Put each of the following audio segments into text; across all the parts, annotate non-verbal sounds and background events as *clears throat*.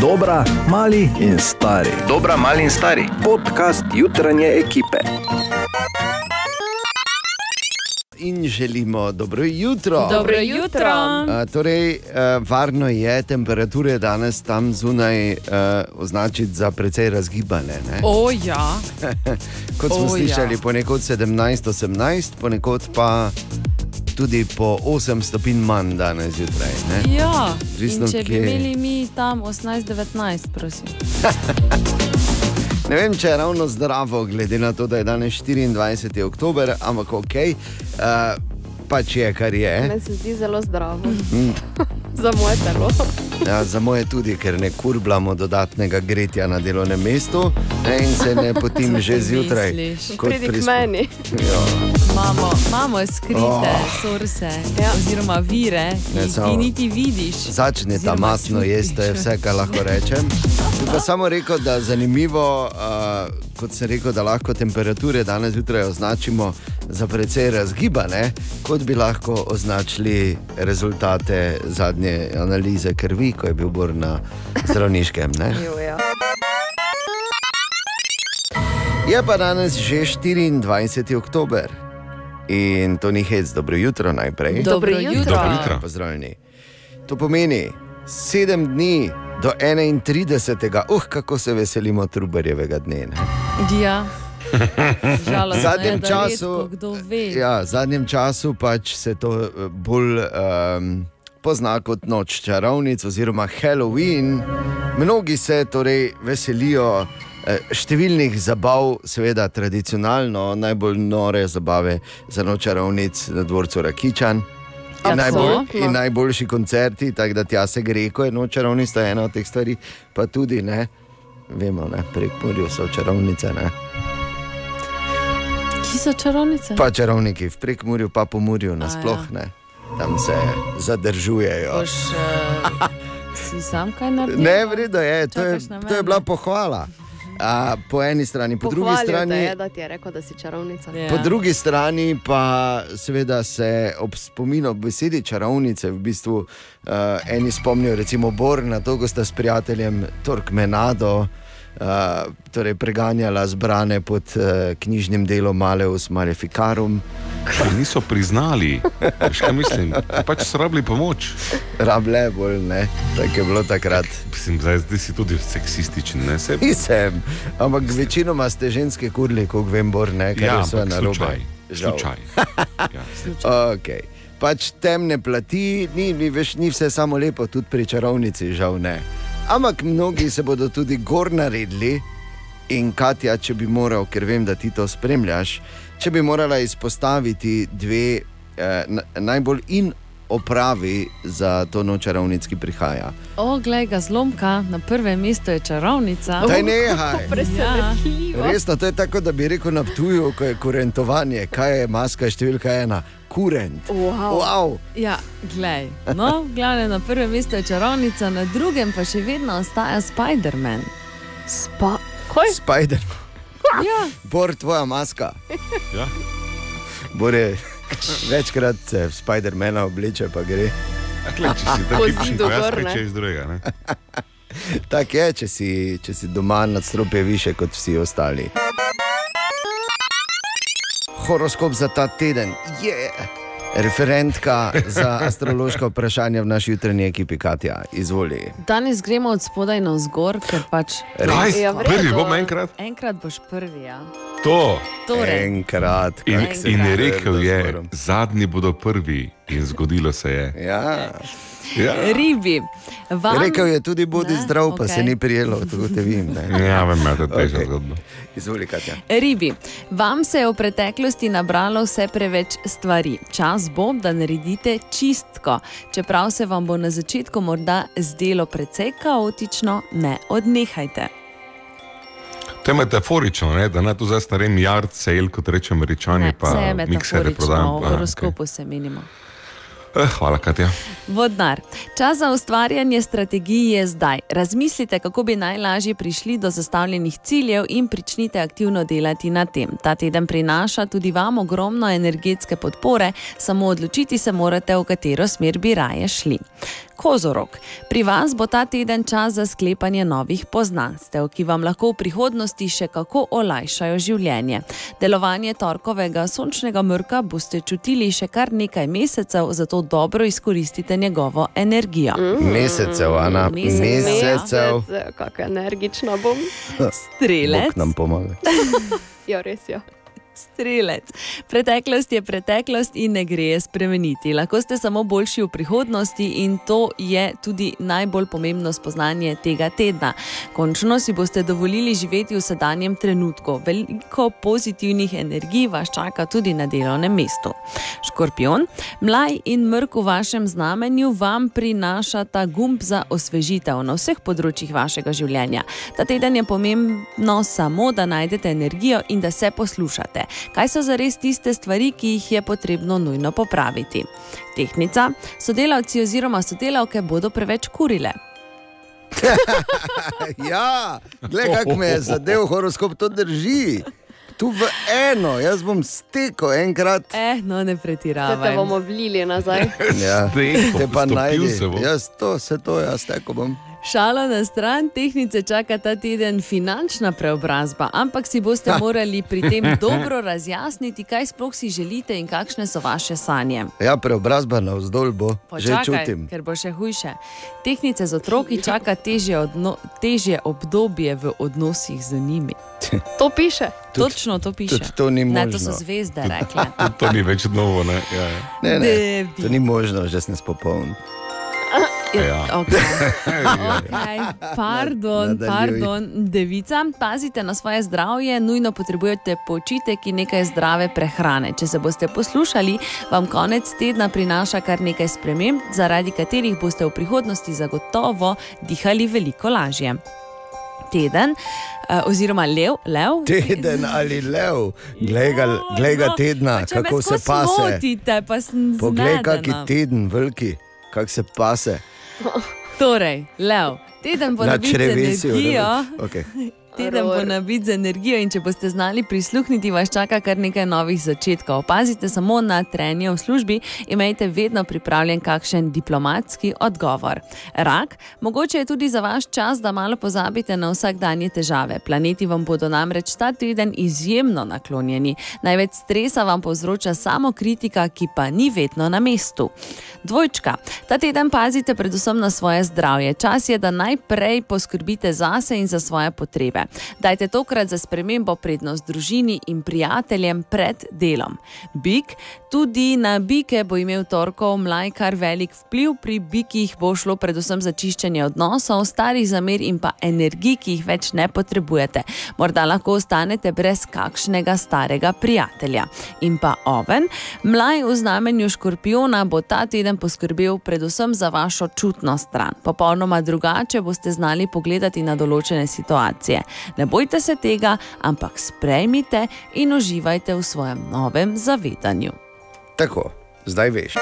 Dobra, mali in stari. Dobra, mali in stari. Podcast jutranje ekipe. In želimo dobro jutro. Dobro jutro. A, torej, uh, varno je temperature danes tam zunaj uh, označiti za precej razgibane. ne? O, ja. *laughs* Kot smo O, slišali, ja. ponekod 17-18, ponekod pa tudi po 8 stopinj manj danes zjutraj. ne? ja. In če bi kje. imeli mi tam 18-19, prosim. *laughs* Ne vem, če je ravno zdravo, glede na to, da je danes 24. oktober, ampak ok, uh, pač je, kar je. Meni se zdi zelo zdravo. Mm. *laughs* Za moje telo. Ja, za moje tudi, ker ne kurblamo dodatnega gretja na delovnem mestu ne, in se ne potim *laughs* že ti zjutraj. Pridi k meni. Imamo, imamo skrite Oh. sorse, Ja. oziroma vire, Ne, ki jih samo- ti niti vidiš. Začne ta masno jesti, to je vse, kar lahko rečem. Bi pa samo rekel, da je zanimivo, uh, kot sem rekel, da lahko temperature danes zjutraj označimo za precej razgibane, kot bi lahko označili rezultate zadnje analize krvi, ko je bil Bor na zdravniškem. Ne? Jo, ja. Je pa danes že 24. oktober in to ni hec, dobro jutro najprej. Dobro Dobro jutro. jutro. Dobro jutro. Pozdravljeni. To pomeni 7 dni do 31. Uh, kako se veselimo Trubarjevega dne. Ne? Ja. Žalostno V zadnjem je, času, ja, zadnjem času pač se to eh, bolj um, pozna kot noč čarovnic oziroma Halloween. Mnogi se torej veselijo številnih zabav, seveda tradicionalno najbolj nore zabave za noč čarovnic na dvorcu Rakičan. In, najbolj, in najboljši koncerti, tako da tja se gre, ko je noč čarovnic, je ena od teh stvari, pa tudi ne. Vemo, ne, prek Murju so čarovnice. Ne. Ki so čarovnice? Pa čarovniki v Prekmurju, pa po Murju nasploh ja. ne. Tam se zadržujejo. Boš uh, si sam kaj naredil? Ne, vredno je, to je, to je bila pohvala. A, po eni strani, po drugi Pohvalil te strani. je, da ti je rekel, da si čarovnica. Ja. Po drugi strani pa seveda se ob spominu besedi čarovnice v bistvu uh, eni spomnijo recimo Bor na to, ko sta s prijateljem Torkmenado uh, torej preganjala zbrane pod uh, knjižnim delom Maleus Maleficarum, Ker niso priznali, kaj mislim, pač so rabili pomoč. rable bolj ne, tako je bilo takrat. Mislim, zdaj, zdaj si tudi seksističen, ne se. Nisem, ampak večinoma ste ženske kurli, kot vem, Bor, ne, kar Ja, vse ampak narobe. slučaj. Žal. Slučaj. *laughs* Ja. Okay. Pač temne plati, ni, ni, veš, ni vse samo lepo, tudi pri čarovnici, žal ne. Ampak mnogi se bodo tudi gor naredili. In Katja, če bi moral, ker vem, da ti to spremljaš, če bi morala izpostaviti dve eh, na- najbolj in opravi za to noč čarovnic, ki prihaja. O, glej ga zlomka, na prvem mestu je čarovnica. Daj nehaj! *laughs* Presenetljivo. Resno, to je tako, da bi rekel na tuju, ko je kurentovanje, kaj je maska številka ena, kurent. Wow. Wow. Ja, glej. No, *laughs* glavne, na prvem mestu je čarovnica, na drugem pa še vedno ostaja Spider-Man. Spa. Kaj? Spider, Ja, Bor, tvoja maska. Ja. Bor je večkrat se v Spider-Mana obleče, pa gre. Akle, če si *laughs* tako gor, ne? reče iz drugega. Ne? *laughs* Tako je, če si, če si doma nadstropje više kot vsi ostali. Horoskop za ta teden je. Referentka za *laughs* astrološka vprašanja v naši jutranji ekipi, Katja, izvoli. danes gremo od spodaj na vzgor, ker pač Kaj? Ja, v Prvi redu. bom enkrat. enkrat boš prvi. Ja. To. Torej, Enkrat, In, se in je rekel, z je, zadnji bodo prvi. In zgodilo se je. Ja. Ja, ribi. Vam... Rekel je tudi, bodi Ne? zdrav, pa Okej. se ni prijelo, tako te vim. Ne? ja vem, da je to težko zgodbo. Izvoli, Katja. Ribi, vam se je v preteklosti nabralo vse preveč stvari. Čas bo, da naredite čistko. Čeprav se vam bo na začetku morda zdelo precej kaotično, ne odnehajte. To je metaforično, ne? da ne tu zdaj starim yard sale, kot rečemo američani, Ne, pa vse je miksere metaforično, prodajam. v horoskopu se menimo. Eh, hvala, Katja. Vodnar. Čas za ustvarjanje strategij je zdaj. Razmislite, kako bi najlažje prišli do zastavljenih ciljev in pričnite aktivno delati na tem. Ta teden prinaša tudi vam ogromno energetske podpore, samo odločiti se morate, v katero smer bi raje šli. Kozorog. Pri vas bo ta teden čas za sklepanje novih poznanstev, ki vam lahko v prihodnosti še kako olajšajo življenje. Delovanje torkovega sončnega mrka boste čutili še kar nekaj mesecev, zato dobro izkoristite njegovo energijo. Mesecev, Ana, Mesecev. mesecev. Mesec, Kako energična bom. Strelec. Bog nam pomaga. *laughs* Ja, res je. Strelec. Preteklost je preteklost in ne gre spremeniti. Lahko ste samo boljši v prihodnosti in to je tudi najbolj pomembno spoznanje tega tedna. Končno si boste dovolili živeti v sedanjem trenutku. Veliko pozitivnih energij vas čaka tudi na delovnem mestu. Škorpion, mlaj in mrk v vašem znamenju vam prinašata gumb za osvežitev na vseh področjih vašega življenja. Ta teden je pomembno samo, da najdete energijo in da se poslušate. Kaj so zares tiste stvari, ki jih je potrebno nujno popraviti? Tehnica, sodelavci oziroma sodelavke bodo preveč kurile. *laughs* Ja, gledaj, kako me je zadev horoskop, to drži. Tu v eno, jaz bom stekel enkrat. Eh, no, ne te pretiravaj. bomo vlili nazaj. Ja, Stekel, te pa se bo. Jaz to, vse to, jaz teko bom. Šalo na stran, tehnice čaka ta teden finančna preobrazba, ampak si boste morali pri tem *laughs* dobro razjasniti, kaj sploh si želite in kakšne so vaše sanje. Ja, preobrazba na vzdolj bo, že Počakaj, čutim. ker bo še hujše. Tehnice z otroki čaka težje, odno, težje obdobje v odnosih z njimi. *laughs* To piše. Tudi- Točno to piše. to ni ne, to možno. so zvezde rekle. *laughs* To ni več novo. Ne? Ja, ja. Ne, ne, to ni možno, že sem spopoln. Ja. *laughs* Okay. Okay. Pardon, pardon, devica, pazite na svoje zdravje, nujno potrebujete počitek in nekaj zdrave prehrane. Če se boste poslušali, vam konec tedna prinaša kar nekaj sprememb, zaradi katerih boste v prihodnosti zagotovo dihali veliko lažje. Teden, eh, oziroma lev, lev. Teden ali lev, glej ga, glej ga No, tedna, pa če me kako se pase. Motite, pa Poglej, kak je teden, veliki, kako se pase. Torej, lev, teden bo Na črevesju. energijo. Okay. *laughs* Teden bo nabit z energijo in če boste znali prisluhniti, vas čaka kar nekaj novih začetkov. Pazite samo na trenje v službi, imejte vedno pripravljen kakšen diplomatski odgovor. Rak, mogoče je tudi za vaš čas, da malo pozabite na vsakdanje težave. Planeti vam bodo namreč ta teden izjemno naklonjeni. Največ stresa vam povzroča samo kritika, ki pa ni vedno na mestu. Dvojčka, ta teden pazite predvsem na svoje zdravje. Čas je, da najprej poskrbite zase in za svoje potrebe. Dajte tokrat za spremembo prednost družini in prijateljem pred delom. Bik, tudi na bike bo imel torkov mlaj kar velik vpliv, pri bikih bo šlo predvsem za čiščenje odnosov, starih zamer in pa energij, ki jih več ne potrebujete. Morda lahko ostanete brez kakšnega starega prijatelja. In pa oven, mlaj v znamenju škorpiona bo ta teden poskrbel predvsem za vašo čutno stran. Popolnoma drugače boste znali pogledati na določene situacije. Ne bojte se tega, ampak sprejmite in uživajte v svojem novem zavedanju. Tako, zdaj veš.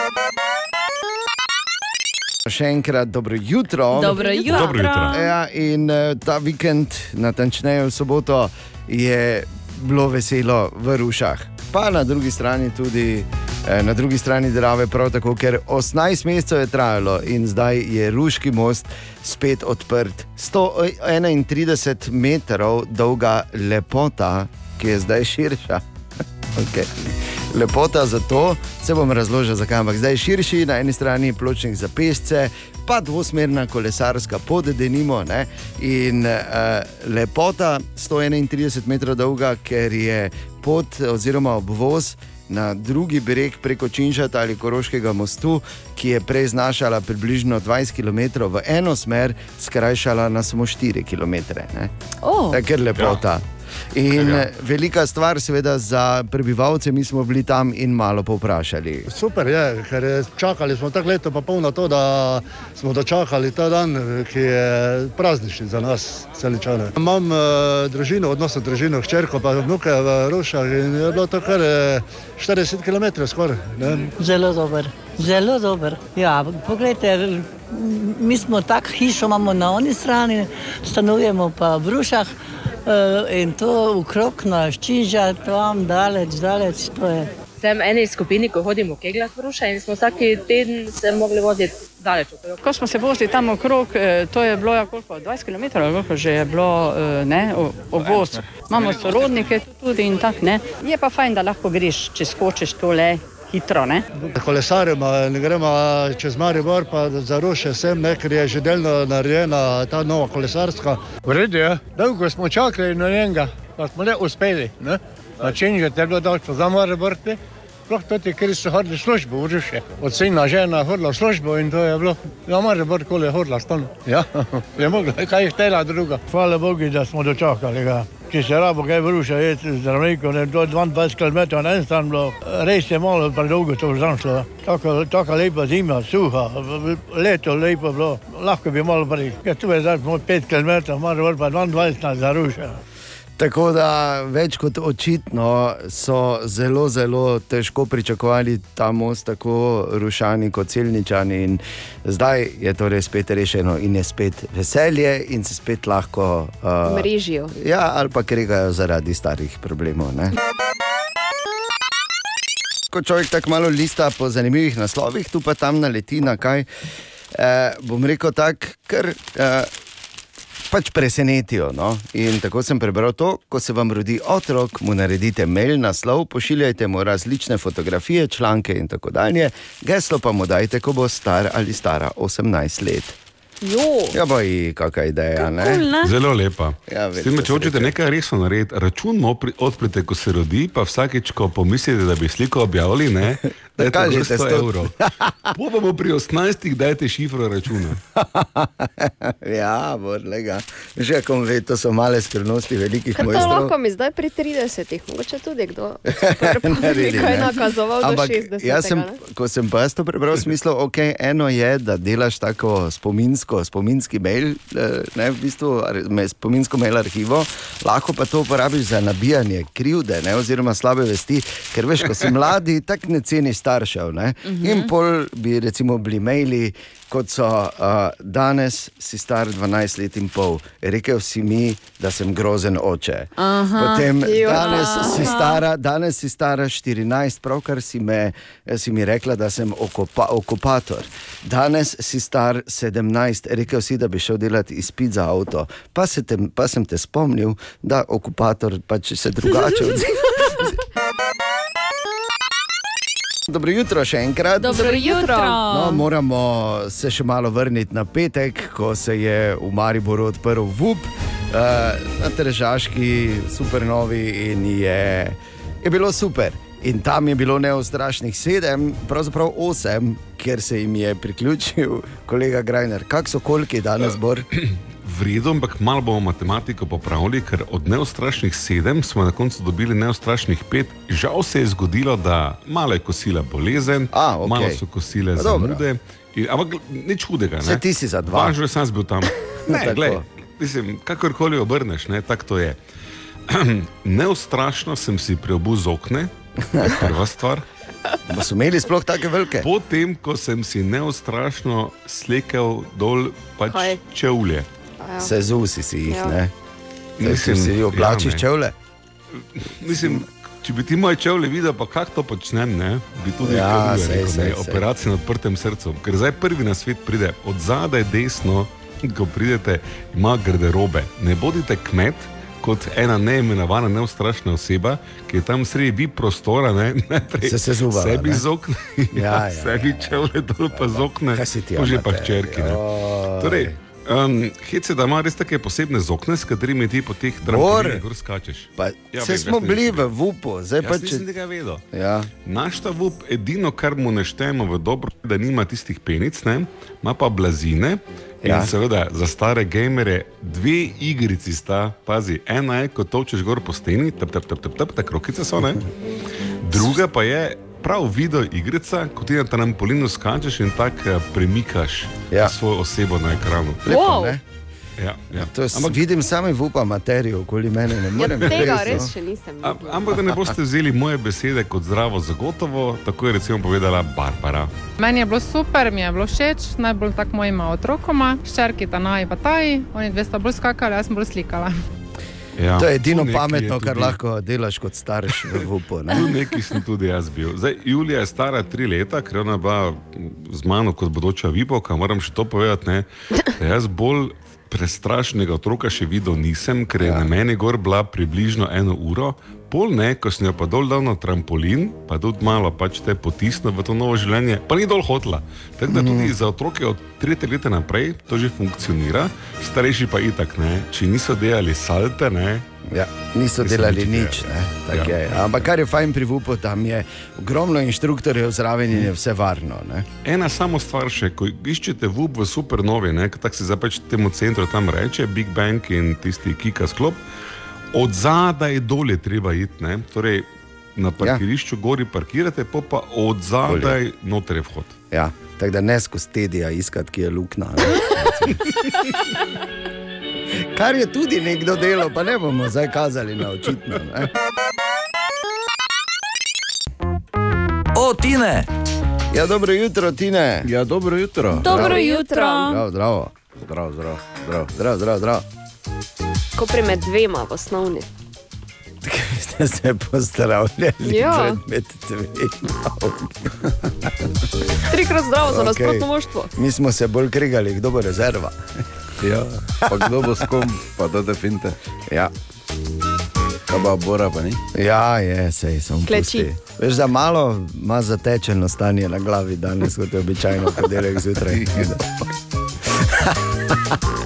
Še enkrat dobro jutro. Dobro jutro. Dobro jutro. Ja, in uh, ta vikend, natančneje v soboto, je bilo veselo v Rušah. Pa na drugi strani tudi eh, na drugi strani Drave, prav tako, ker 18 mesecev je trajalo in zdaj je Ruški most spet odprt. 131 metrov dolga lepota, ki je zdaj širša. Okay. Lepota za to, se bom razložil, zakaj. Ampak zdaj je širši, na eni strani pločnik za pesce, pa dvosmerna kolesarska pot, denimo. Ne? In uh, lepota 131 metrov dolga, ker je pot oziroma obvoz. Na drugi breg preko Činžata ali Koroškega mostu, ki je prej znašala približno 20 km v eno smer, skrajšala na samo 4 km. Oh, Tako je lepota. Ja. In Ja. eh, velika stvar, seveda, za prebivalce, mi smo bili tam in malo povprašali. Super je, ker je- čakali smo tako leto, pa pol na to, da smo dočakali ta dan, ki je praznični za nas, celičane. Imam uh, družino, odnosno družino, hčerko, pa vnuke v Rušah in je bilo to kar eh, 40 km skoraj. ne. Zelo dober, zelo dober. Ja, poglejte, mi smo tako hišo imamo na oni strani, stanujemo pa v Rušah eh, in to ukrog na Ščiža, tam daleč, daleč, to je. Sem eni skupini, ko hodimo v Ruše in smo vsak teden se mogli voziti daleč. okrog. Ko smo se vozili tam okrog, eh, to je bilo ja, koliko, 20 km, koliko že je bilo eh, ne, obvoz. Imamo sorodnike tu tudi in tako ne. Je pa fajn, da lahko greš, če skočiš tole hitro. Ne? Kolesarimo in gremo čez Maribor, pa za Ruše sem, ne, ker je že delno narejena ta nova kolesarska. V redu je, dolgo smo čakali na njega, pa smo ne uspeli. Ne? Način je bilo dolgo za Maribor. Sploh tudi, ker so hodili službo, v Ruše. Od sina žena hodila službo in to je bilo, ja, Maribor koli je hodila stalno. Ja, *laughs* je mogla, kaj je htela druga. Hvala Bogu, da smo dočakali ga. Če se rabo kaj vruša, je zdravnikov, ne, do 22 km na en stran bilo, res je malo predolgo to vzamšlo. Tako, tako lepa zima, suha, leto lepo bilo, lahko bi malo prej. Ja, tu je zdaj 5 km, malo pa 22 za ruše. Tako da več kot očitno so zelo, zelo težko pričakovali ta most, tako rušani kot celničani. In zdaj je torej spet rešeno in je spet veselje in se spet lahko. Uh, Mrežijo. Ja, ali pa kregajo zaradi starih problemov. Ne? Ko človek tako malo lista po zanimivih naslovih, tu pa tam naleti na kaj, eh, bom rekel tako, ker eh, pač presenetijo. No? In tako sem prebral to, ko se vam rodi otrok, mu naredite mail, naslov, pošiljajte mu različne fotografije, članke in tako dalje, geslo pa mu dajte, ko bo star ali stara 18 let. Jo, Ja, pa in kakšna ideja, ne? Cool, ne? Zelo lepa. Ja, S tem, veliko če hočete nekaj resno narediti, račun odprite, ko se rodi, pa vsakeč, ko pomislite, da bi sliko objavili, ne, *laughs* gor kažete 100 sto. evrov. Po pa bo pri 18, dajte šifro računa. *laughs* Ja, vodlega. Že kom ve, to so male skrivnosti velikih ker to mojstrov. lahko mi zdaj pri 30, mogoče tudi kdo. *laughs* Naredi, Nekaj ne. nakazoval do Ampak 60. jaz sem, ne? ko sem pa jaz to prebral, smisel, okay, eno je, da delaš tako spominsko, spominski mail, eh, ne, v bistvu, spominsko mail arhivo, lahko pa to uporabiš za nabijanje krivde ne, oziroma slabe vesti, ker veš, ko si mladi, tako ne ceniš staršev. Ne, in pol bi recimo bili maili. Kot so uh, danes, si star 12 let in pol, rekel si mi, da sem grozen oče. Aha. Potem Jo. danes si Aha. stara, danes si stara 14, pravkar si, me, si mi rekla, da sem okupa, okupator. Danes si star 17, rekel si, da bi šel delati izpit za avto. Pa, se te, pa sem te spomnil, da okupator pač se drugače odziva. *laughs* *laughs* Dobro jutro še enkrat. Dobro jutro. No, moramo se še malo vrniti na petek, ko se je v Mariboru odprl VUP, uh, na Teržaški, supernovi in je, je bilo super. In tam je bilo neustrašnih sedem, pravzaprav osem, ker se jim je priključil kolega Grajner. Kak so koliki danes, Bor? *clears throat* V redu, ampak malo bomo matematiko popravili, ker od neustrašnih sedem smo na koncu dobili neustrašnih pet. Žal se je zgodilo, da malo je kosila bolezen, A, okej. malo so kosile Pa zamude. In, ampak nič hudega. Ne. ti si za dva. Važno je, da sem bil tam. *laughs* Ne, glej, mislim, kakorkoli obrneš, ne, tako to je. *clears throat* Neustrašno sem si preobul z okne, to je prva stvar. *laughs* Pa so imeli sploh tako velike? Potem, ko sem si neustrašno slekel dol pač čevlje. Ja. Sezu si jih, Ja. ne? Mislim, si oblačiš ja, čevlje. Mislim, če bi ti moje čevlje videl, pa kako to počnem, ne? bi tudi Ja, sej, rekel, sej, ne, operacija na odprtem srcu. Ker zdaj prvi na svet pride od zadaj desno, ko pridete, ima garderobe. Ne bodite kmet. Kot ena neimenovana, neustrašna oseba, ki je tam sredi vi prostora, ne, najprej Se sezuvala, sebi ne? z okna, *laughs* Ja, ja, sebi čevlje dol pa z okna, Kaj si ti, to že pa hčerki. Torej, Um, Hece, da ima res take posebne zokne, s katerimi ti po teh trampolinih gor skačeš. Pa, Ja, se vem, smo bili v Vupu, zdaj pa Jaz nisem če. tega vedel. Ja. Naš ta vup, edino, kar mu ne štejemo v dobro, da nima tistih penic, ne, ima pa blazine. In Ja. seveda za stare gamere dve igrici sta, pazi, ena je, ko točeš gor po steni, tep, tep, tep, tep, tep, tako rokice so, ne. Druga pa je prav video igrica, ko ti na trampolinu skačeš in tako premikaš ja. svojo osebo na ekranu. Lepo, Wow. ne? Ja, ja. To je, Ampak vidim samo vupa materijo okoli mene. Ne morem Ja, tega verjeti, no. res še nisem. Am- Ampak da ne boste vzeli moje besede kot zdravo zagotovo, tako je recimo povedala Barbara. Meni je bilo super, mi je bilo všeč, najbolj tako mojima otrokoma, ščerki ta naj pa taj, oni dve sta bolj skakali, jaz sem bolj slikala. Ja, To je edino pametno, je kar tudi- lahko delaš kot starš v vupu. ne. Tu neki sem tudi jaz bil. Zdaj, Julija je stara tri leta, ker ona bila z mano kot bodoča vipoka. Moram še to povedati, ne, da jaz bolj prestrašnega otroka še videl nisem, ker je ja. na meni gor bila približno eno uro. Pol ne, ko sem jo pa dol dal na trampolin, pa tudi malo pač te potisnil v to novo življenje, pa ni dol hotla. Tako da tudi za otroke od tretje leta naprej to že funkcionira, starejši pa itak ne. Če niso delali salte, ne. Ja, niso delali nič. Ne, tak Ja. je. Ampak kar je fajn pri vupu, tam je ogromno inštruktorjev zraven in je vse varno. Ne. Ena samo stvar še, ko iščete VUP v supernovi, tako se zdaj pač temu centru tam reče, Big Bang in tisti Kika sklop, od zadaj dol je treba iti. Ne, torej, na parkirišču ja. gori parkirate, pa pa od zadaj noter je vhod. Ja, tako da ne skozi tedija iskati, ki je luknja. *laughs* Kar je tudi nekdo delal, pa ne bomo zdaj kazali na očitno. Ne. O, Tine! Ja, dobro jutro, Tine. Ja, dobro jutro. Dobro jutro. Zdravo, zdravo. Zdrav, zdrav, zdrav. Zdrav, zdrav, zdrav. Ko pri med dvema v osnovni. *laughs* Ste se pozdravljali Ja. med dvema. Trikrat zdravo za Okej. nasprotno moštvo. Mi smo se bolj krigali, kdo bo rezerva. Ja, pa kdo bo s kom, pa da te finte. Ja. Kaj pa Bora, pa ni? Ja, je, sej sem Kleči. pusti. Veš, da malo ima zatečeno stanje na glavi danes, kot je običajno ponedeljek zjutraj. *laughs*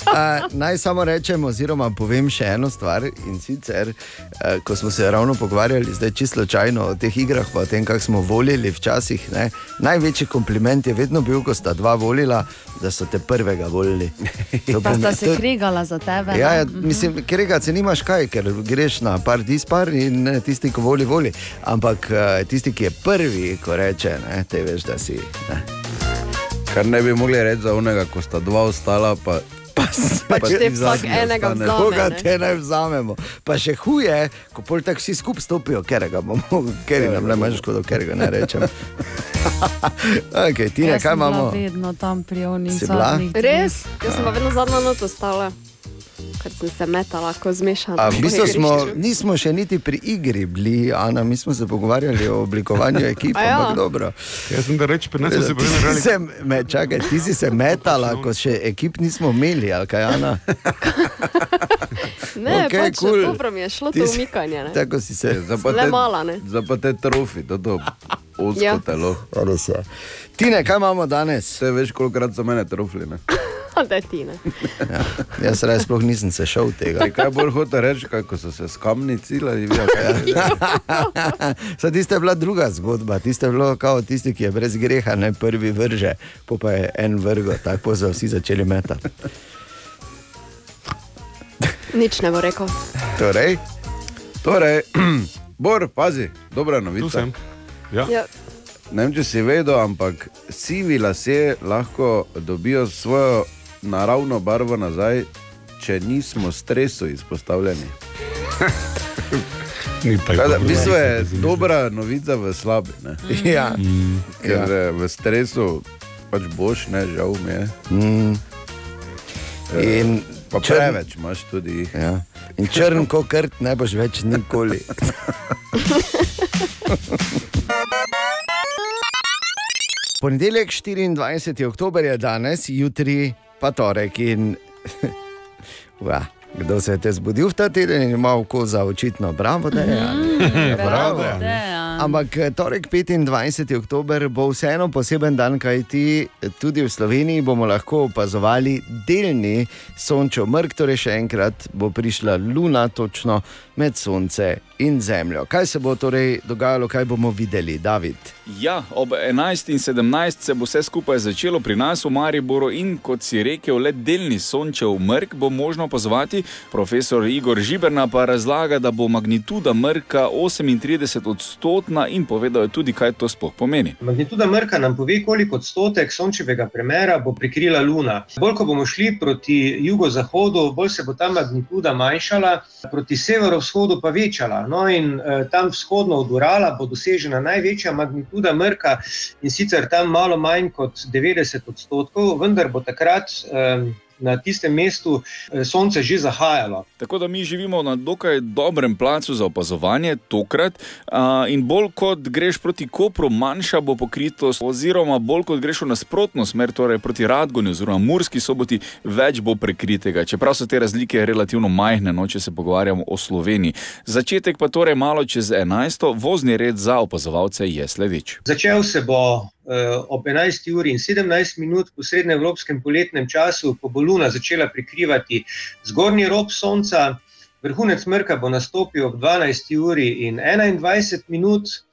Uh, naj samo rečem, oziroma povem še eno stvar. In sicer, uh, ko smo se ravno pogovarjali, zdaj čisto slučajno o teh igrah, pa o tem, kako smo volili včasih. Ne, največji kompliment je vedno bil, ko sta dva volila, da so te prvega volili. To Pa sta se to- kregala za tebe. Ja, ja, ne? Mhm. mislim, ker se nimaš kaj, ker greš na par dispar in eh, tisti, ki voli, voli. Ampak eh, tisti, ki je prvi, ko reče, ne, te veš, da si. Ne. Kar ne bi mogli reči za unega, ko sta dva ostala, pa, *laughs* Pač te vsak enega vzame, Koga te naj vzamemo? Pa še huje, ko pol tako vsi skupaj stopijo, ker ga bomo, *laughs* ker nam ne manj škodo, ker ga ne rečem. *laughs* okay, Tine, Jaz kaj imamo? Vedno tam pri onih zadnjih. Res? Jaz sem pa vedno zadnja noto stala. Ker sem se metala, ko zmešana. A, v bistvu smo, nismo še niti pri igri bili, Ana, mi smo se pogovarjali o oblikovanju *laughs* ekipe, A ja? ampak dobro. Jaz sem da reči, pri nas se Ti si se, me, čakaj, ti si se *laughs* metala, ko še ekip nismo imeli, ali kaj, Ana? *laughs* Ne, Okej, pač kul. dobro mi je šlo Ti to umikanje. Ne? Tako si se Le mala, ne? Za pa te trofi, to to osko Ja. telo. Je. Tine, kaj imamo danes? Vse veš, kolikrat so mene trofli. *laughs* Da ti, ne. Ja, jaz res sploh nisem se šel tega. Kaj, kaj bolj hoče reči, kako so se skamni cilali? *laughs* Sad tiste je bila druga zgodba, tiste je bilo kao tisti, ki je brez greha, ne prvi vrže, po pa je en vrgo, tako so vsi začeli metati. Nič ne bo rekel. Torej, torej *clears throat* Bor, pazi, dobra novica. Tu sem. Ja. Ja. Ne vem, če si vedel, ampak sivi lasje lahko dobijo svojo naravno barvo nazaj, če nismo stresu izpostavljeni. *laughs* Ni tako Tako da, dobro, v bistvu je dobra novica v slabi. ne. *laughs* Ja. Mm. Ker Ja. ja. v stresu pač boš, ne, žal mi je. Mm. In pa črn- preveč imaš tudi. Ja. In črn kot krt ne boš več nikoli. *laughs* Ponedeljek 24. oktober je danes, jutri pa torek. In, Ua, *laughs* kdo se je te zbudil v ta teden in ima oko za očitno bravo, da je. Mm, Ja, bravo. bravo, Dejan. Ampak eh, torek 25. oktober bo vseeno poseben dan, kajti tudi v Sloveniji bomo lahko opazovali delni sončev mrk, torej še enkrat bo prišla luna točno med sonce in zemljo. Kaj se bo torej dogajalo, kaj bomo videli, David? Ja, ob 11 in 17 se bo vse skupaj začelo pri nas v Mariboru in kot si rekel, le delni sončev mrk bo možno opazovati. Profesor Igor Žiberna pa razlaga, da bo magnituda mrka 38 odstotna in povedal je tudi, kaj to sploh pomeni. Magnituda mrka nam pove, koliko odstotek sončevega premera bo prikrila Luna. Bolj ko bomo šli proti jugozahodu, bolj se bo ta magnituda manjšala, proti severovzhodu pa večala. No, in eh, tam vzhodno od Urala bo dosežena največja magnituda mrka in sicer tam malo manj kot 90 odstotkov, vendar bo takrat. Eh, Na tistem mestu eh, sonce že zahajalo. Tako da mi živimo na dokaj dobrem placu za opazovanje, tokrat. In bolj kot greš proti Kopru, manjša bo pokritost, oziroma bolj kot greš v nasprotno smer, torej proti Radgonu, oziroma Murski soboti, več bo prekritega. Čeprav so te razlike relativno majhne, no, če se pogovarjamo o Sloveniji. Začetek pa torej malo čez 11. vozni red za opazovalce je sledeč. Začel se bo ob 11. uri in 17 minut po srednjeevropskem poletnem času, ko bo Luna začela prikrivati zgornji rob Sonca. Vrhunec mrka bo nastopil ob 12. uri in 21 minut, eh,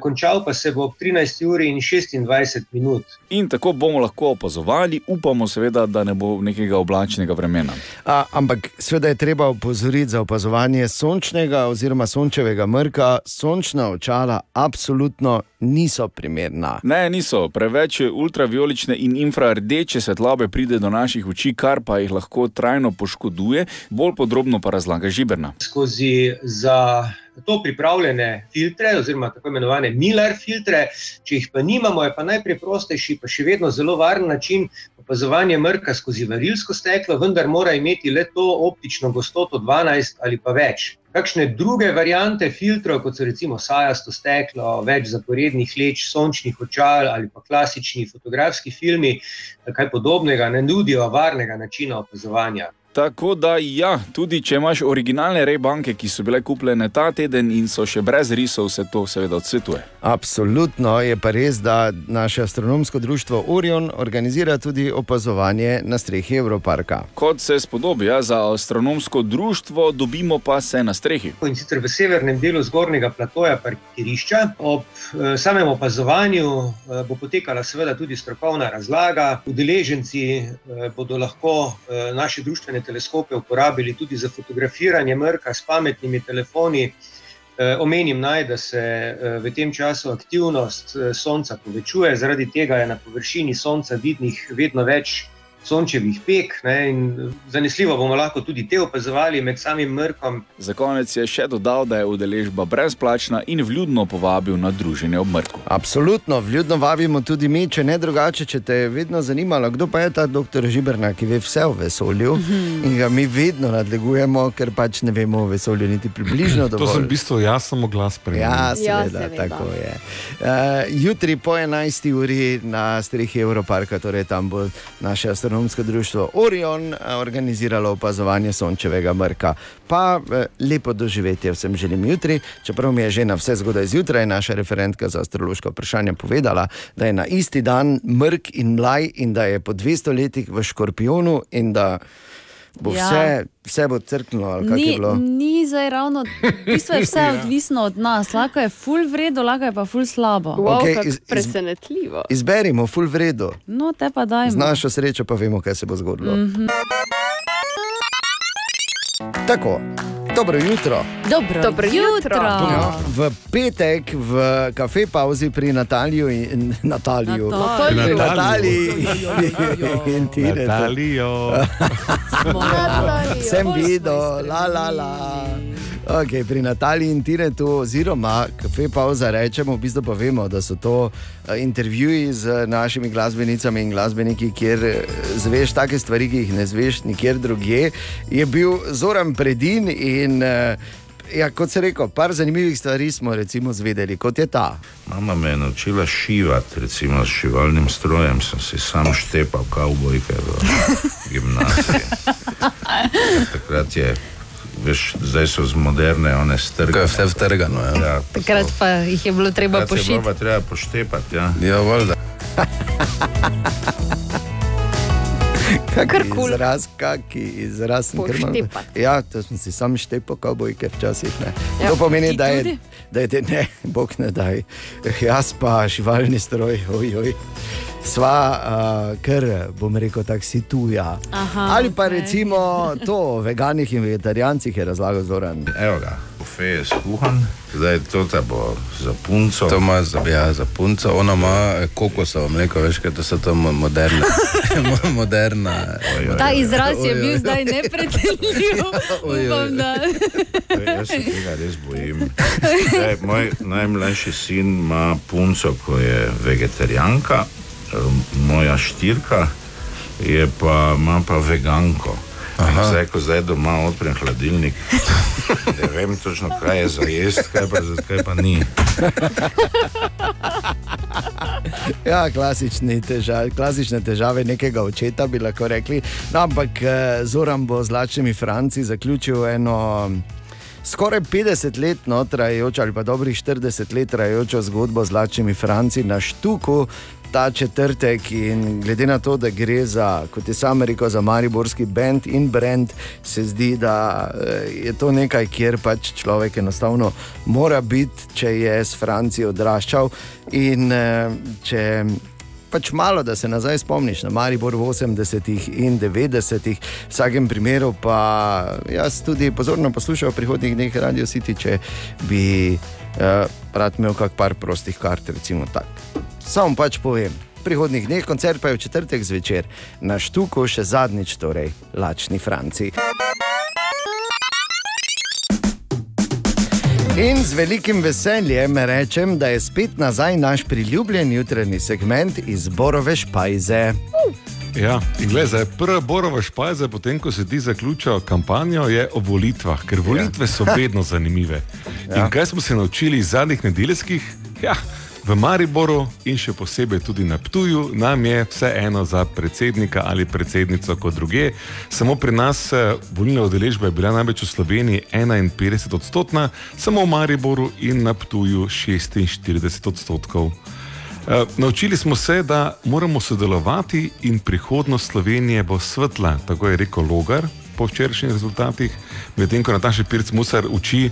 končal pa se bo ob 13. uri in 26 minut. In tako bomo lahko opazovali, upamo seveda, da ne bo nekega oblačnega vremena. A, ampak seveda je treba opozoriti za opazovanje sončnega oziroma sončevega mrka. Sončna očala absolutno niso primerna. Ne, niso. Preveč ultraviolične in infrardeče svetlobe pride do naših oči, kar pa jih lahko trajno poškoduje. Bolj podrobno pa razlaga Žiberna. Skozi za to pripravljene filtre, oziroma tako imenovane Miller filtre, če jih pa nimamo, je pa najpreprostejši, pa še vedno zelo varen način opazovanja mrka skozi varilsko steklo, vendar mora imeti le to optično gostoto 12 ali pa več. Kakšne druge variante filtrov, kot so recimo sajasto steklo, več zaporednih leč, sončnih očal ali pa klasični fotografski filmi, kaj podobnega, ne nudijo varnega načina opazovanja. Tako da, ja, tudi če imaš originalne rebanke, ki so bile kupljene ta teden in so še brez risov, se to seveda odsvetuje. Absolutno je pa res, da naše astronomsko društvo Orion organizira tudi opazovanje na strehi Evroparka. Kot se spodobi ja, za astronomsko društvo, dobimo pa se na strehi. In sicer v severnem delu zgornjega platoja parkirišča. Ob eh, samem opazovanju eh, bo potekala seveda tudi strokovna razlaga. Udeleženci eh, bodo lahko eh, naše društvene teleskope uporabili tudi za fotografiranje mrka s pametnimi telefoni. Eh, Omenim naj, da se eh, v tem času aktivnost eh, Sonca povečuje, zaradi tega je na površini Sonca vidnih vedno več sončevih pek. Ne, in zanesljivo bomo lahko tudi te opazovali med samim mrkom. Za konec je še dodal, da je udeležba brezplačna in vljudno povabil na druženje ob mrku. Absolutno, vljudno vabimo tudi mi, če ne drugače, če te je vedno zanimalo, kdo pa je ta doktor Žiberna, ki ve vse o vesolju in ga mi vedno nadlegujemo, ker pač ne vemo o vesolju, niti približno *clears throat* To sem v bistvu jaz samo glas prej. Ja, seveda, ja, tako je. Uh, jutri po 11. uri na strehi Evroparka, torej tam bo naše astronomsko društvo Orion eh, organiziralo opazovanje sončevega mrka. Pa uh, lepo doživetje vsem želim jutri, čeprav mi je že na vse zgodaj zjutraj naša referentka za astrološko vprašanje povedala, da je na isti dan mrk in mlaj in da je po 200 letih v škorpionu in da bo Ja. vse, vse bo crknilo. ali kako je Ni, bilo? ni zdaj ravno, v bistvu je vse *laughs* odvisno od nas. Lahko je ful vredno, lahko je pa ful slabo. Wow, kako iz- iz- Presenetljivo. Izberimo, full vredo. No, te pa dajmo. Z našo srečo pa vemo, kaj se bo zgodilo. Mhm. Tako, dobro jutro. Dobro, Dobro jutro. Ja, v petek v kafe pauzi pri Nataliju in Nataliju. Nataliju. Pri Nataliji *laughs* in Tinetu. Natalijo. *laughs* Sem videl, la la la. Okay, pri Nataliji in Tinetu, oziroma kafe pauza, rečemo, v bistvu pa vemo, da so to eh, intervjuji z našimi glasbenicami in glasbeniki, kjer eh, zveš take stvari, ki jih ne zveš nikjer drugje. Je bil Zoran Predin in eh, ja, kot se rekel, par zanimivih stvari smo recimo zvedeli, kot je ta. Mama me je naučila šivati, recimo s šivalnim strojem, sem si sam štepal kavbojke v gimnaziji. *laughs* Takrat je veš, zdaj so z moderne, one strgajo. Ko je vse vtrgano, ja. ja Takrat pa jih je bilo treba pa treba poštepati. Ja. Ja, valjda. *laughs* Kak izraz, kaki izraz. Poštepati. Ja, to sem si sam štepal, kavbojke včasih. Ne. Ja, to pomeni, da je, da je te, ne, bog ne daj. Jaz pa živalni stroj, ojoj. Sva, uh, ker bom rekel, tako si tuja. Aha, Ali pa okej. recimo to o veganih in vegetarijancih je razlagal Zoran. Evo ga, bufe je skuhan, zdaj to ta bo za punco. To ima za, ja, za punco, ona ima kokosovo mleko, veš, kaj to so to mo- moderne. *laughs* mo- moderna. Ta izraz je bil zdaj nepreteljiv. *laughs* Oj, oj, oj. Upam, da. Jaz se tega res bojim. Zdaj, moj najmlajši sin ima punco, ko je vegetarijanka, eh, moja štirka je pa, ima pa veganko. Zdaj, ko zdaj doma odprem hladilnik, *laughs* ne vem točno, kaj je za jesti, kaj pa, za- kaj pa ni. *laughs* Ja, klasični težav, klasične težave nekega očeta bi lahko rekli. No, ampak eh, Zoran bo z lačnimi Franci zaključil eno. Skoraj 50 let trajajočo, ali pa dobrih 40 let trajajočo zgodbo z lačnimi Franci na Štuku, ta četrtek. In glede na to, da gre za, kot je sam rekel, za mariborski bend in brand, se zdi, da eh, je to nekaj, kjer pač človek enostavno mora biti, če je s Franci odraščal. In eh, če pač malo, da se nazaj spomniš na Maribor v 80-ih in 90-ih, v vsakem primeru pa jaz tudi pozorno poslušal v prihodnjih dneh Radio City, če bi uh, rad imel kak par prostih kart, recimo tako. Samo pač povem. V prihodnjih dneh koncert pa je v četrtek zvečer na Štuku, še zadnjič, torej Lačni Franci. In z velikim veseljem rečem, da je spet nazaj naš priljubljen jutranji segment iz Borove špajze. Ja, in gled, zdaj, prva borova špajza, potem ko se ti zaključijo kampanjo, je o volitvah, ker volitve so vedno zanimive. Ja. In kaj smo se naučili iz zadnjih nedeljskih? Ja, v Mariboru in še posebej tudi na Ptuju nam je vseeno za predsednika ali predsednico kot druge. Samo pri nas eh, volilna udeležba je bila največ v Sloveniji 51 odstotna, samo v Mariboru in na Ptuju 46 odstotkov. Eh, Naučili smo se, da moramo sodelovati in prihodnost Slovenije bo svetla, tako je rekel Logar po včerajšnjih rezultatih, medtem ko Nataša Pirc Musar uči,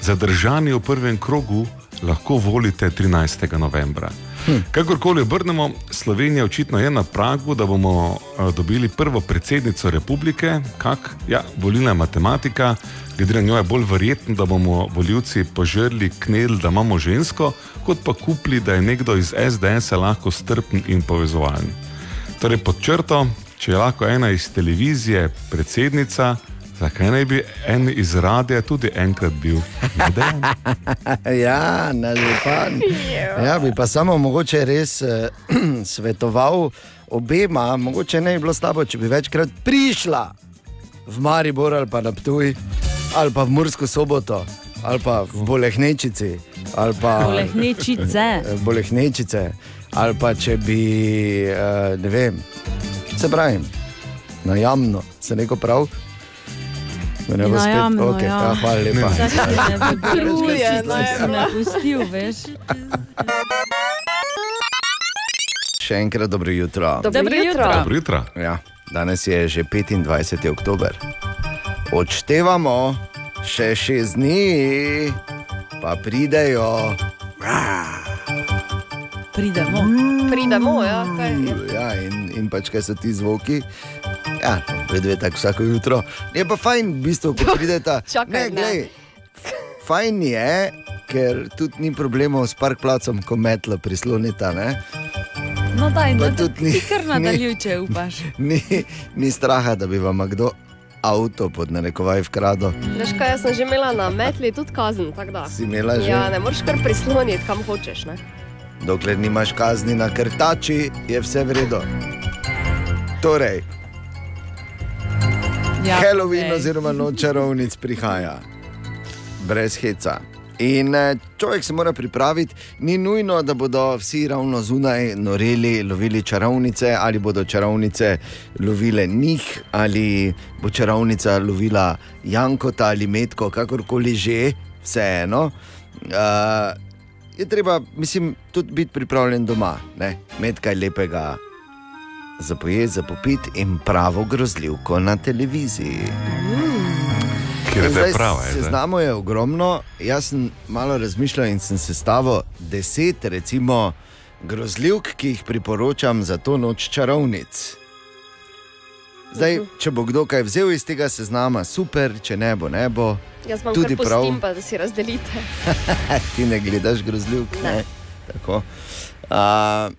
zadržani v prvem krogu lahko volite 13. novembra. Hm. Kakorkoli obrnemo, Slovenija očitno je na pragu, da bomo eh, dobili prvo predsednico republike, kak, ja, volilna matematika, glede na njo je bolj verjetno, da bomo voljivci požrli knedl, da imamo žensko, kot pa kupili, da je nekdo iz SDS-a lahko strpen in povezovalen. Torej, pod črto, če je lahko ena iz televizije predsednica, zakaj ne bi en iz radia tudi enkrat bil? *laughs* ja, na župan. Ja, bi pa samo mogoče res eh, *clears throat* svetoval obema, mogoče ne bi bilo slabo, če bi večkrat prišla v Maribor ali pa na Ptuj ali pa v Mursko soboto. Ali pa v Bolehnečici, ali pa Bolehnečice. Eh, Bolehnečice, ali pa če bi, eh, ne vem, se pravi, na jamno, se neko prav. Me ne bo spet- jamno, okej, ja. ja, hvala lepa. Truje, ne, ne pustil, veš. Še enkrat dobro jutro. Dobro Dobro jutro. Dobro jutro. Ja, danes je že 25. oktober. Odštevamo še šest dni, pa pridejo. Pridemo. Pridemo, ja, kaj. Ja, in, in pač kaj so ti zvoki. Ja, vedve tako vsako jutro. Je pa fajn, v bistvu, ko *laughs* prideta. Čakaj, ne, glej, fajn je, ker tudi ni problemov s parkplacom, ko metlo prislonita. Ne? No, daj, no, tudi ni- kar nadaljuj, če upaš. *laughs* Ni, ni straha, da bi vam kdo avto pod narekovaj vkradel. Veš kaj, jaz sem že imela na metli tudi kazen. Si imela že? Ja, ne moreš kar prisloniti, kam hočeš. Ne? Dokler nimaš kazni na krtači, je vse v redu. Torej, Ja, Halloween povej. oziroma noč čarovnic prihaja, brez heca. In eh, človek se mora pripraviti, ni nujno, da bodo vsi ravno zunaj noreli, lovili čarovnice, ali bodo čarovnice lovile njih, ali bo čarovnica lovila Jankota ali Metko, kakorkoli že, vseeno. Uh, je treba, mislim, tudi biti pripravljen doma, ne? imeti kaj lepega za pojeti, za popiti in pravo grozljivko na televiziji. Zdaj, prava, je zdaj. Seznamo je ogromno. Jaz sem malo razmišljal in sem sestavil deset, recimo, grozljivk, ki jih priporočam za to noč čarovnic. Zdaj, če bo kdo kaj vzel iz tega seznama, super, če ne bo, ne bo. Jaz vam Tudi prav. pustim, pa da si razdelite. *laughs* Ti ne gledaš grozljivk. Ne. Tako. A,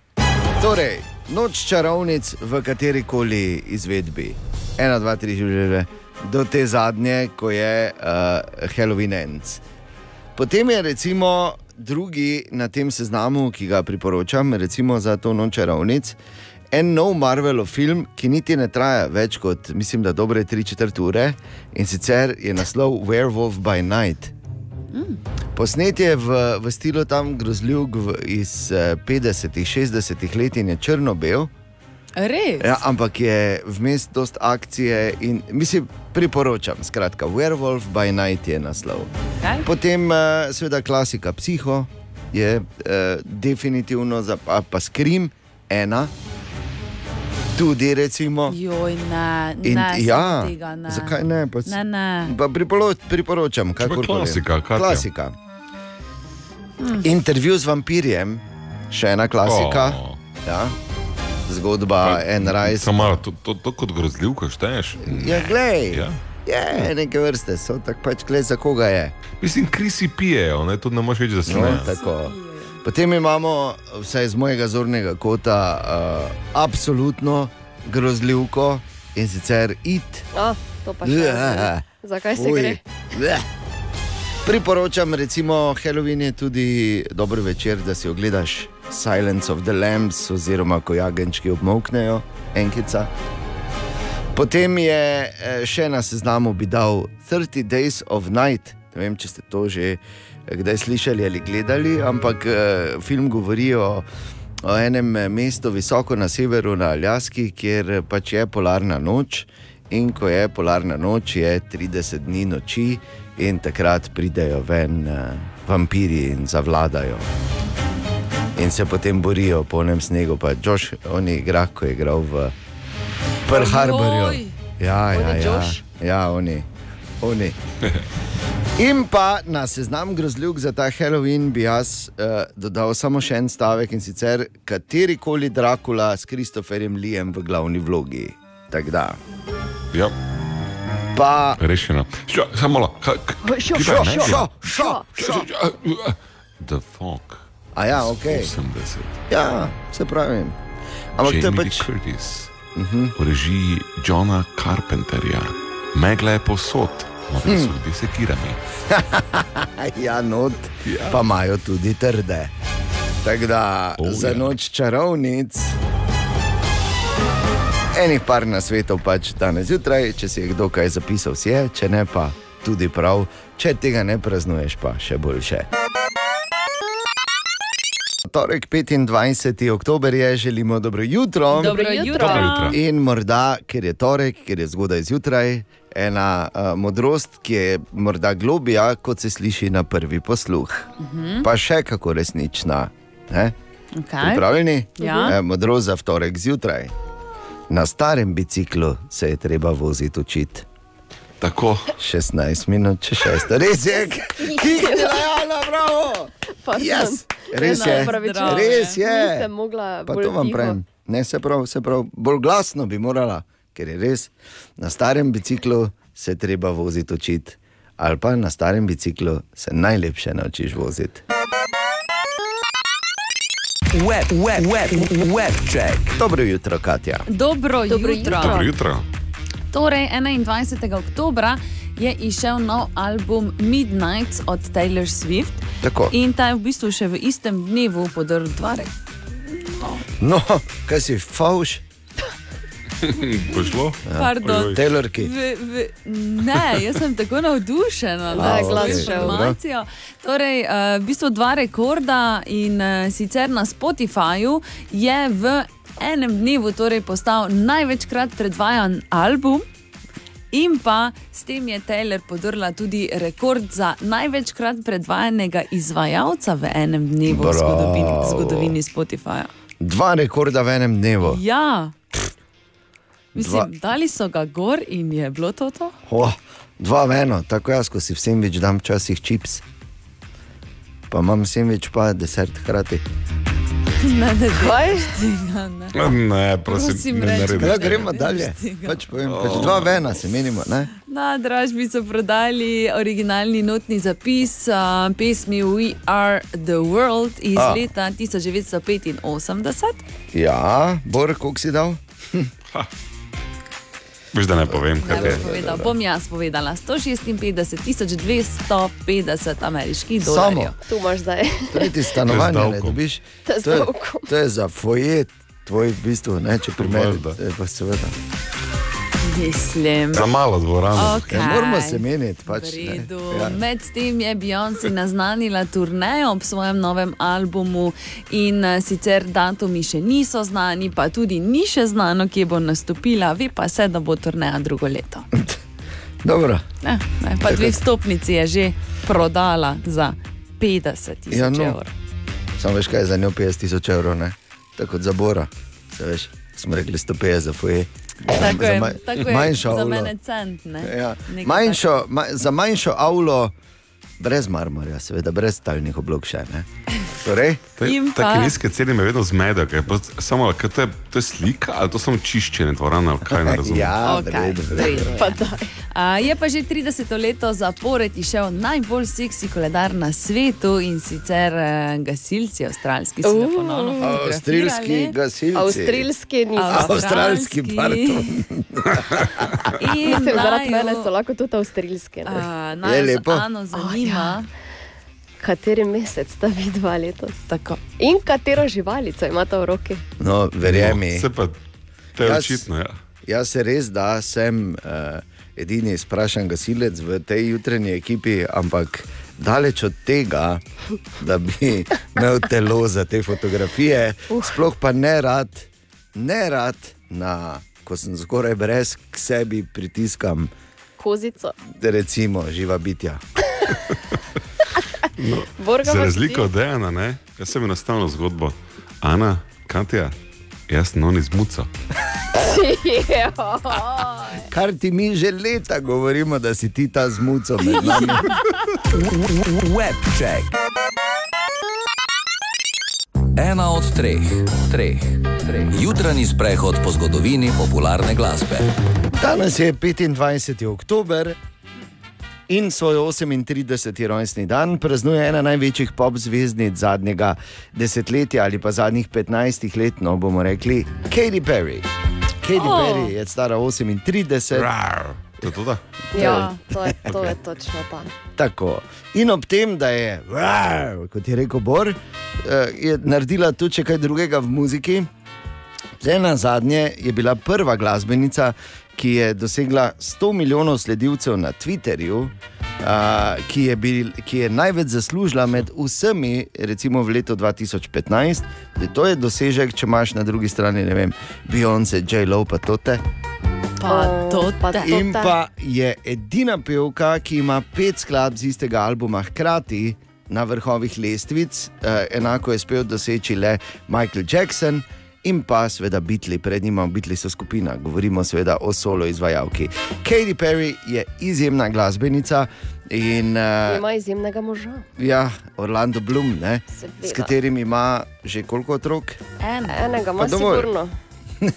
torej, noč čarovnic v kateri koli izvedbi. Ena, dva, tri, že do te zadnje, ko je uh, Halloween Ends. Potem je recimo drugi na tem seznamu, ki ga priporočam, recimo za to noč čarovnic. En nov Marvelov film, ki niti ne traja več kot, mislim, da dobre tri četrt ure, in sicer je naslov Werewolf by Night. Posnet je v, v stilu tam grozljivk v- iz eh, 50-ih, 60-ih let in je črno-bel. Res? Ja, ampak je vmes dost akcije in mislim, priporočam. Skratka, Werewolf by Night je naslov. Kaj? Potem, uh, seveda, klasika Psiho je uh, definitivno, za, pa, pa Scream ena, tudi recimo. Joj, ne, In, ne, ja, tega ne. zakaj ne? Pa, Ne, ne. Pa priporo, priporočam, pa kako klasika, Katja. klasika. Hm. Intervju z vampirjem, še ena klasika. O. Ja. Zgodba en raj. Samo malo, to, to, to kot grozljivko šteješ. Ja, glej. Ja. Je, neke vrste so, tako pač gled za koga je. Mislim, krisi pijejo, ne, to ne moreš reči, da so No, tako. Potem imamo, vsaj z mojega zornega kota, uh, absolutno grozljivko in sicer it. A, to pa še. Bleh. *laughs* Zakaj se Fuj. gre? Bleh. *laughs* Priporočam, recimo, Halloween je tudi dober večer, da si ogledaš Silence of the Lambs, oziroma ko jagenčki obmoknejo, enkica. Potem je eh, še na seznamu bi dal 30 Days of Night. Ne vem, če ste to že kdaj slišali ali gledali, ampak eh, film govori o, o enem eh, mestu visoko na severu, na Aljaski, kjer eh, pač je polarna noč. In ko je polarna noč, je 30 dni noči, in takrat pridejo ven vampiri in zavladajo. In se potem borijo po enem snegu, pa Josh, on je igral, ko je igral v Pearl Harborju. Ja, ja, Oni ja, Josh? ja, oni. oni. In pa na seznam grozljivk za ta Halloween bi jaz uh, dodal samo še en stavek in sicer katerikoli Dracula s Kristoferjem Lijem v glavni vlogi. Tako da. Ja. Pa. Rešeno. Šo, samo malo. Šo, ne? šo, Ja. šo, šo. The Fog. A ja, ok. 80. Ja, se pravi. Ampak to je pač. Curtis. Mhm. V režiji Johna Carpenterja. Megla je posod, morda Hm. so ljudje sekirani. *laughs* ja, not, ja. pa imajo tudi trde. Tako da oh, za ja. noč čarovnic. Enih par na svetu pač danes zjutraj, če si je kdo kaj zapisal, si je, če ne pa tudi prav, če tega ne praznuješ, pa še boljše. Torek 25. oktober je, želimo dobro jutro. Dobro jutro. Dobro jutro. In morda, ker je torek, ker je zgodaj zjutraj, ena uh, modrost, ki je morda globija, kot se sliši na prvi posluh. Mhm. Pa še kako resnična. Ne? Okej. Pripravljeni? Ja. E, modrost za torek zjutraj. Na starem biciklu se je treba voziti učiti. Tako. 16 minut, če 6. Res je, kiknila, Jana, bravo! Pardon. Yes, res je, opravičujem. res je. Pa bolj to vam pravim. Ne, se prav, se prav, bolj glasno bi morala, ker je res. Na starem biciklu se treba voziti učiti, ali pa na starem biciklu se najlepše naučiš voziti. Web, web, web, web check. Dobro jutro, Katja. Dobro, Dobro jutro. jutro. Dobro jutro. Torej, 21. oktober je izšel nov album Midnight od Taylor Swift. Tako. In ta je v bistvu še v istem dnevu podrl dvare. No, kaj si, fauš? *laughs* Pošlo? Pardon. Taylorki. V, v, ne, jaz sem tako navdušena A, nad ok, to informacijo. Torej, uh, v bistvu dva rekorda in uh, sicer na Spotifyju je v enem dnevu torej postal največkrat predvajan album. In pa s tem je Taylor podrla tudi rekord za največkrat predvajanega izvajalca v enem dnevu v zgodovini, Bravo. zgodovini Spotifyja. Dva rekorda v enem dnevu. Ja, mislim, Dva. dali so ga gor in je bilo to. to? Oh, dva v eno, tako jaz, ko si v sendvič dam včasih čips. Pa imam sendvič, pa desert hkrati. Ne, ne, Kaj? ne. Ne, prosim, Prosim, ne reči. naredi. Ja, gremo dalje. Pač povem, pač dva v ena se menimo. Ne? Na dražbi so prodali originalni notni zapis uh, pesmi We Are the World iz A. A. leta 1985. Ja, Bor, koliko si dal? Veš, da ne povem, kaj Ne je. bom povedal, bom jaz povedala 156 250 ameriških Samo. dolarjev. Tu imaš zdaj. *laughs* To je ti stanovanje, ne dobiš. To je To je, to je za foje, tvoj v bistvu, ne, če primerjaš. Seveda. Mislim. Za malo dvorano. Okej. Ne moramo se meniti. Pač. Ja. Medtem je Beyoncé naznanila turnejo ob svojem novem albumu, in eh, sicer datumi še niso znani, pa tudi ni še znano, kje bo nastopila, ve pa se, da bo turneja drugo leto. *laughs* Dobro. Ne, ne, pa dve vstopnici je že prodala za 50 tisoč Ja, no. evrov. Samo veš, kaj je za njo 50 tisoč evrov, ne? tako kot za Bora. Se veš, smo rekli 150 za foje. Tako Za je, ma- tako je manjšo za avlo. mene cent. Ne? Ja. Manjšo, ma, za manjšo avlo, brez marmorja, seveda, brez talnih oblog še. Ne? Torej, Take nizke cene me vedno zmedejo. ker pa Samo, kaj to je, to je slika ali to samo čiščenje dvorana, kaj ne *laughs* razumem. ja, Okej, v redu, v v redu. redu. Pa daj. A, je pa že 30 leto zapored izšel najbolj seksi koledar na svetu in sicer eh, gasilci, avstralski, so ga Uh. ponovno fotografirali. gasilci. Avstrijski niso. Avstralski, pardon. *laughs* In Mislim, zaradi mene so lahko tudi avstrijski. ne. a, Je naj lepo. Ano zanima. Kateri mesec sta vidva letos? Tako. In katero živalico imata v roki? No, verjemi. Se pa, to je Jaz- očitno. Ja. Jaz se res, da sem uh, edini sprašen gasilec v tej jutranji ekipi, ampak daleč od tega, da bi *laughs* imel telo za te fotografije, sploh pa ne rad, ne rad, na, ko sem skoraj brez k sebi pritiskam, Kozico. recimo, živa bitja. *laughs* Borga Za razliko od Dejana, ne? jaz sem enostavno zgodbo. Ana, Katja, jaz sem oni zmuca. *laughs* Kar ti mi že leta govorimo, da si ti ta zmuco med nami. Webček. Ena od treh, treh, treh. Jutranji sprehod po zgodovini popularne glasbe. Danes je 25. oktober in svoj 38. rojstni dan praznuje ena največjih pop zvezdnic zadnjega desetletja ali pa zadnjih 15 let, no bomo rekli Katy Perry. Katy Oh. Perry je stara 38. Rar. To je to, da? Ja, to je, to je točno ta. Tako. In ob tem, da je, "Rar", kot je rekel Bor, eh, je naredila tudi kaj drugega v muziki. Zdaj na zadnje je bila prva glasbenica, ki je dosegla 100 milijonov sledilcev na Twitterju, a, ki, je bil, ki je največ zaslužila med vsemi, recimo v letu 2015. Zdaj, to je dosežek, če imaš na drugi strani, ne vem, Beyoncé, J-Lo, pa tote. Pa to pa to In pa je edina pevka, ki ima pet skladb z istega albuma hkrati na vrhovih lestvic, eh, enako je uspel doseči le Michael Jackson. In pa seveda Beatles, pred njima Beatles so skupina, govorimo seveda o solo izvajalki. Katy Perry je izjemna glasbenica in uh, Ima izjemnega moža. ja, Orlando Bloom, ne, s katerim ima že koliko otrok. En. Enega ima sigurno. *laughs*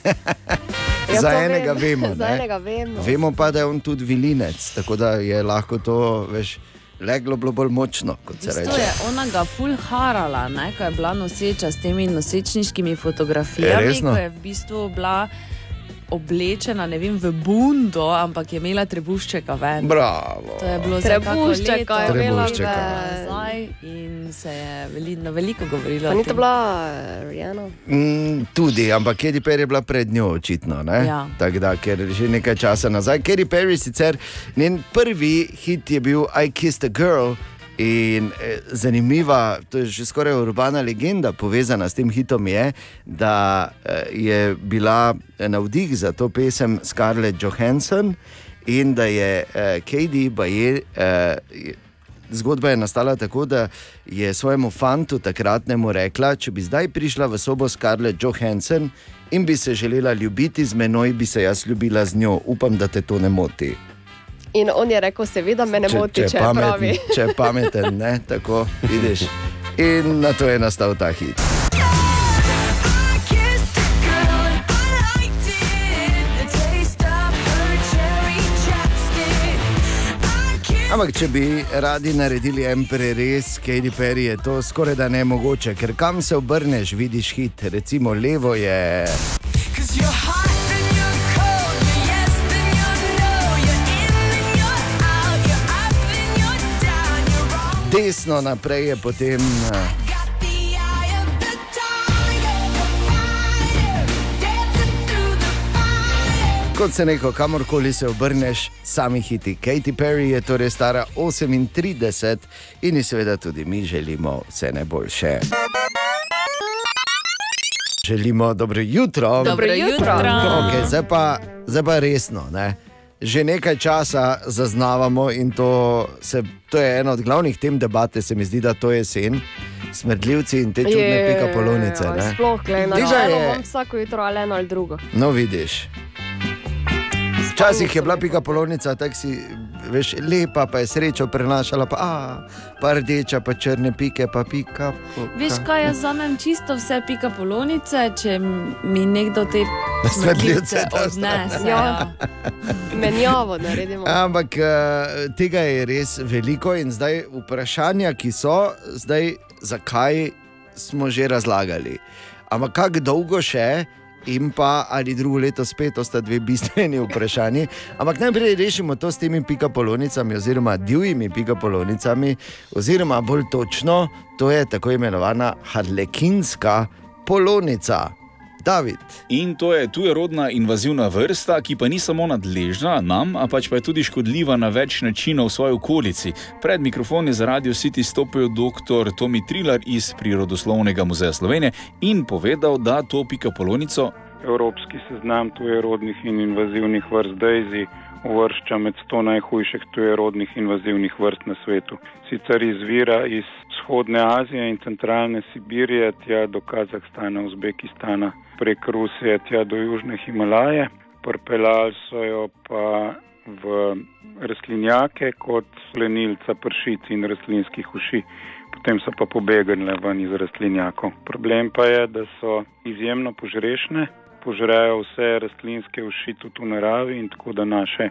Ja, Za enega vem. vemo. *laughs* Za ne. enega vemo. Vemo pa, da je on tudi vilinec, tako da je lahko to veš, leglo bilo bolj močno, kot se bistvu reče. je ona ga full harala, ne, ko je bila noseča s temi nosečniškimi fotografijami, resno? ko je v bistvu bila oblečena ne vem, v bundo, ampak je imela trebuščeka ven. Bravo. To je bilo za kako Trebuščeka je imela Trebuščeka. ven. nazaj in se je veli, na veliko govorilo. Pa o ni to bila Rihanna? Mm, tudi, ampak Katy Perry je bila pred njo, očitno. ne? Ja. Tako da, ker že nekaj časa nazaj. Katy Perry sicer njen prvi hit je bil I Kissed a Girl. In eh, zanimiva, to je že skoraj urbana legenda, povezana s tem hitom, je, da eh, je bila navdih za to pesem Scarlett Johansson in da je eh, Katie je- Zgodba je nastala tako, da je svojemu fantu takratnemu rekla, če bi zdaj prišla v sobo Scarlett Johansson in bi se želela ljubiti z menoj, bi se jaz ljubila z njo. Upam, da te to ne moti. In on je rekel, seveda me ne moti, če, je je pravi. pameten, *laughs* če je pameten, ne, tako vidiš. In na to je nastal ta hit. Ampak, če bi radi naredili en prerez, Katy Perry, je to skoraj da ne mogoče, ker kam se obrneš, vidiš hit, recimo levo je. Desno naprej je potem. eh, Kot se neko, kamorkoli se obrneš, sami hiti. Katy Perry je torej stara 38 in ji seveda tudi mi želimo vse najboljše. Želimo dobro jutro. Dobro jutro. Okay, zdaj, pa, zdaj pa resno. Ne? Že nekaj časa zaznavamo in to, se, to je ena od glavnih tem debate, se mi zdi, da to je jesen. Smrdljivci in te čudne Je, pika polonice. ne. Sploh, glej, na Tega načelu je- imam vsako jutro ali eno ali drugo. No, vidiš. Včasih je bila pika polonica, tako si veš, lepa, pa je srečo prenašala, pa, a, pa rdeča, pa črne pike, pa pika. poka. Veš kaj, jaz vzamem čisto vse pika polonice, če mi nekdo te da odnese. Ja. Ja. Menjavo naredimo. Ampak eh, tega je res veliko in zdaj vprašanja, ki so, zdaj zakaj smo že razlagali. Ampak kako dolgo še? In pa ali drugo leto spet, to sta dve bistveni *laughs* vprašanji. Ampak najprej rešimo to s temi pikapolonicami, oziroma divjimi pikapolonicami, oziroma bolj točno, to je tako imenovana harlekinska polonica. David. In to je tujerodna invazivna vrsta, ki pa ni samo nadležna nam, a pač pa je tudi škodljiva na več načinov v svoji okolici. Pred mikrofon je za Radio City stopil dr. Tomi Trilar iz Prirodoslovnega muzeja Slovenije in povedal, da to pika polonico Evropski seznam tujerodnih in invazivnih vrst Daisy uvršča med 100 najhujših tujerodnih invazivnih vrst na svetu. Sicer izvira iz vzhodne Azije in centralne Sibirije, tja do Kazahstana, Uzbekistana, prek Rusije, tja do južne Himalaje. Prpeljali so jo pa v rastlinjake kot plenilca pršic in rastlinskih uši. Potem so pa pobegnile ven iz rastlinjakov. Problem pa je, da so izjemno požrešne, požrejo vse rastlinske uši tudi v naravi in tako da naše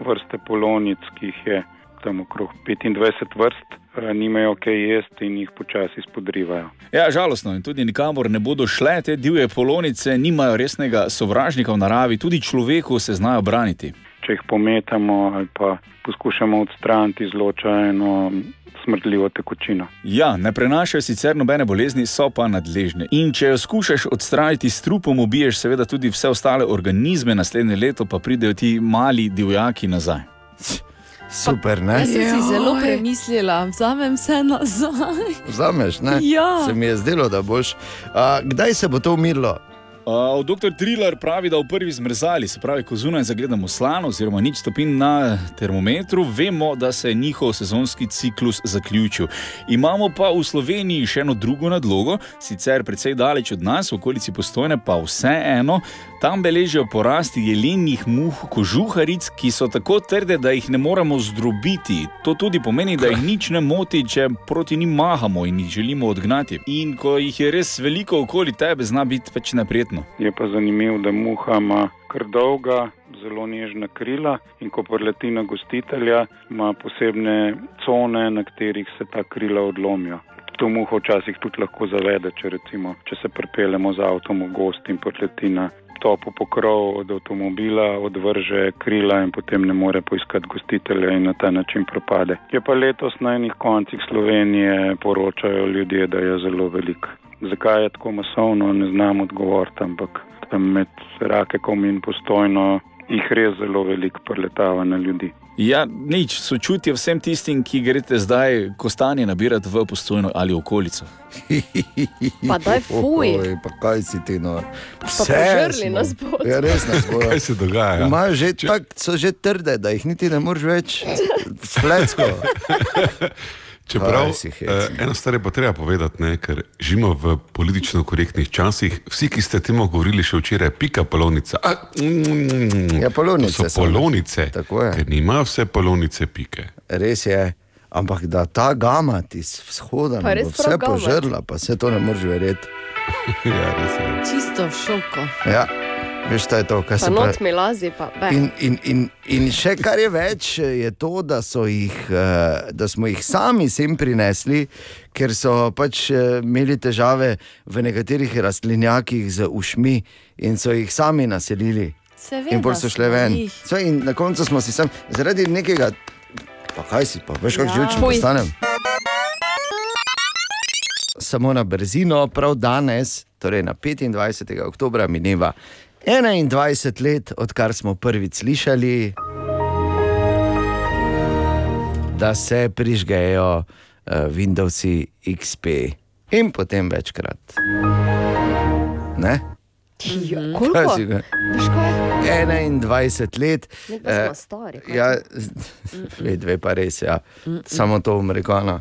vrste polonic, ki jih je tam okrog 25 vrst, eh, nimajo kaj jesti in jih počasi spodrivajo. Ja, žalostno in tudi nikamor ne bodo šle, te divje polonice nimajo resnega sovražnika v naravi, tudi človeku se znajo braniti. Če jih pometamo ali pa poskušamo odstraniti, izloča eno smrdljivo tekočino. Ja, ne prenašajo sicer nobene bolezni, so pa nadležne. In če jo skušaš odstraniti s trupom, ubiješ seveda tudi vse ostale organizme, naslednje leto pa pridejo ti mali divjaki nazaj. Super, ne? Jaz sem si zelo premislila, vzamem vse nazaj. Vzameš, ne? Ja. Se mi je zdelo, da boš. A, kdaj se bo to umirilo? Uh, Doktor Trilar pravi, da v prvi zmrzali, se pravi, ko zunaj zagledamo slano, oziroma nič stopinj na termometru, vemo, da se je njihov sezonski ciklus zaključil. Imamo pa v Sloveniji še eno drugo nadlogo, sicer precej daleč od nas, v okolici postojne, pa vseeno. Tam beležijo porast jelenjih muh, kožuharic, ki so tako trde, da jih ne moremo zdrobiti. To tudi pomeni, da jih nič ne moti, če proti njim mahamo in jih želimo odgnati. In ko jih je res veliko okoli tebe, zna biti pač neprijetno. Je pa zanimivo, da muha ima kar dolga, zelo nežna krila in ko preleti na gostitelja, ima posebne cone, na katerih se ta krila odlomijo. To muho včasih tudi lahko zavede, če, recimo, če se pripeljemo z avtom v gost in preleti na topo pokrov od avtomobila, odvrže krila in potem ne more poiskati gostitelja in na ta način propade. Je pa letos na enih koncih Slovenije poročajo ljudje, da je zelo velik. Zakaj je tako masovno, ne znam odgovoriti, ampak tam med Rakekom in postojno jih res zelo veliko preletava na ljudi. Ja, nič, sočutje vsem tistim, ki greste zdaj kostanje nabirati v postojno ali okolico. Pa daj fuj. Oj, pa kaj si ti no? Pa požrli nas bodo. Ja, res nas bodo. Kaj se dogaja? Imajo že tak, so že trde, da jih niti ne moreš več *laughs* spletsko. Čeprav si hecen. eh, eno stvar je pa treba povedati, ne, ker živimo v politično korektnih časih. Vsi, ki ste temu govorili še včeraj, pika polovnica. A, mm, Ja, polovnice to so. so polovnice. Tako je. Ker nima vse polovnice pike. Res je. Ampak da ta gama ti z vzhoda res vse požrla, pa se to ne moreš verjeti. *laughs* ja, res je. Čisto v šoku. Ja, veš, šta je to, kar Pa se pravi. mi lazi, pa be. In, in, in, in še kar je več, je to, da, jih, eh, da smo jih sami sem prinesli, ker so pač eh, imeli težave v nekaterih rastlinjakih z ušmi in so jih sami naselili. Seveda in pol so šle ven. Sve, in na koncu smo si sami, zaradi nekega, pa kaj si pa, veš, kako Ja. živčen postanem. Samo na brzino, prav danes, torej na 25. oktober, mineva 21 let, odkar smo prvič slišali, da se prižgejo uh, Windowsi XP in potem večkrat. Ne? Ja, Kaj koliko? si kaj? 21 let. Smo eh, stari, kaj Ja, *laughs* dve, dve pa res, ja. samo to amerikana.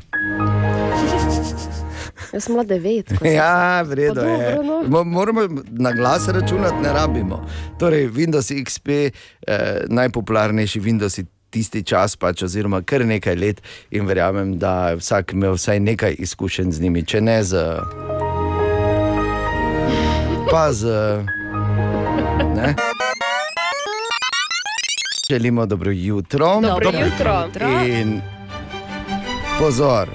Jaz sem bila devet. ko *laughs* sem Ja, vredno je. dobro, no. Mo- Moramo na glas računati, ne rabimo. Torej, Windows XP, eh, najpopularnejši Windows tisti čas, pač, oziroma kar nekaj let, in verjamem, da je vsak imel vsaj nekaj izkušenj z njimi, če ne z. Pa z. Ne? Želimo dobro jutro. Dobro jutro. In pozor.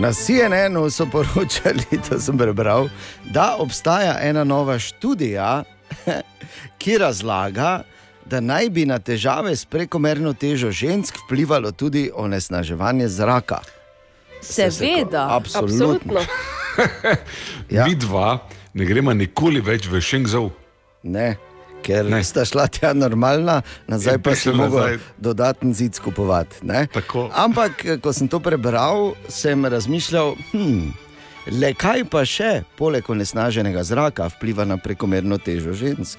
Na CNN-u so poročali, *laughs* da sem prebral, da obstaja ena nova študija, *laughs* ki razlaga, da naj bi na težave s prekomerno težo žensk vplivalo tudi onesnaževanje zraka. Seveda. Absolutno. Ja. *laughs* Mi dva ne gremo nikoli več v Šengzov. Ne, ker ne. sta šla tja normalna, nazaj In pa si nazaj. dodaten zid kupovati. ne. Ampak, eh, ko sem to prebral, sem razmišljal, hm, le kaj pa še, poleg onesnaženega zraka, vpliva na prekomerno težo žensk.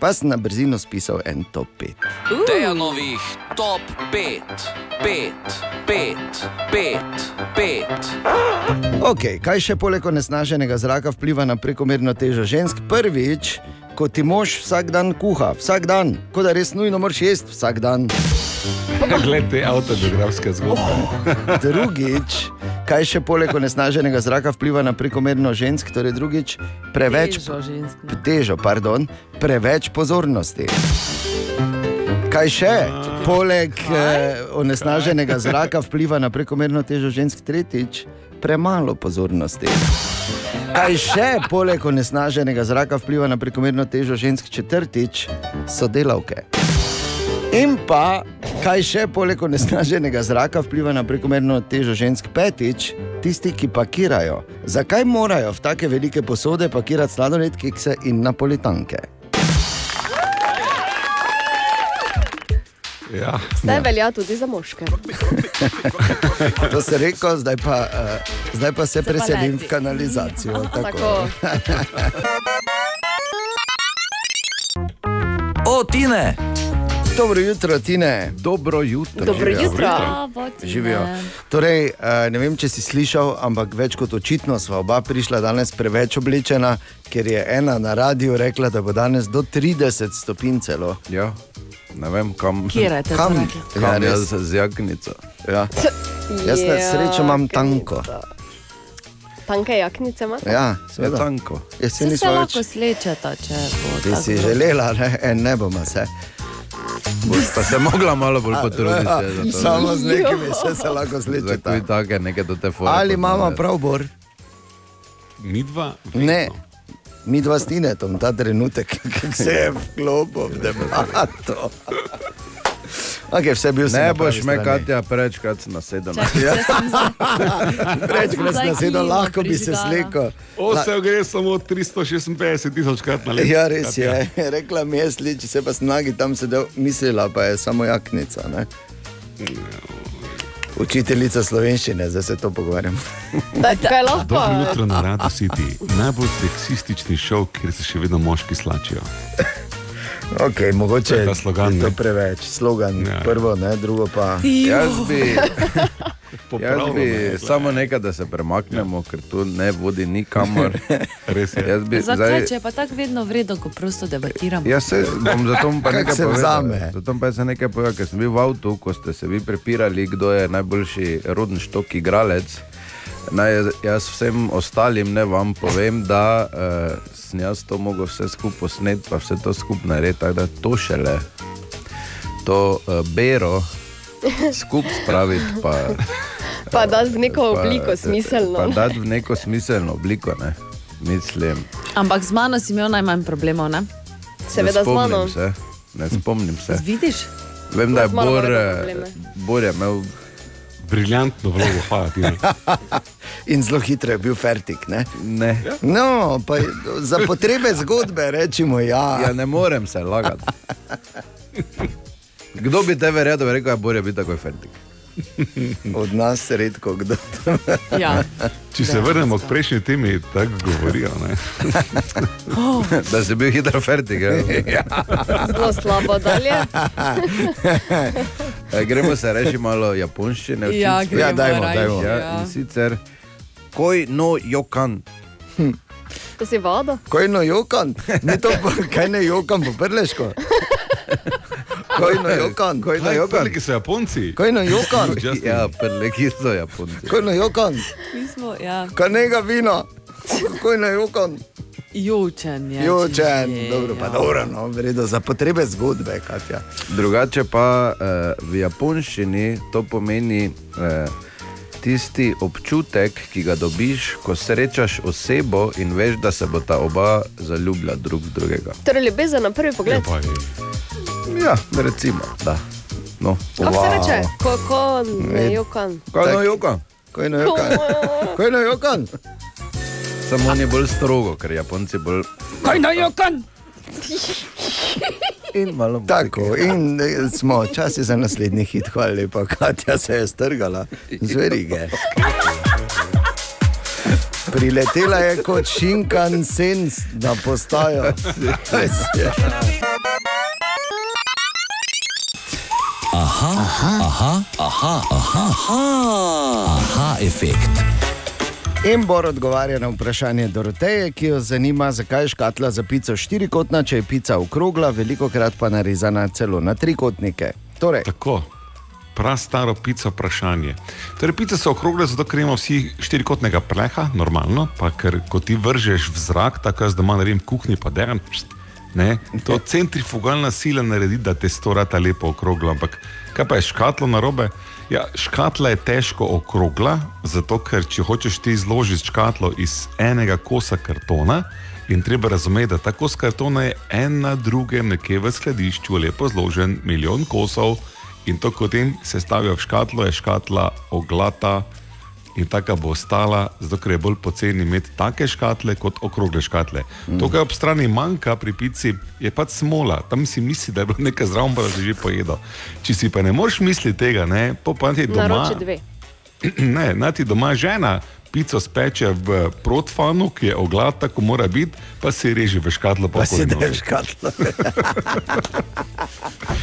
Pa sem na brzino spisal en top 5. Dejanovih top 5, 5, 5, 5, 5. Okay, kaj še poleg onesnaženega zraka vpliva na prekomerno težo žensk? Prvič, ko ti mož vsak dan kuha, vsak dan, kot da res nujno moraš jesti vsak dan. *laughs* Glede te avtobiografske zgodbe. *laughs* Drugič, kaj še poleg onesnaženega zraka vpliva na prekomerno žensk, torej drugič, preveč Težo žensk. težo, pardon, preveč pozornosti. Kaj še poleg eh, onesnaženega zraka vpliva na prekomerno težo žensk, tretjič, premalo pozornosti. Kaj še poleg onesnaženega zraka vpliva na prekomerno težo žensk, četrtič, sodelavke. In pa, kaj še poleg onesnaženega zraka vpliva na prekomerno težo žensk, petič, tisti, ki pakirajo. Zakaj morajo v take velike posode pakirati sladoled, kekse in napolitanke? Ja. Vse velja tudi za moške. *laughs* To se reko, zdaj pa, uh, zdaj pa se pa preselim leti. v kanalizacijo. Tako. O, Tine! Dobro jutro, Tine. Dobro jutro. Dobro Živijo. jutro. Živijo. Torej, eh, ne vem, če si slišal, ampak več kot očitno sva oba prišla danes preveč oblečena, ker je ena na radiju rekla, da bo danes do 30 stopinj celo. Ja, ne vem kam. Kjer je to Kam? Ja, Kam res. jaz z jaknico. Ja. Jaz na srečo imam tanko. Tanke jaknice imate? Ja, Je seveda. tanko. Jaz se Se, se nisem več. lahko slečeta, če bo Ti tako. si želela, ne, en ne bomo se. Pa se mogla malo bolj potruditi. Ja, za to. Samo z nekimi se, se lahko slečeta. take. Ali imamo prav, Bor? Mi dva? Ne. Mi dva s Tinetom, ta trenutek, *laughs* ki se je vklopil v debato. Okay, vse bil sem Ne na boš me. Katja, prečkrat nasedel. *laughs* Prečkrat sem nasedel, lahko bi se slekel. Osel gre samo 356 tisoč krat na leto. Ja, res je. *laughs* Rekla mi je, sliči se pa snagi tam sedel, mislila pa je samo jaknica. Ne? Učiteljica slovenščine, zdaj se to pogovarjam. *laughs* Kaj lahko? Dobro jutro na Radio City, najbolj seksistični šov, kjer se še vedno moški slačijo. *laughs* Okay, mogoče je slogan, je to ne? preveč. Slogan, ja. prvo, ne, drugo pa. Jaz bi, *laughs* jaz bi je, samo nekaj, da se premaknemo, ker tu ne vodi nikamor. *laughs* Res je. Jaz bi Zakaj, zdaj- če je pa tako vedno vredno, ko prosto debatiramo? Jaz se bom zato pa *laughs* nekaj se povedal. vzame? Zato pa se nekaj povedal, ker sem bil v avtu, ko ste se vi prepirali, kdo je najboljši rodni štok igralec. Naj jaz vsem ostalim ne vam povem, da uh, sem jaz to mogel vse skupaj posnet, pa vse to skupaj narediti, tako da to šele, to uh, bero *laughs* skupaj spraviti. Pa, Pa dati v neko pa- obliko smiselno. Pa dati v neko smiselno obliko, ne? mislim. Ampak z mano si imel najmanj problemov, ne? Seveda ne z mano. se, ne spomnim se. *laughs* Vidiš? Vem, da je Bor. Bor je imel briljantno vlogo, hvala ti. *laughs* In zelo hitro je bil fertik. Ne? Ne. No, pa za potrebe zgodbe rečemo ja. Ja, ne morem se lagati. *laughs* Kdo bi te verjel, da bi rekel, da je Bor je bil takoj fertik? Od nas redko kdo. Ja. Če se vrnemo k prejšnji temi, tako govorijo. Ne? Oh. da si bil hitro fertik. Ja. Zelo slabo dalje. E, Gremo se reči malo japonščine. Ja, Ja, dajmo, raje, dajmo. Ja, ja. in sicer, koj no jokan. To si voda? Kaj no jokan? Ne to, kaj ne jokan po prleško? Kaj no jokan? Koj no Kaj, jokan. prleki so Japonci? Kaj no jokan? Ja, prleki so japonci. Kaj no jokan? Mi smo, ja, Kaj nega vina? Kaj no jokan? jočen. Je, Jočen, če že, dobro, pa ja. dobro, no, vredo, za potrebe zgodbe, Katja. Drugače pa eh, v japonščini to pomeni eh, tisti občutek, ki ga dobiš, ko srečaš osebo in veš, da se bo ta oba zaljubila drug v drugega. Torej, ljubezen na prvi pogled. Ja, recimo, da. No. Kako se reče? Kako ne Ed- jokan. Kaj no joka? Kaj no jokan? Kaj no jokan? *laughs* Samo on je bolj strogo, ker Japonci bolj. Kaj no jokan? In malo Tako, in eh, smo časi za naslednji hit, hvala lepa, Katja se je strgala z verige. Priletela je kot šinkan sens na postajo. Aha, aha, aha, aha, aha, aha, aha efekt. In Bor odgovarja na vprašanje Doroteje, ki jo zanima, zakaj je škatla za pico štirikotna, če je pica okrogla, veliko krat pa narezana celo na trikotnike. Torej, Tako, prav staro pico vprašanje. Torej, pice so okrogle, zato ker imamo vsi štirikotnega pleha, normalno, pa ker ko ti vržeš v zrak, tako jaz doma naredim kuhni, pa dejan. Ne, to *laughs* centrifugalna sila naredi, da te storata lepo okroglo. Ampak kaj pa je škatlo na robe? Ja, škatla je težko okrogla, zato ker če hočeš ti izložiti škatlo iz enega kosa kartona, in treba razumeti, da ta kos kartona je en na drugem nekje v skladišču, lepo zložen, milijon kosov, in to, ko tem se stavijo v škatlo, je škatla oglata in taka bo ostala, zato ker je bolj poceni imeti take škatle kot okrogle škatle. Mm. To, kar ob strani manjka pri pici, je pač smola. Tam si misli, da je bilo nekaj zraven, pa da si že pojedel. Če si pa ne moreš misliti tega, ne, po pa ti doma. Naroči dve. *clears throat* Ne, naj ti doma žena pico speče v protfanu, ki je oglat, tako mora biti, pa si reži v škatlo. pa si pokojno. daš škatlo.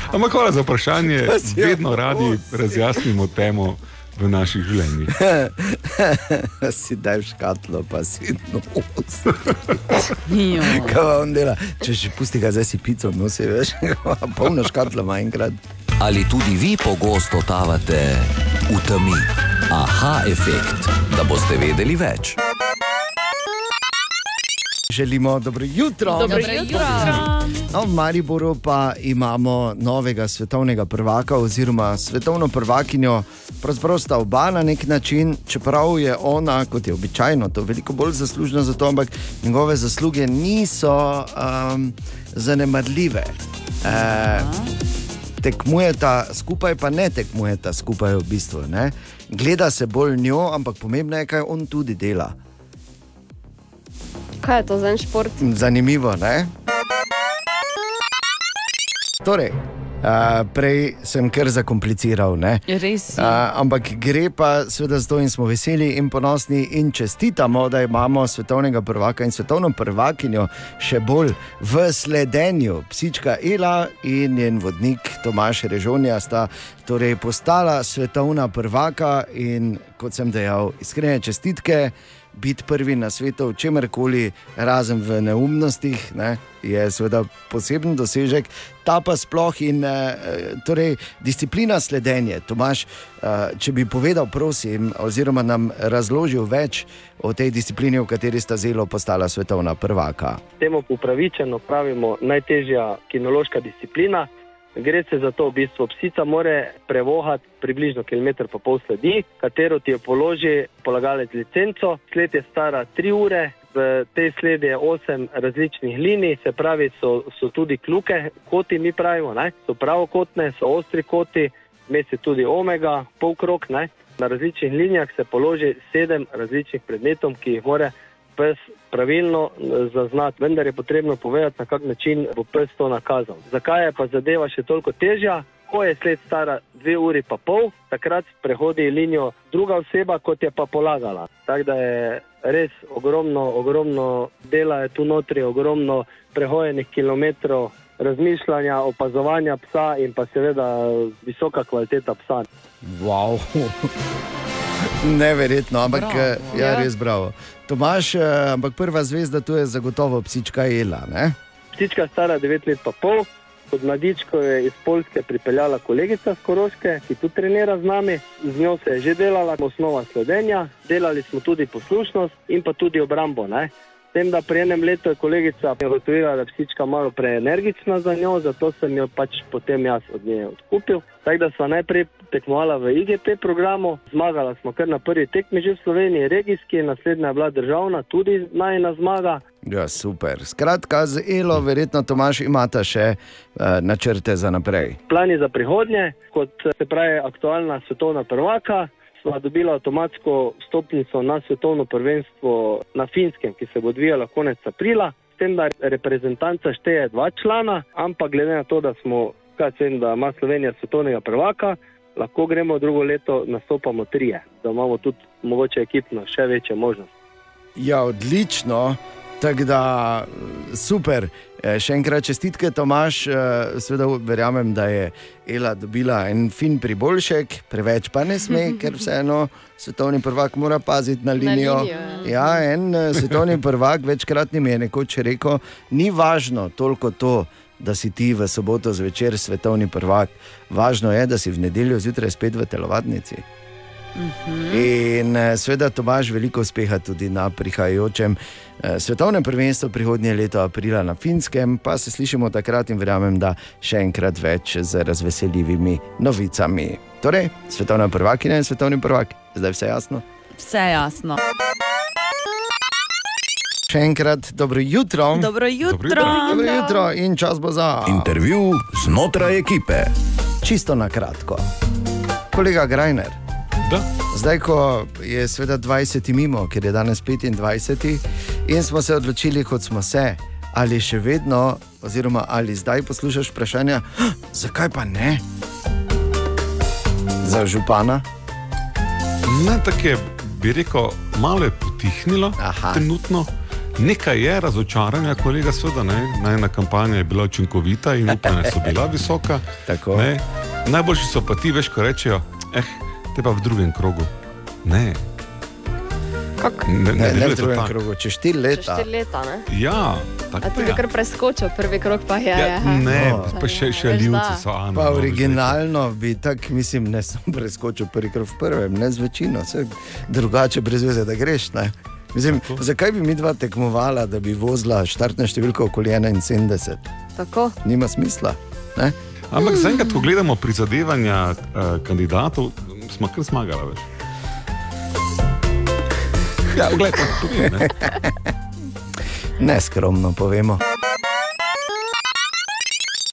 *laughs* Ampak hvala za vprašanje. Pa Vedno radi razjasnimo temo v naših življenjih. *laughs* si daš škatlo, pa si. Jo. Kaj pa on dela? Če že pusti ga, zdaj si pico nosi, veš, *laughs* polno škatlo ima enkrat. Ali tudi vi pogosto totavate v temi? Aha efekt, da boste vedeli več. Želimo dobro jutro. Dobro jutro. No, v Mariboru pa imamo novega svetovnega prvaka, oziroma svetovno prvakinjo. Pravzaprav sta oba na nek način, čeprav je ona, kot je običajno, to veliko bolj zaslužna za to, ampak njegove zasluge niso um, zanemarljive. E, tekmujeta skupaj, pa ne tekmujeta skupaj v bistvu. Ne? Gleda se bolj njo, ampak pomembno je, kaj on tudi dela. Kaj je to za en šport? Zanimivo, ne? Torej, uh, prej sem kar zakompliciral. Ne? Res si. Uh, ampak gre pa seveda za to, in smo veseli in ponosni in čestitamo, da imamo svetovnega prvaka in svetovno prvakinjo, še bolj v sledenju. Psička Ela in njen vodnik Tomaš Režonja sta torej postala svetovna prvaka in kot sem dejal, iskrene čestitke. Biti prvi na svetu v čemerkoli, razen v neumnostih, ne, je seveda poseben dosežek, ta pa sploh in eh, torej disciplina sledenja. Tomaš, eh, če bi povedal, prosim, oziroma nam razložil več o tej disciplini, v kateri sta zelo postala svetovna prvaka. Temu upravičeno pravimo najtežja kinološka disciplina. Gre se za to, v bistvu psica more prevohati približno kilometr pa pol sledi, katero ti jo položi polagalec licenco. Sled je stara 3 ure, v tej sledi je 8 različnih linij, se pravi, so, so tudi kluke, koti mi pravimo, ne? so pravokotne, so ostri koti, mes je tudi omega, polkrok. Ne? Na različnih linijah se položi 7 različnih predmetov, ki jih more pes pravilno eh, zaznati, vendar je potrebno povedati, na kak način bo pes to nakazal. Zakaj je pa zadeva še toliko težja? Ko je sled stara dve uri pa pol, takrat prehodi linijo druga oseba, kot je pa polagala. Tako da je res ogromno, ogromno dela je tu notri, ogromno prehojenih kilometrov razmišljanja, opazovanja psa in pa seveda visoka kvaliteta psa. Wow. *laughs* Neverjetno, ampak Bravo. bravo. ja, Ja. res bravo. Tomaš, eh, ampak prva zvezda tu je zagotovo psička Ela. Ne? Ptička stara 9 let pa pol, kot mladičko je iz Poljske pripeljala kolegica z Koroške, ki tu trenira z nami. Z njo se je že delala osnova sledenja, delali smo tudi poslušnost in pa tudi obrambo. Ne? Tem, da pri enem letu je kolegica ugotovila, da je psička malo preenergična za njo, zato sem jo pač potem jaz od nje odkupil. Tako da smo najprej tekmovala v IGP programu, zmagala smo kar na prvi tekmi že v Sloveniji, regijski, naslednja je bila državna, tudi najna zmaga. Ja, super. Skratka, z Elo, verjetno Tomaš imata še uh, načrte za naprej. Plani za prihodnje, kot se pravi aktualna svetovna prvaka, sva dobila avtomatsko stopnico na svetovno prvenstvo na Finskem, ki se bo odvijalo konec aprila. S tem, da reprezentanca šteje dva člana, ampak glede na to, da smo, kaj vem, da ima Slovenija svetovnega prvaka, lahko gremo drugo leto, nastopamo trije, da imamo tudi mogoče ekipno še večje možnosti. Ja, odlično. Tako da super. Eh, Še enkrat čestitke, Tomaš. Eh, Sveda verjamem, da je Ela dobila en fin priboljšek, preveč pa ne sme, *laughs* ker vseeno svetovni prvak mora paziti na linijo. linijo, ja, en eh, *laughs* svetovni prvak večkrat mi je nekoč rekel, ni važno toliko to. Da si ti v soboto zvečer svetovni prvak, važno je, da si v nedeljo zjutraj spet v telovadnici. In eh, seveda, Tomaž, veliko uspeha tudi na prihajajočem eh, svetovnem prvenstvu prihodnje leto aprila na Finskem, pa se slišimo takrat in verjamem, da še enkrat več z razveseljivimi novicami. Torej, svetovna prvakinja in svetovni prvak, zdaj vse jasno. Vse jasno. Še enkrat dobro jutro. Dobro jutro. Dobro jutro in čas bo za intervju znotraj ekipe. Čisto na kratko. Kolega Grajner. Da. Zdaj, ko je sveda 20 mimo, ker je danes 25, in smo se odločili, kot smo se, ali še vedno, oziroma ali zdaj poslušaš vprašanja, "Hm, zakaj pa ne? Za župana? Ne, tako je, bi rekel, malo je potihnilo, Aha. trenutno. Nekaj je razočaranja, kolega, seveda, ne. Najna kampanja je bila učinkovita in upanja so bila visoka. *laughs* Ne. Najboljši so pa ti, veš, ko rečejo, eh, te pa v drugem krogu. Ne. Ne, Ne, ne deluje v to drugem tako. krogu, čez štiri leta. Štiri leta, ne? Ja, A tako tudi je. kar preskočil, prvi krok pa je. Ja, je, ha. ne, No. pa še, še da. so Ana. Pa no, originalno bi tako, mislim, ne sem preskočil prvi krog v prvem, ne z večino, vse drugače brez veze, da greš. Ne? Mislim, zakaj bi mi dva tekmovala, da bi vozila štartno številko okoli 71? Tako. Nima smisla. Ne? Ampak zaenkrat, ko gledamo prizadevanja uh, kandidatov, smo kar zmagali. Veš. Ja, gledaj, tudi ne. *laughs* Neskromno povemo.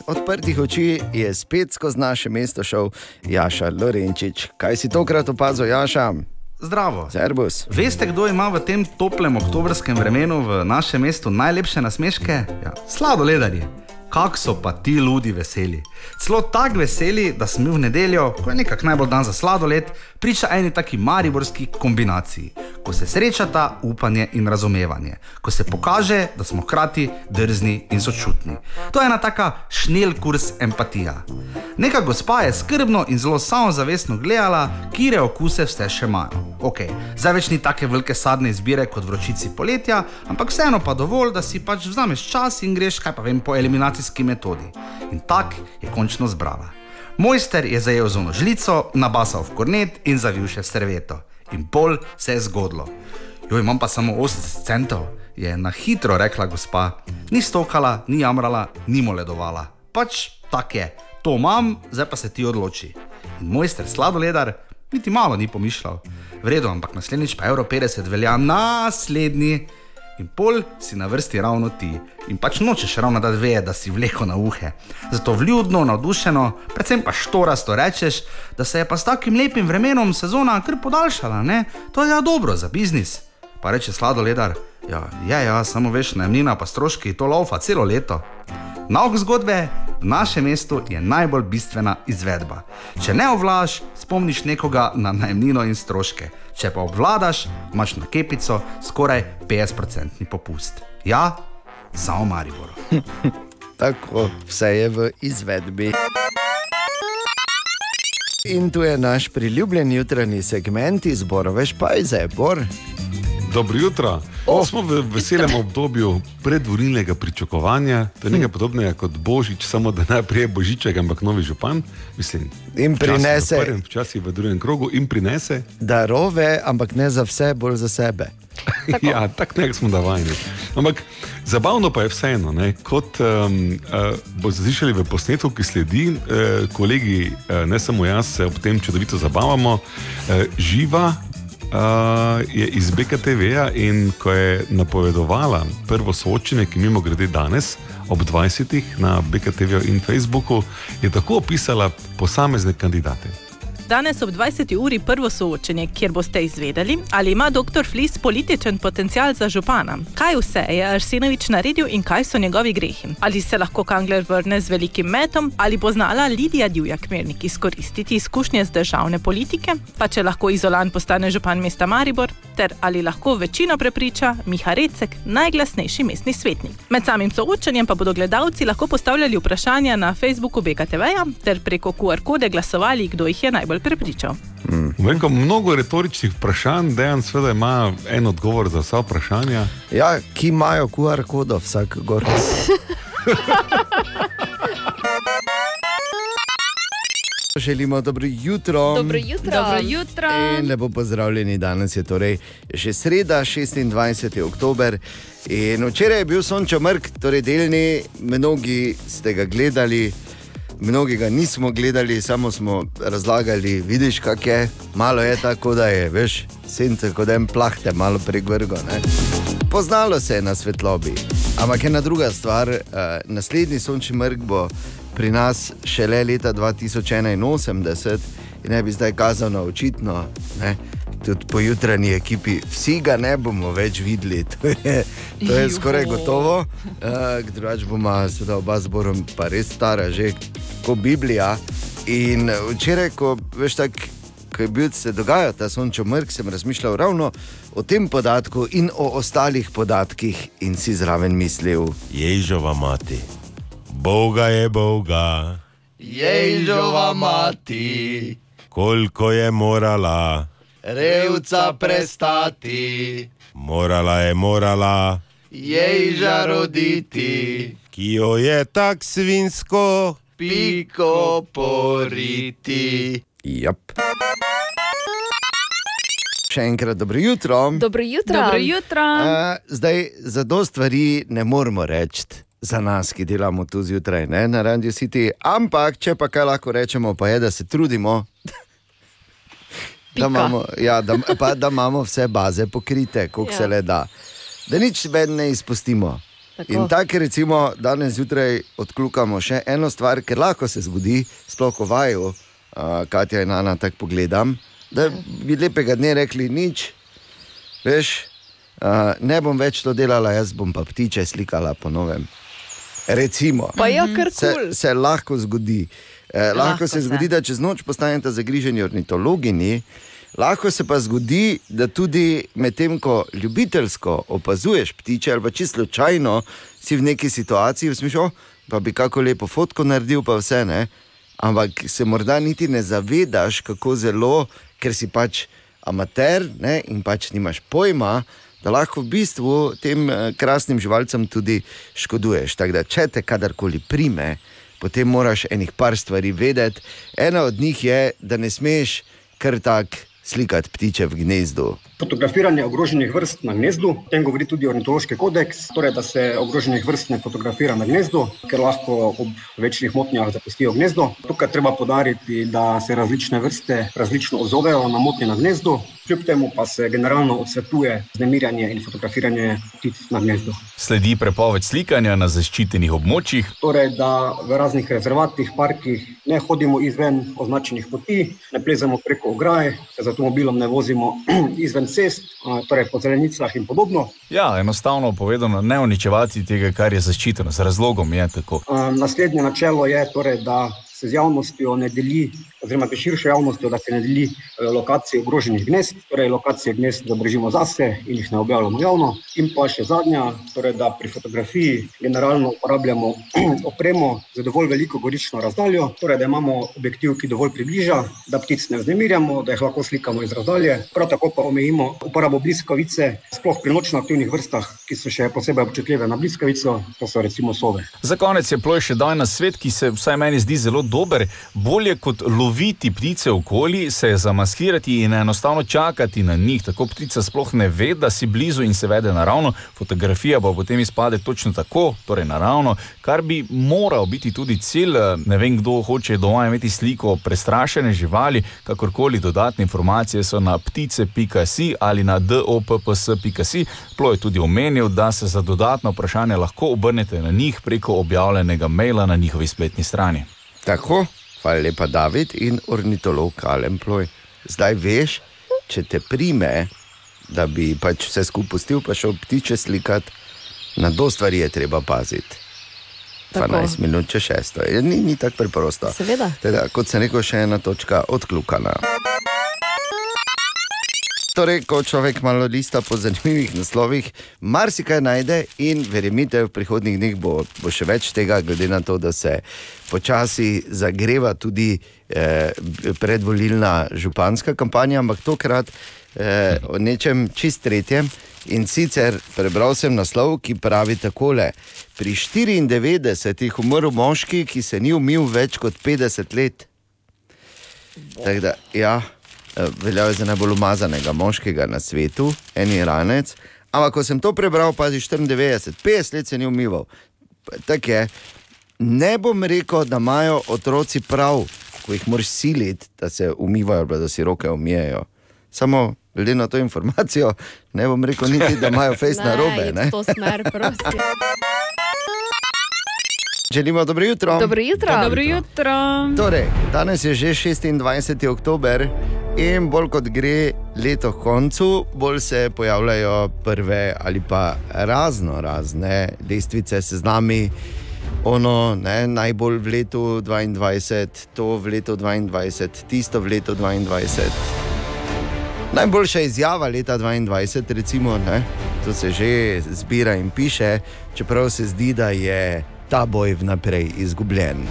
Odprtih oči je spet skozi naše mesto šel Jaša Lorenčič. Kaj si tokrat opazil, Jaša? Zdravo. Servus. Veste, kdo ima v tem toplem oktobrskem vremenu v našem mestu najlepše nasmeške? Ja, sladoledarji. Kak so pa ti ljudi veseli. Celo tako veseli, da smo v nedeljo, ko je nekako najbolj dan za sladoled, priča eni taki mariborski kombinaciji, ko se srečata upanje in razumevanje, ko se pokaže, da smo hkrati drzni in sočutni. To je ena taka šnel kurs empatija. Neka gospa je skrbno in zelo samozavestno gledala, kire okuse vse še imajo. Ok, zdaj več ni take velike sadne izbire kot vročici poletja, ampak vseeno pa dovolj, da si pač vzameš čas in greš, kaj pa vem, po eliminacijski metodi. In tak je končno zbrala. Mojster je zajel zono žlico, nabasal v kornet in zavil še v serveto. In pol se je zgodilo. Jo, imam pa samo 80 centov, je na hitro rekla gospa. Ni stokala, ni jamrala, ni moledovala. Pač tak je, to imam, zdaj pa se ti odloči. In mojster sladoledar niti malo ni pomišljal. Vredo, ampak naslednjič pa Euro 50 velja naslednji. In pol si na vrsti ravno ti. In pač nočeš ravno da ve, da si vleko na uhe. Zato vljudno, navdušeno, predvsem pa štorasto rečeš, da se je pa s takim lepim vremenom sezona kar podaljšala, ne? To je ja dobro za biznis. Pa reče sladoledar, ja, ja, ja, samo veš, najemnina pa stroški, to laufa celo leto. Nauk zgodbe, v našem mestu je najbolj bistvena izvedba. Če ne ovlaš, spomniš nekoga na najemnino in stroške. Če pa obvladaš, imaš na kepico skoraj 50-odstotni popust. Ja, samo Maribor. *laughs* Tako, vse je v izvedbi. In tu je naš priljubljen jutranji segment izbora, veš pa je zdaj, bor. Dobro jutro. Oh. Smo v veselem obdobju predvorilnega pričakovanja. To je nekaj podobnega kot Božič, samo da najprej je Božiček, ampak novi župan. Mislim, In prinese- Včasih v, prvem, včasih v drugem krogu in prinese. Darove, ampak ne za vse, bolj za sebe. *laughs* ja, tako nekaj smo navajeni. Ampak zabavno pa je vseeno, ne? kot um, uh, boste slišali v posnetku, ki sledi, uh, kolegi, uh, ne samo jaz, se ob tem čudovito zabavamo. Uh, živa uh, je iz BKTV-ja in ko je napovedovala prvo soočenje, ki mimo grede danes. Ob 20. na BKTV in Facebooku je tako opisala posamezne kandidate. Danes ob 20. uri prvo soočenje, kjer boste izvedeli, ali ima dr. Flis političen potencial za župana. Kaj vse je Arsenovič naredil in kaj so njegovi grehi? Ali se lahko Kangler vrne z velikim metom, ali bo znala Lidija Divjak Mernik izkoristiti izkušnje z državne politike, pa če lahko Izolan postane župan mesta Maribor, ter ali lahko večino prepriča Miha Recek, najglasnejši mestni svetnik. Med samim soočenjem pa bodo gledalci lahko postavljali vprašanja na Facebooku BKTV-ja ter preko QR kode glasovali, kdo jih je najbolj prepričal. Mm. Vem, mnogo retoričnih vprašanj, dejan seveda ima en odgovor za vsa vprašanja. Ja, ki imajo QR kodo, vsak gor. *laughs* Želimo dobro jutro. Dobro jutro. Dobro jutro. In lepo pozdravljeni. Danes je torej že sreda, 26. oktober. In včeraj je bil sončo mrk, torej delni, mnogi ste ga gledali. Mnogi ga nismo gledali, samo smo razlagali, vidiš, kako je. Malo je tako, da je, veš, sence kot en plahte, malo pregvrgo. Ne? Poznalo se je na svetlobi. Ampak ena druga stvar, uh, naslednji sončni mrk bo pri nas šele leta 2081 in ne bi zdaj kazal na očitno. Ne? Tudi po jutranji ekipi, vsi ga ne bomo več videli, *laughs* to je, to je skoraj gotovo. Uh, drugač bomo, seveda, oba zborom, pa res stara, že kot Biblija. In včeraj, ko veš tako. Ko je bil se dogajal ta sončo mrk, sem razmišljal ravno o tem podatku in o ostalih podatkih, in si zraven mislil: Ježova mati, Boga je Boga, Ježova mati, koliko je morala, revca prestati, morala je morala, ježa roditi, ki jo je tak svinsko, piko poriti. Jap. Še enkrat dobro jutro. Dobro jutro. Dobro jutro. Uh, zdaj, za do stvari ne moramo reči za nas, ki delamo tu zjutraj ne, na Radio City, ampak če pa kaj lahko rečemo, pa je, da se trudimo. Da imamo, ja, da, pa, da imamo vse baze pokrite, koliko ja. Ja. se le da. Da nič več ne izpustimo. Tako. In tako, recimo, danes zjutraj odkljukamo še eno stvar, ker lahko se zgodi, sploh ko vaju, uh, Katja in Ana, tako pogledam, da bi lepega dne rekli nič, veš, uh, ne bom več to delala, jaz bom pa ptiče slikala po novem. Recimo, Pa ja, kar se, kul. se lahko zgodi. Eh, lahko, lahko se se. zgodi, da čez noč postanete zagriženi ornitologini, lahko se pa zgodi, da tudi medtem, ko ljubiteljsko opazuješ ptiče, ali pa čisto slučajno si v neki situaciji, v smislu, "O, pa bi kako lepo fotko naredil, pa vse ne. Ampak se morda niti ne zavedaš, kako zelo, ker si pač amater ne, in pač nimaš pojma, da lahko v bistvu tem eh, krasnim živalcem tudi škoduješ. Tako da, če te kadarkoli prime, potem moraš enih par stvari vedeti. Ena od njih je, da ne smeš kar tak slikati ptiče v gnezdu. Fotografiranje ogroženih vrst na gnezdu, o tem govori tudi ornitološki kodeks, torej da se ogroženih vrst ne fotografira na gnezdu, ker lahko ob večjih motnjah zapustijo gnezdo. Tukaj treba podariti, da se različne vrste različno ozovejo na motnje na gnezdu, kljub temu pa se generalno odsvetuje znemirjanje in fotografiranje ptic na gnezdu. Sledi prepoved slikanja na zaščitenih območjih, Torej, da v raznih rezervatih, parkih ne hodimo izven označenih poti, ne plezemo preko ograj, se z avtomobilom ne vozimo *clears throat* izven cest, a, torej po zelenicah in podobno. Ja, enostavno povedano, ne uničevati tega, kar je zaščiteno, z razlogom je tako. Naslednje načelo je, torej, da se z javnostjo ne deli, oziroma z širšo javnostjo, da se ne deli eh, lokacije ogroženih gnezd, torej lokacije gnezd zadržimo zase in jih ne objavljamo javno. In pa še zadnja, torej, da pri fotografiji generalno uporabljamo *clears throat* opremo z dovolj veliko gorično razdaljo, torej da imamo objektiv, ki dovolj približa, da ptic ne vznemirjamo, da jih lahko slikamo iz razdalje. Prav tako pa omejimo uporabo bliskavice, sploh pri nočno aktivnih vrstah, ki so še posebej občutljive na bliskavico, to so recimo sove. Za konec je ploj še dan na svet, ki se vsaj meni zdi zelo dober. Bolje kot loviti ptice okoli, se je zamaskirati in enostavno čakati na njih. Tako ptica sploh ne ve, da si blizu in se vede naravno. Fotografija pa potem izpade točno tako, torej naravno, kar bi moral biti tudi cilj. Ne vem, kdo hoče doma imeti sliko prestrašene živali, kakorkoli dodatne informacije so na ptice.si ali na dopps.si. Ploj je tudi omenil, da se za dodatno vprašanje lahko obrnete na njih preko objavljenega maila na njihovi spletni strani. Tako, hvala lepa, David in ornitolog Alen Ploj. Zdaj veš, če te prime, da bi pač vse skupaj pustil, pa šel ptiče slikati, na do stvari je treba paziti. Tako. 12 minut če šesto. Je, ni, ni tako preprosto. Seveda. Teda, kot sem rekel, še ena točka odkljukana. Torej, ko človek malo lista po zanimivih naslovih, marsikaj najde in verjemite, v prihodnih dneh bo, bo še več tega, glede na to, da se počasi zagreva tudi eh, predvolilna županska kampanja, ampak tokrat eh, o nečem čist tretjem. In sicer prebral sem naslov, ki pravi takole: Pri 94 umrl moški, ki se ni umil več kot 50 let. Tako da, ja, veljal je za najbolj umazanega moškega na svetu, en iranec. Ampak, ko sem to prebral, pazi 94, 50 let se ni umival. Tako je. Ne bom rekel, da imajo otroci prav, ko jih moraš siliti, da se umivajo, pa da si roke umijejo. Samo glede na to informacijo, ne bom rekel niti, da imajo fejs *laughs* na robe. Ne, to smer, prosim. Želimo dobro jutro. Dobro jutro. Dobro jutro. Torej, danes je že 26. oktober in bolj kot gre leto k koncu, bolj se pojavljajo prve ali pa razno razne lestvice z nami. Ono, ne, najbolj v letu 22, to v letu 22, tisto v letu 22. Najboljša izjava leta 22, recimo, ne, to se že zbira in piše, čeprav se zdi, da je ta boj vnaprej izgubljen.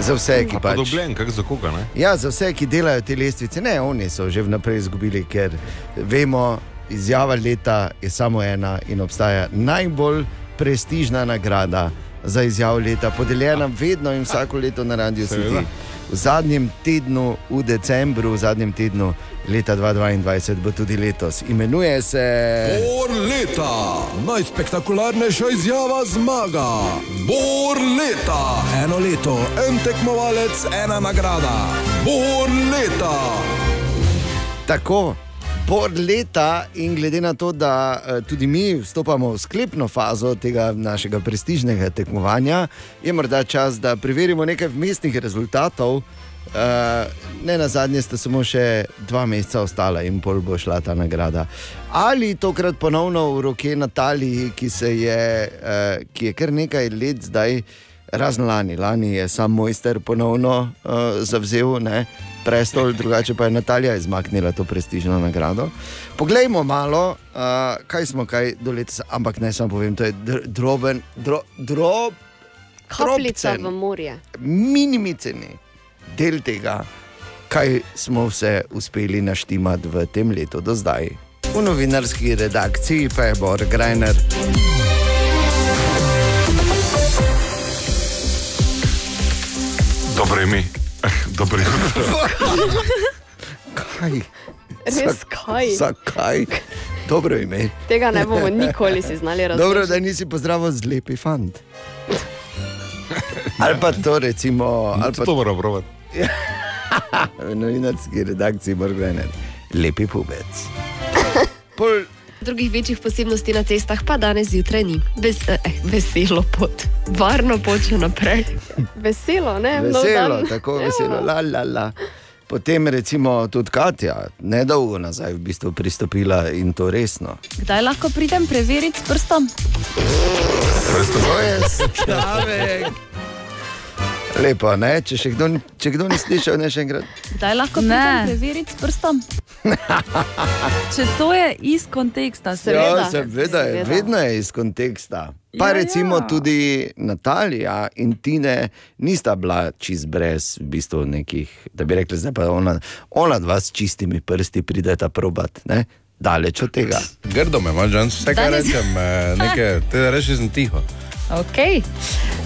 Za vse, ki pač. Podobljen, kak za koga, ne? Ja, za vse, ki delajo te lestvice, ne, oni so že vnaprej izgubili, ker vemo, izjava leta je samo ena in obstaja najbolj prestižna nagrada za izjavo leta, podeljena vedno in vsako leto na Radio City. V zadnjem tednu, v decembru, v zadnjem tednu leta 2022, bo tudi letos. Imenuje se. Bor leta, najspektakularnejša izjava zmaga. Bor leta, eno leto, en tekmovalec, ena nagrada. Bor leta. Tako. Bor leta, in glede na to, da eh, tudi mi vstopamo v sklepno fazo tega našega prestižnega tekmovanja, je morda čas, da preverimo nekaj vmesnih rezultatov. Uh, ne na zadnje, sta samo še dva meseca ostala in pol bo šla ta nagrada. Ali tokrat ponovno v roke Nataliji, ki, se je, uh, ki je kar nekaj let zdaj, razen lani, lani je sam mojster ponovno uh, zavzel ne, prestol, drugače pa je Natalija izmaknila to prestižno nagrado. Poglejmo malo, uh, kaj smo kaj do leta, ampak ne samo povem, to je dr droben, dro, drob, Kapljica drobcen, v morje. minimiceni del tega, kaj smo vse uspeli naštimati v tem letu do zdaj. V novinarski redakciji pa je Bor Grajner. Dobro ime. Dobro jutro. Kaj? Res kaj? Zakaj? Dobro ime. Tega ne bomo nikoli si znali razumeti. Dobro, da nisi pozdravil z lepi fant. *laughs* Ali pa to recimo. Ali pa To moram provati. *laughs* v novinarski redakciji Morgane, lepi pubec. *laughs* Pol, Drugih večjih posebnosti na cestah pa danes zjutraj ni. Ves, eh, veselo pot, varno pot še naprej. *laughs* Veselo, ne? Veselo, tako veselo, la, la, la. Potem recimo tudi Katja, nedolgo nazaj v bistvu pristopila in to resno. Kdaj lahko pridem preveriti s prstom? To je stavek. Lepo, ne? Če, še kdo, če kdo ni slišal, ne še enkrat. Kdaj lahko Ne. preveriti s prstom? *laughs* Če to je iz konteksta, Ja, seveda, je, vedno je iz konteksta. Pa Ja, ja, recimo ja. tudi Natalija in Tine nista bila čist brez v bistvu nekih, da bi rekli, zdaj pa ona, ona dva s čistimi prsti prideta probat, ne? daleč od tega. Grdo me imaš, Jans, vse Danes- rečem, eh, nekaj, te reči sem tiho. Ok,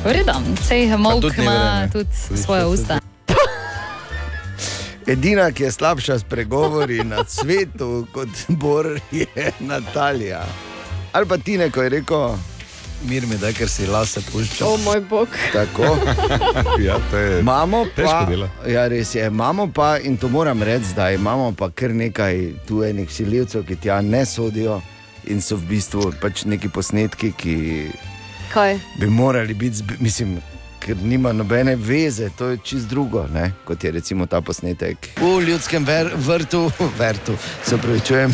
vredno, sej Mok tudi ni ima vreme. tudi svoje usta. *laughs* Edina, ki je slabša s pregovori na svetu kot Bor, je Natalija. Ali pa Tine, ko je rekel, mir mi da, ker si lase puščal. O moj bog. Tako. *laughs* ja, to je Imamo pa, ja, res je, imamo pa, in to moram reči zdaj, imamo pa kar nekaj tu enih silivcev, ki tja ne sodijo in so v bistvu pač neki posnetki, ki Kaj? bi morali biti, mislim, ker nima nobene veze, to je čist drugo, ne? kot je recimo ta posnetek. V ljudskem ver, vrtu, *laughs* vrtu, se upravičujem.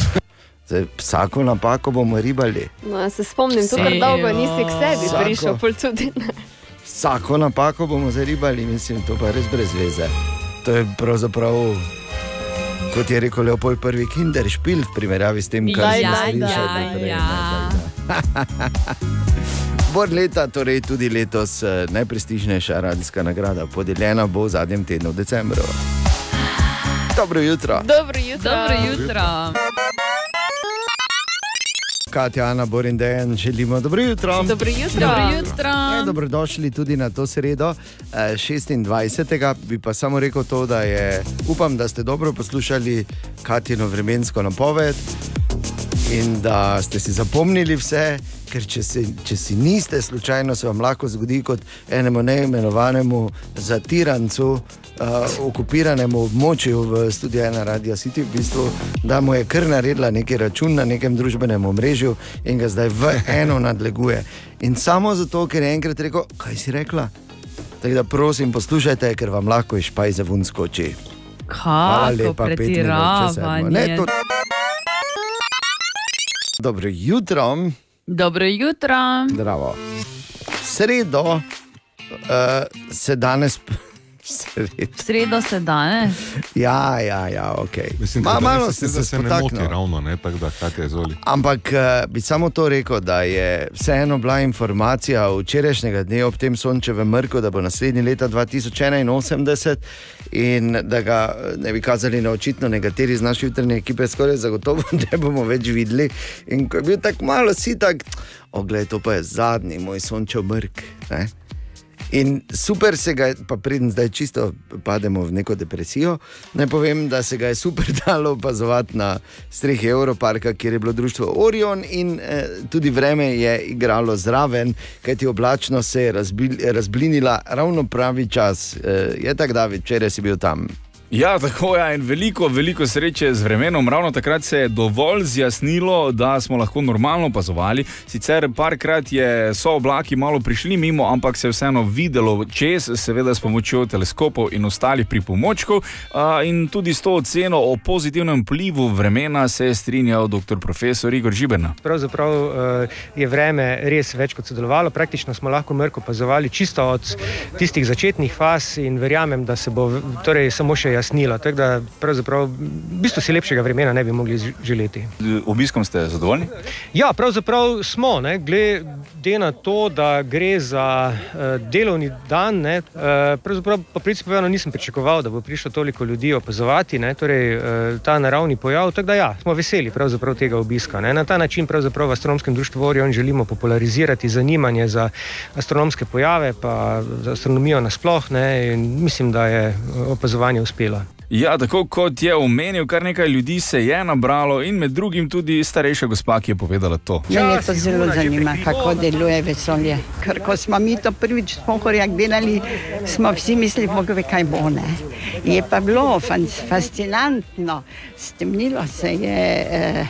Zdaj, vsako napako bomo ribali. No, se spomnim, tu kar dolgo nisi k sebi Vsako. prišel, pol tudi ne. Vsako napako bomo zaribali, mislim, to pa res brez veze. To je pravzaprav, kot je rekel Leopold I. Kinder špil v primerjavi s tem, kar Ja, smo ja, slišali. ja, ja. *laughs* Bor leta, torej tudi letos eh, najprestižnejša radijska nagrada, podeljena bo v zadnjem tednu v decembru. Dobro jutro. Dobro jutro. Dobro jutro. Katja, Ana, Bor in Dejan, želimo dobro jutro. Dobro jutro. Dobro jutro. Ja, dobrodošli tudi na to sredo, eh, 26. Bi pa samo rekel to, da je, upam, da ste dobro poslušali Katjino vremensko napoved in da ste si zapomnili vse, ker če, se, če si niste, slučajno se vam lahko zgodi kot enemu neimenovanemu zatirancu. Uh, okupiranemu območju v studiu ena radio City, v bistvu, da mu je kar naredila neki račun na nekem družbenem omrežju in ga zdaj v eno nadleguje. In samo zato, ker je enkrat rekel, kaj si rekla. Tako da prosim, poslušajte, ker vam lahko iz špajze vun skoči. Hvala lepa, sedmo. Ne, pretiravanje. Dobro jutro, Dobro jutro. zdravo. Sredo uh, se danes. Sredo. Sredo se danes. Ja, ja, ja, ok. Mislim, Ma, da malo se, da se se ne moti ravno, ne, tako da Katja izvoli. Ampak eh, bi samo to rekel, da je vseeno bila informacija včerajšnjega dne ob tem sončevem mrku, da bo naslednji leta 2081 in da ga eh, ne bi kazali na očitno nekateri iz naše jutranje ekipe, skoraj zagotovo *laughs* ne bomo več videli. In ko je bil tako malo sitak, ogled, to pa je zadnji moj sončev mrk. Ne? In super se ga, je- pa preden zdaj čisto pademo v neko depresijo, naj povem, da se ga je super *laughs* dalo opazovati na strehi Evroparka, kjer je bilo društvo Orion in eh, tudi vreme je igralo zraven, kajti oblačnost se je razbil, razblinila ravno pravi čas. Eh, je tako, da včeraj si bil tam. Ja, tako je. In veliko, veliko sreče z vremenom. Ravno takrat se je dovolj zjasnilo, da smo lahko normalno opazovali. Sicer parkrat je, so oblaki malo prišli mimo, ampak se je vseeno videlo čez, seveda s pomočjo teleskopov in ostalih pripomočkov. A, In tudi s to oceno o pozitivnem vplivu vremena se je strinjal dr. profesor Igor Žiberna. Pravzaprav eh, je vreme res več kot sodelovalo, praktično smo lahko mrko opazovali čisto od tistih začetnih faz in verjamem, da se bo torej, samo še jasnilo. Tako da pravzaprav v bistvu si lepšega vremena ne bi mogli želeti. Obiskom ste zadovoljni? Ja, pravzaprav smo, ne, glede na to, da gre za uh, delovni dan. Ne, uh, pravzaprav pa principu povedano nisem pričakoval, da bo prišlo toliko ljudi opazovati ne, torej, uh, ta naravni pojav. Tako da ja, smo veseli tega obiska. Ne. Na ta način v astronomskem društvu Orion želimo popularizirati zanimanje za astronomske pojave, pa za astronomijo nasploh ne, mislim, da je opazovanje uspelo. Ja, tako kot je omenil, kar nekaj ljudi se je nabralo in med drugim tudi starejša gospa, ki je povedala to. Mene to zelo zanima, kako deluje vesolje. Ker ko smo mi to prvič s Pohorja gledali, smo vsi mislili, da kaj bo ne. Je pa bilo fascinantno, stemnilo se je, eh,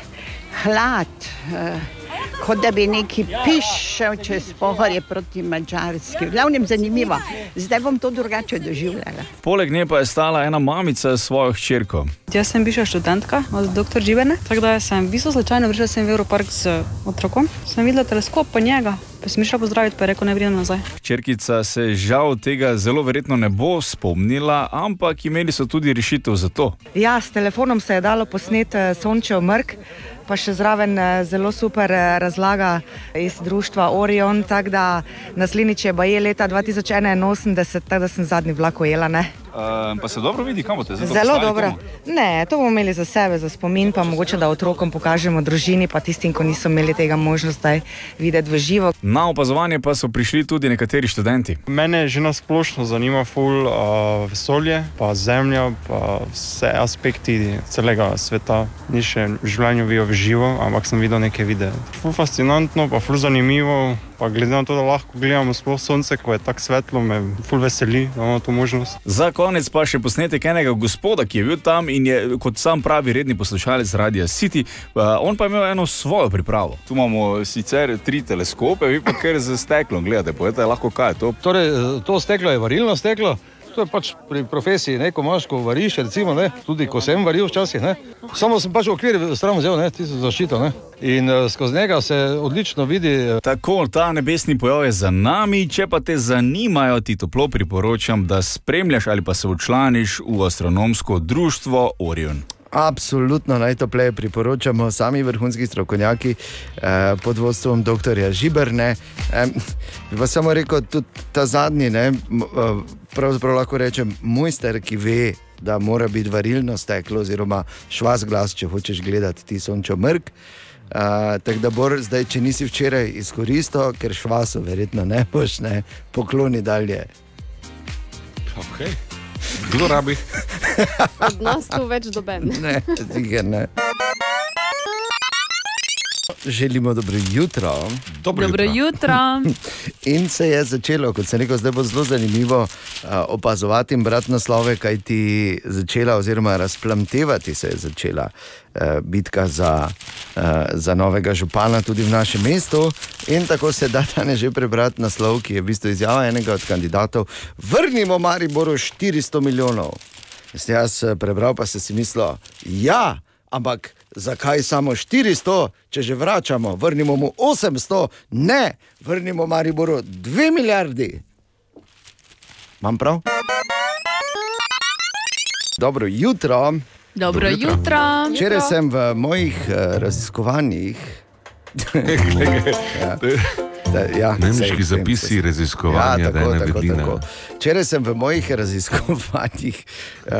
hlad, eh, kot da bi neki piš šel čez Pohorje proti Mačarski. V glavnem zanimivo, zdaj bom to drugače doživljala. Poleg nje pa je stala ena mamica s svojo hčerko. Jaz sem bivša študentka od dr. Živene, tako da sem v bistvu slučajno prišla sem v Europark z otrokom. Sem videla teleskop pa njega, pa sem šla pozdraviti, pa je rekel, ne vridem nazaj. Hčerkica se žal tega zelo verjetno ne bo spomnila, ampak imeli so tudi rešitev za to. Ja, s telefonom se je dalo posneti eh, Sončev mrk, pa še zraven eh, zelo super eh, razlaga iz društva Orion, tako da naslednjič je baje leta 2081, tako da sem zadnji vlak ujela. Ne? Uh, pa se dobro vidi, kam boste zdaj? Zelo dobro. Ne, to bomo imeli za sebe, za spomin, pa mogoče da otrokom pokažemo, družini, pa tistim, ki niso imeli tega možnosti videti v živo. Na opazovanje pa so prišli tudi nekateri študenti. Mene že na splošno zanima ful uh, vesolje, pa zemlja, pa vse aspekti celega sveta. Ni še v življenju videl v živo, ampak sem videl neke videe. Ful fascinantno, pa ful zanimivo. Pa glede na to, da lahko gledamo sploh sonce, ko je tako svetlo, me ful veseli, da imamo to možnost. Za konec pa še posnetek enega gospoda, ki je bil tam in je, kot sam pravi, redni poslušalec Radia City. Uh, on pa je imel eno svojo pripravo. Tu imamo sicer tri teleskope, vi pa kar z steklom gledate, povedate lahko kaj je to. Torej, to steklo je varilno steklo. To je pač pri profesiji, ne, ko imaš, ko variš, recimo, ne, tudi ko sem varil včasih. Ne. Samo sem pač okvir stran vzel, ne, tisto zaščito. Ne. In uh, skozi njega se odlično vidi. Uh, Tako, ta nebesni pojav je za nami. Če pa te zanimajo, ti toplo priporočam, da spremljaš ali pa se včlaniš v astronomsko društvo Orion. Absolutno najtopleje priporočamo sami vrhunski strokovnjaki eh, pod vodstvom dr. Žibrne. Eh, bi pa samo rekel, tudi ta zadnji, ne, eh, pravzaprav lahko rečem, mojster, ki ve, da mora biti varilno steklo, oziroma švas glas, če hočeš gledati ti sončo mrk. Uh, tako da, bor, zdaj, če nisi včeraj izkoristil, ker švaso verjetno ne boš, ne pokloni dalje. Okay. Kdo rabi? Od nas tu več doben. Ne, ziger ne. Želimo dobro jutro. Dobro Dobro jutro. *laughs* In se je začelo, kot sem rekel, zdaj bo zelo zanimivo uh, opazovati in brati naslove, kaj ti začela, oziroma razplamtevati se je začela uh, bitka za, uh, za novega župana tudi v našem mestu. In tako se da danes že prebrati naslov, ki je v bistvu izjava enega od kandidatov: Vrnimo Mariboru 400 milijonov. Jaz sem jaz prebral, pa sem si mislil, ja, ampak zakaj samo 400, če že vračamo, vrnimo mu 800, ne, vrnimo Mariboru 2 milijardi. Imam prav? Dobro jutro. Dobro jutro. Včeraj sem v mojih uh, raziskovanjih. *laughs* ja. Da, ja, Nemški zapisi sej. raziskovanja, ja, da je tako, tako, vidina. tako. Včeraj sem v mojih raziskovanjih. Uh,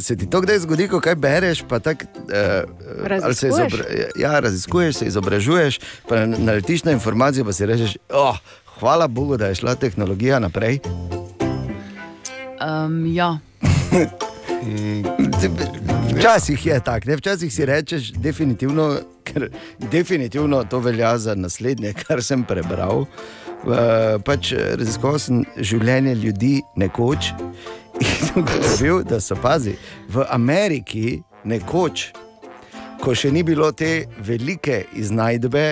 *laughs* se ti to kdaj zgodi, ko kaj bereš? pa Tak, uh, ali se Raziskuješ? izobra, ja, raziskuješ, se izobražuješ, pa naletiš na informacijo, pa si rečeš, oh, hvala Bogu, da je šla tehnologija naprej. Um, ja. *laughs* Včasih je tako, včasih si rečeš, definitivno, ker definitivno to velja za naslednje, kar sem prebral. Uh, pač raziskoval sem življenje ljudi nekoč in *laughs* ugotovil, da so pazi v Ameriki nekoč, ko še ni bilo te velike iznajdbe,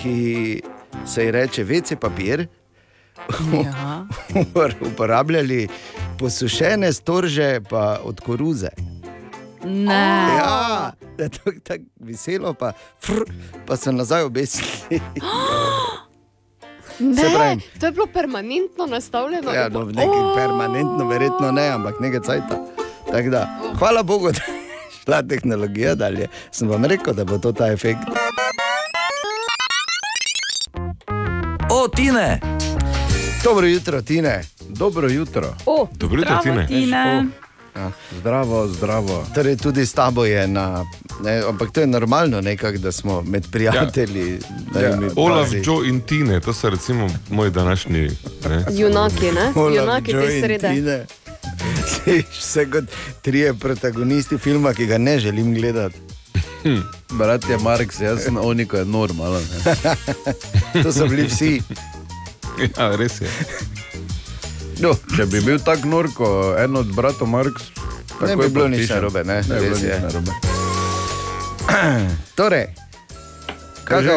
ki se ji reče vece papir. Ja. *laughs* Uporabljali posušene storže, pa od koruze. Ne. Ja, *laughs* je tako tak veselo, pa, fr, pa so nazaj obesili. *gasps* Ne, Se pravim. to je bilo permanentno nastavljeno. Ja, no, nekaj permanentno, verjetno ne, ampak nekaj cajta. Tako Da, hvala Bogu, *laughs* da je šla tehnologija dalje. Sem vam rekel, da bo to ta efekt. O, Tine! Dobro jutro, Tine. Dobro jutro. O, Dobro jutro, Tine. Tine. Ja, zdravo, zdravo. Torej, tudi s tabo je na. Ne, ampak to je normalno, nekak, da smo med prijatelji. da Ja, je Olaf, pazi. Joe in Tine, to so recimo moji današnji. Ne? Junaki, ne? Olaf, Junaki Joe te srede. Vse kot trije protagonisti filma, ki ga ne želim gledati. Brat je Marks, jaz sem oni, ko je normalen. *laughs* To so bili vsi. *laughs* Ja, res je. No, če bi bil tako nor, kot en od bratov Marks, Ne takoj bi bilo nič narobe, ne? Ne bi bilo nič je. narobe. *clears throat* Torej,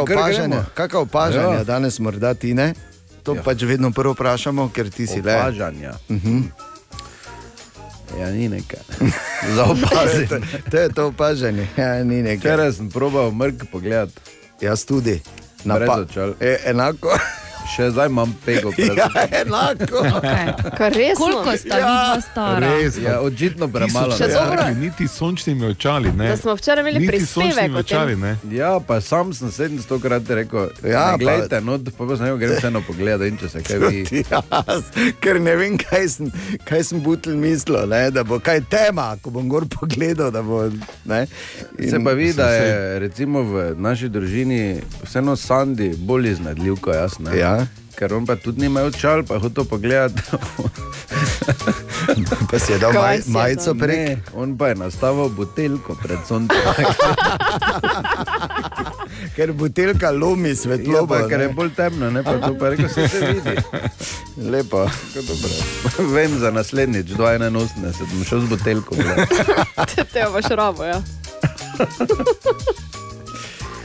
opažanja, gremo. kakšna opažanja Ja. danes morda ti ne? To Ja. pač vedno prvo vprašamo, ker ti si le. Opažanja. Uh -huh. Ja, ni nekaj. *laughs* Za opaziti. to, to je to opažanje. Ja, ni nekaj. Včeraj sem probal mrk pogledati. Jaz tudi. Na Brez pa- očal. E, enako. *laughs* Še zdaj imam pego. *laughs* Ja, enako. Okay. Kar resno? Koliko sta Ja, vidva stara? Res, Ja, očitno premalo. Še dobro. Ja, niti sončnimi očali. Ne. Da smo včeraj imeli Niti prispevek o očali. Ne. Ja, pa sam sem 700 krat rekel, Ja, ja, pa- gledajte, no, pa pa sem grem vseeno pogledat in če se kaj vidi. *laughs* Jaz, ker ne vem, kaj sem, kaj sem butel mislil, ne, da bo kaj tema, ko bom gor pogledal. da Bo, ne, in- Se pa vidi, da je recimo v naši družini vseeno Sandy bolj iznajdljiv kot jaz. Ne? Ja. Ker on pa tudi nima očal, pa je hotel pogledati. Pa si je dal maj, majico prek. Ne, on pa je nastavil buteljko pred soncem. *laughs* Ker buteljka lomi Ja, svetlobo. pa, ker je ne. bolj temno, ne pa to pa rekel, se se vidi. Lepo. *laughs* Vem za naslednjič, 281, bom šel z buteljko. gledat. *laughs* Te boš rabo, ja.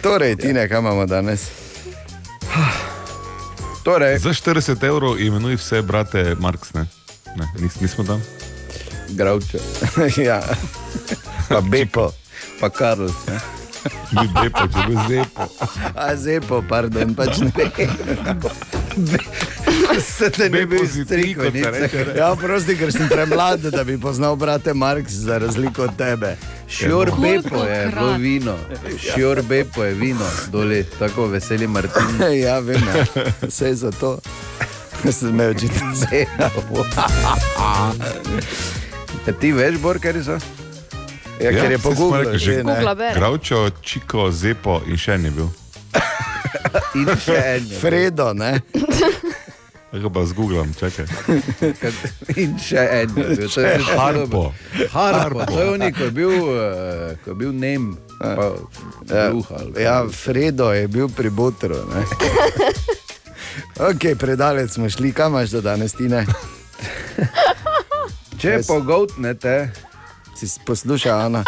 Torej, Tine, kaj imamo danes? Torej, Za 40 evrov imenuj vse brate Marks. Ne, ne nis, nismo tam. gravče, *laughs* ja. Pa Bepo. pa Karl. Ne? Ni lepo, če bi zepo. A zepo, pardon, pač ne vem. *laughs* *laughs* Se te ne bi reče. Ja, prosti, ker sem premlad, da bi poznal brate Marks za razliko od tebe. Šjor Bepo je bilo vino, šjor Bepo je vino, doli, tako veseli Martin. *laughs* Ja, vem, ja. vse je za to. *laughs* Sem me očitno zelo. Ja, ti veš, Bor, kaj so? Ja, ker je pogubno rekli, že. Gravčo, Čiko, Zepo in še ni bil. In še en. je. Fredo, ne? Tako pa zgooglam, čakaj. *laughs* In še en. to je že Harpo. Harpo. To je oni, ko je bil, eh, ko je bil Nem. Pa, Ja, ali kaj. ja, Fredo je bil pri Botru. ne. *laughs* Ok, predalec smo šli, kam imaš do danes, Tine? *laughs* Če pogotnete, Si poslušaj, Ana.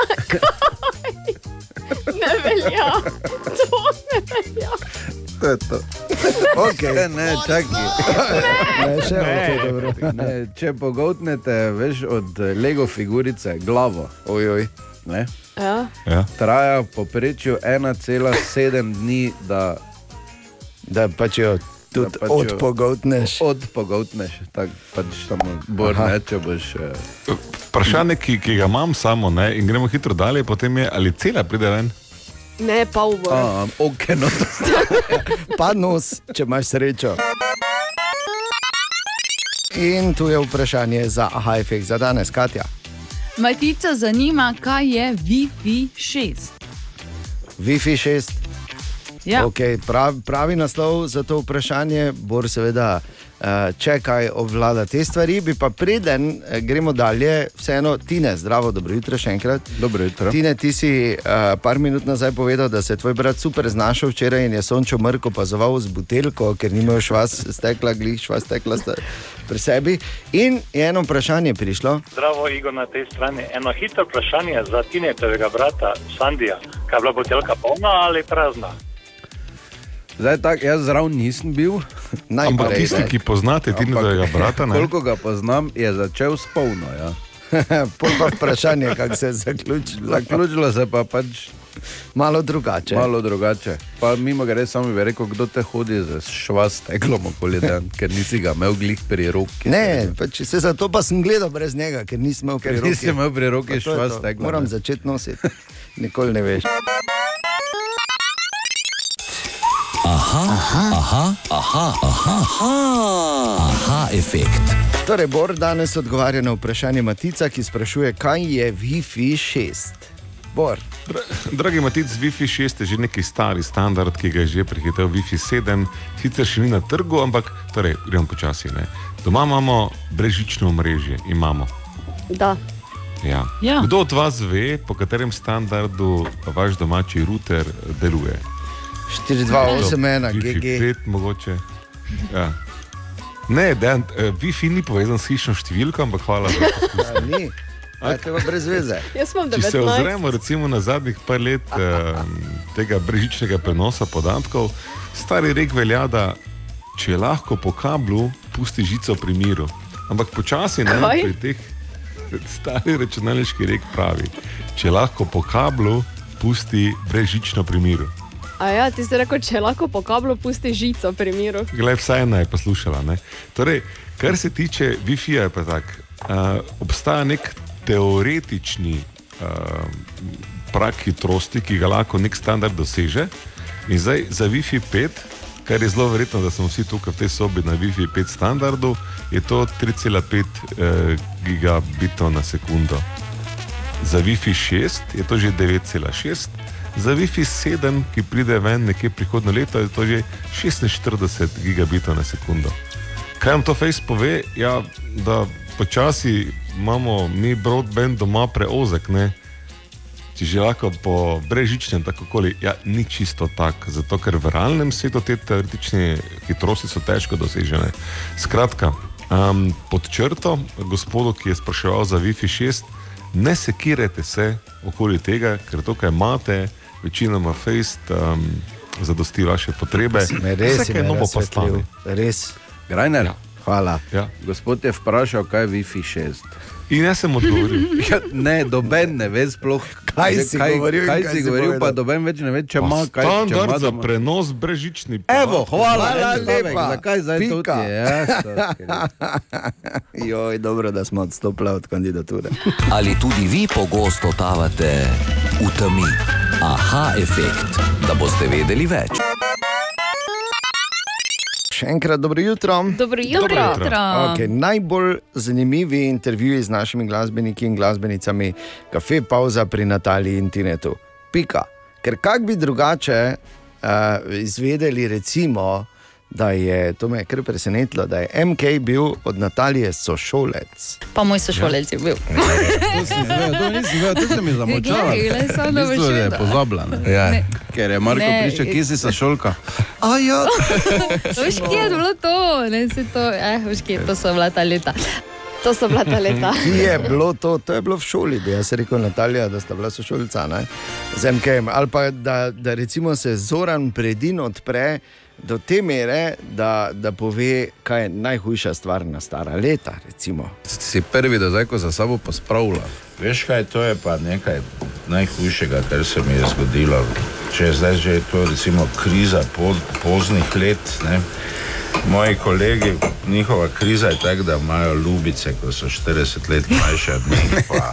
Ne velja. To ne velja. to je to. *laughs* Okay. Ne, ne, čakaj. Ne, še dobro. Ne, če pogotnete, veš, od Lego figurice glavo, Oj, oj. ne, Ja. Ja. traja v povprečju 1,7 dni, da Da pač jo tudi Da pač odpogotneš. odpogotneš. Tako pač samo bolj Aha. ne, če boš. eh, Vprašanje, ki, ki ga imam samo, ne, in gremo hitro dalje, potem je, ali cela pride ven. Ne, pa ubo. A, ok, no to *laughs* Pa nos, če imaš srečo. In tu je vprašanje za Hajfek za danes, Katja. Matica zanima, kaj je Wi-Fi 6. Wi-Fi 6. Ja. Okay, pravi, pravi naslov za to vprašanje bo seveda, eh, če kaj obvlada te stvari. Bi pa preden eh, gremo dalje, vseeno, Tine, zdravo, dobro jutro še enkrat. Dobro jutro. Tine, ti si uh, par minut nazaj povedal, da se je tvoj brat super znašel včeraj in je sončo mrko opazoval z buteljko, ker ni imel švas stekla, glih švas stekla sta pri sebi. In je eno vprašanje prišlo. Zdravo, Igor na tej strani. Eno hitro vprašanje za Tinetovega brata Sandija. Kaj je bila buteljka polna ali prazna? Zdaj, tak, jaz zraven nisem bil. Ampak tisti, ki poznate Tinetovega brata, ne? Koliko ga poznam, je začel s polno. Ja. *laughs* Pa vprašanje, kako se je zaključilo. Zaključilo se pa pač malo drugače. Malo drugače. Pa mimo grede, samo bi rekel, kdo te hodi z švas teklom okoli dan, ker nisi ga imel glih pri roki. Ne, pač se zato pa sem gledal brez njega, ker nisem imel Ker pri roki. nisi imel pri roki Pa to je švas to. stekla, Moram začeti nositi. *laughs* Nikoli ne veš. Aha, aha, aha, aha, aha, aha, aha efekt. Torej, Bor danes odgovarja na vprašanje Matica, ki sprašuje, kaj je Wi-Fi 6. Bor. Dragi Matic, Wi-Fi 6 je že neki stari standard, ki ga je že prehitel Wi-Fi 7, sicer še ni na trgu, ampak torej, gremo počasi. Ne. Doma imamo brežično omrežje, imamo. Da. Ja. Ja. Kdo od vas ve, po katerem standardu vaš domači router deluje? 4281 Wi-Fi GG. 5 mogoče. Ja. Ne, dejan, eh, Wi-Fi ni povezan s hišno številko, ampak hvala za poskus. *laughs* A, ni. To je pa brez veze. Če se 19. ozremo recimo na zadnjih par let eh, tega brežičnega prenosa podatkov, stari rek velja, da če lahko po kablu, pusti žico pri miru. Ampak počasi ne Kaj? pri teh stari računalniški rek pravi, če lahko po kablu, pusti brežično pri miru. A ja, ti si rekel, če lahko po kablu pusti žico pri miru. Glej, vsaj ena je poslušala. Torej, kar se tiče Wi-Fi-ja, je pa tako. Uh, obstaja nek teoretični uh, prak hitrosti, ki ga lahko nek standard doseže. In zdaj za Wi-Fi 5, kar je zelo verjetno, da smo vsi tukaj v tej sobi na Wi-Fi 5 standardu, je to 3,5 uh, gigabitov na sekundo. Za Wi-Fi 6 je to že 9,6, za Wi-Fi 7, ki pride ven nekje prihodno leto, je to že 46 gigabitov na sekundo. Kaj vam to Face pove? Ja, da počasi imamo mi broadband doma preozek, ne? Če že lahko po brežičnem, tako koli, ja, ni čisto tako, zato ker v realnem svetu te teoretične hitrosti so težko dosežene. Skratka, um, pod črto, gospodu, ki je spraševal za Wi-Fi 6, ne sekirajte se okoli tega, ker tukaj imate večinoma Face, um, zadosti vaše potrebe. Res Vse, kaj me novo pa stane. Res. Grajner. Hvala. Ja. Gospod je vprašal, kaj je Wi-Fi 6. In jaz sem odgovoril. *laughs* ja, ne, doben ne ve sploh, Kaj si govoril in Kaj, kaj si govoril, pa povedal. doben več ne ve, če Pa ima kaj. Standard za prenos brežični. Evo, hvala, Hvala lepa. Zakaj zdaj to je? Ja, *laughs* Joj, dobro, da smo odstopili od kandidature. Ali tudi vi pogosto totavate v temi? Aha efekt, da boste vedeli več. Še enkrat dobro jutro. Dobro jutro. Dobro jutro. Okay, najbolj zanimivi intervjuji z našimi glasbeniki in glasbenicami, kafe pauza pri Nataliji in Tinetu. Pika. Ker kak bi drugače uh, izvedeli, recimo, da je to me je kar presenetilo, da je MK bil od Natalije sošolec. Pa moj sošolec je bil. To si izvedel, to nisem vedel, to se mi glej, samo da je pozabila. ne. Ja. Ne. Ker je Marko Ne, prišel, kje si sošolka. A ja. *laughs* Veš, kje je bilo to? Ne, se to, eh, veš, kje to so bila ta leta. To so bila ta leta. Je bilo to, to je bilo v šoli, bi jaz rekel Natalija, da sta bila sošolca ne? z MKM. Ali pa da, da recimo se Zoran predin odpre do te mere, da, da pove, kaj je najhujša stvar na stara leta. Recimo. Si prvi, da zdaj, ko za sabo pospravlja. Veš kaj, to je pa nekaj najhujšega, kar se mi je zgodilo. Če je zdaj že to recimo kriza po, poznih let, ne? moji kolegi, njihova kriza je taka, da imajo ljubice, ko so 40 let mlajše od njih, pa,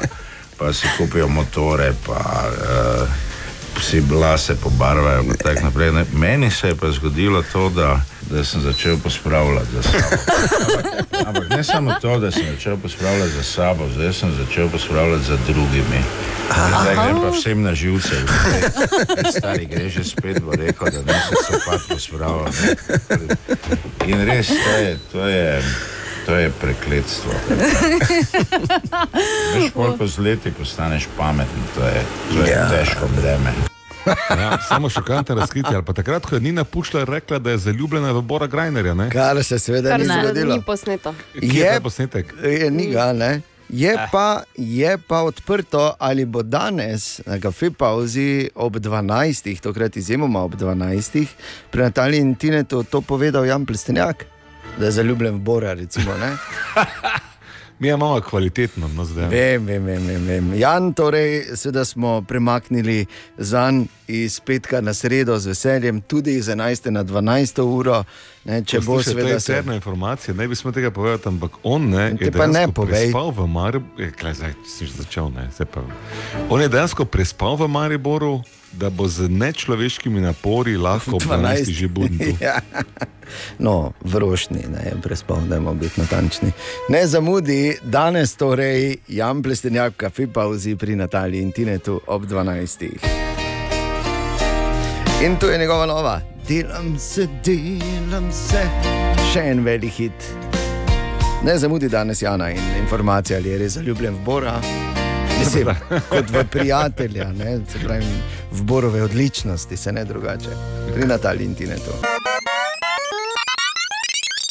pa si kupijo motore, pa uh, si lase pobarvajo. in tako naprej, ne. Meni se je pa zgodilo to, da, da sem začel pospravljati za sabo. Ampak, *laughs* ampak ne samo to, da sem začel pospravljati za sabo, zdaj sem začel pospravljati za drugimi. Zdaj grem pa vsem na živce. Stari gre že spet, bo rekel, da nisem se pa pospravljal. In res, to je, to je, to je prekletstvo. *laughs* Veš, koliko z leti postaneš pameten, to je, to je Ja. težko breme. Ja, samo šokantno razkritje. Pa takrat, ko je Nina Pušla rekla, da je zaljubljena v Bora Grajnerja. Ne? Kar se seveda Kar ni ne, zgodilo. ni posneto. Je ta posnetek? Je, ni ga, ne. Je pa, je pa odprto, ali bo danes na kafe pauzi ob 12, tokrat izjemoma ob 12, pri Nataliji in Tinetu to povedal Jan Plestenjak, da je zaljubljen v Bora. Recimo? *laughs* Mi imamo kvalitetno, no zdaj. Vem, vem, vem, vem, vem. Jan, torej, seveda smo premaknili zan iz petka na sredo z veseljem, tudi iz 11. na 12. uro. Ne, če bo to je seveda se. interna informacija, ne bi smel tega povedati, ampak on ne, je pa ne povej. prespal v Mariboru. Zdaj si začel, ne, zdaj pa. On je dejansko prespal v Mariboru, da bo z nečloveškimi napori lahko ob 12. že budil. *laughs* ja. No, v rošni, ne, prespal, da moramo biti natančni. Ne zamudi, danes torej Jan Plestenjak, kafe pauzi pri Nataliji in Tinetu ob 12. In tu je njegova nova, delam se, delam se, še en velik hit. Ne zamudi danes Jana in informacija, ali je res zaljubljen v Bora. Mislim, kot v prijatelja, ne, se pravi, v Borove odličnosti, se ne drugače, pri Nataliji in Tinetu.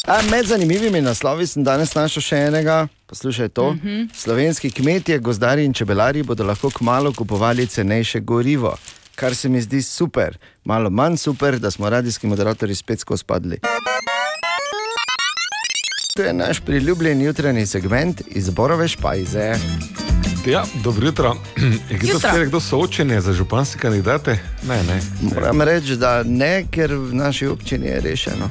A, med zanimivimi naslovi sem danes našel še enega. Poslušaj to. Uh -huh. Slovenski kmetje, gozdari in čebelari bodo lahko kmalo kupovali cenejše gorivo, kar se mi zdi super. Malo manj super, da smo radijski moderatorji spet skozi padli. To je naš priljubljen jutranji segment iz Borove špajze. Ja, dobro jutro. *clears throat* Je kdo, Jutro. kdo, kdo soočenje za županske kandidate? Ne, ne. Moram reči, da ne, ker v naši občini je rešeno.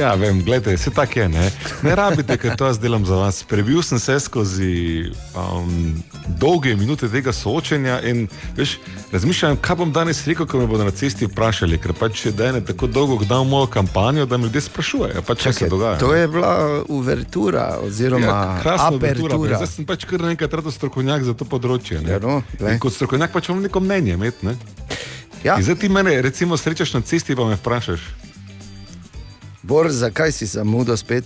Ja, vem, gledajte, se tako je. Ne, ne rabite, ker to jaz delam za vas. Prebil sem se skozi um, dolge minute tega soočenja in veš, razmišljam, kaj bom danes rekel, ko me bodo na cesti vprašali. Ker pač je tako dolgo dal mojo kampanjo, da me ljudje sprašujejo, pač, kaj se dogaja. To je bila uvertura, oziroma Ja, krasna uvertura. Zdaj sem pač kar nekaj rado strokovnjak za to področje. Ja, no, kot strokovnjak pač imam neko mnenje. Imeti, ne? Ja. In Zdaj ti mene recimo srečaš na cesti, pa me vprašaš. Bor, zakaj si zamudil spet?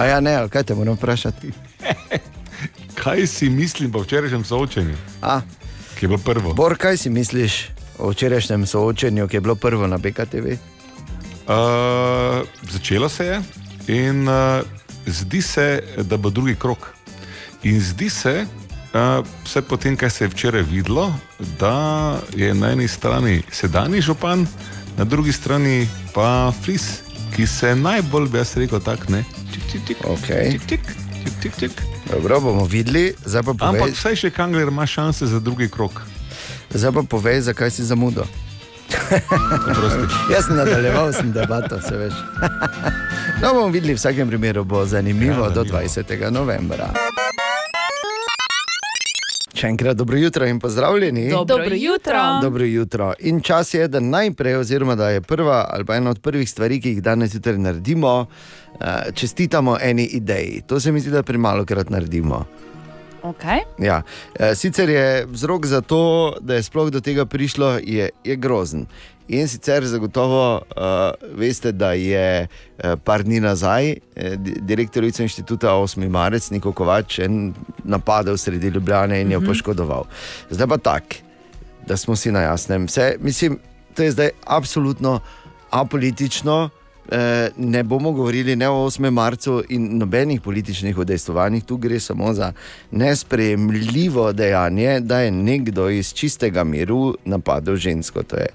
A ja, ne, kaj te moram vprašati? *laughs* Kaj si mislim po včerajšnjem soočenju? A? Ki je bilo prvo. Bor, kaj si misliš o včerajšnjem soočenju, ki je bilo prvo na BKTV? Uh, začelo se je in uh, zdi se, da bo drugi krok. In zdi se, uh, vse potem, kaj se je včeraj videlo, da je na eni strani sedanji župan, na drugi strani pa Flis, ki se najbolj, bi jaz rekel, tako ne. Okay. Tik, tik, tik. Dobro, bomo videli, zdaj pa povej, Ampak vsaj še Kangler ima šanse za drugi krok. zdaj pa povej zakaj si zamudil. *laughs* Jaz sem nadaljeval sem debato, se veš. *laughs* no, bomo videli, v vsakem primeru bo zanimivo ja, do 20. novembra. Še enkrat dobro jutro in pozdravljeni. Dobro jutro. Dobro jutro. In čas je, da najprej, oziroma da je prva ali pa ena od prvih stvari, ki jih danes jutri naredimo, eh, čestitamo eni ideji. To se mi zdi, da premalo krat naredimo. Okay. Ja. E, Sicer je vzrok za to, da je sploh do tega prišlo, je, je grozen. In sicer zagotovo uh, veste, da je uh, par dni nazaj eh, di- direktorica inštituta 8. marec Niko Kovač napadel sredi Ljubljane in jo Mhm. poškodoval. Zdaj pa tak, da smo si na jasnem. Vse, mislim, to je zdaj absolutno apolitično. Eh, Ne bomo govorili ne o 8. marcu in nobenih političnih udejstvovanjih, tu gre samo za nesprejemljivo dejanje, da je nekdo iz čistega miru napadel žensko. To je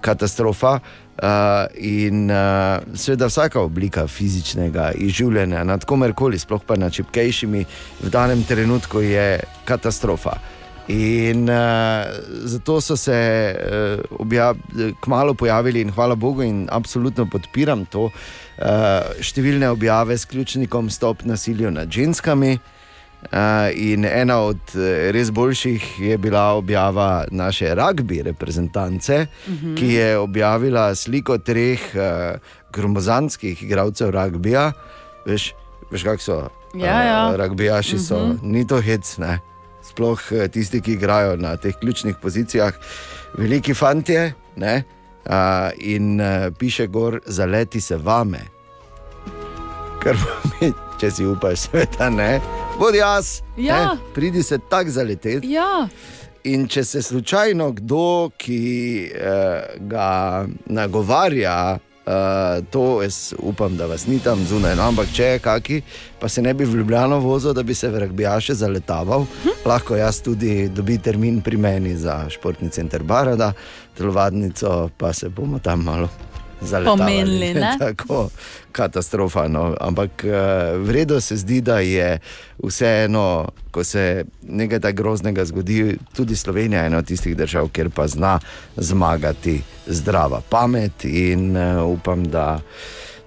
katastrofa. Uh, in uh, seveda vsaka oblika fizičnega izživljanja nad komerkoli, sploh pa nad čipkejšimi, v danem trenutku je katastrofa. In uh, zato so se uh, obja, kmalo pojavili, in hvala Bogu, in absolutno podpiram to, uh, številne objave s ključnikom Stop nasilju nad ženskami. Uh, in ena od eh, res boljših je bila objava naše rugby reprezentance, uh Mhm. -huh. ki je objavila sliko treh uh, gromozanskih igralcev rugbija. Veš, veš kako so? Ja, ja. Uh, rugbijaši so, uh Mhm. -huh. ni to hec, ne. Sploh eh, tisti, ki igrajo na teh ključnih pozicijah, veliki fantje. Ne? Uh, in uh, piše gor, zaleti se vame. Kar pomeni, *laughs* če si upaš, sveta ne, bodi jaz. Ja. Ne? Pridi se tako zaleteti. Ja. In če se slučajno kdo, ki eh, ga nagovarja, eh, to jaz upam, da vas ni tam zunaj, no, ampak če je kaki, pa se ne bi v Ljubljano vozil, da bi se v Ragbijaše zaletaval, lahko jaz tudi dobi termin pri meni za športni center Barada, telovadnico, pa se bomo tam malo. Pomenili? *laughs* Tako katastrofa. No. Ampak uh, vredno se zdi, da je vseeno, ko se nekaj tako groznega zgodi, tudi Slovenija je ena od tistih držav, kjer pa zna zmagati zdrava pamet in uh, upam, da.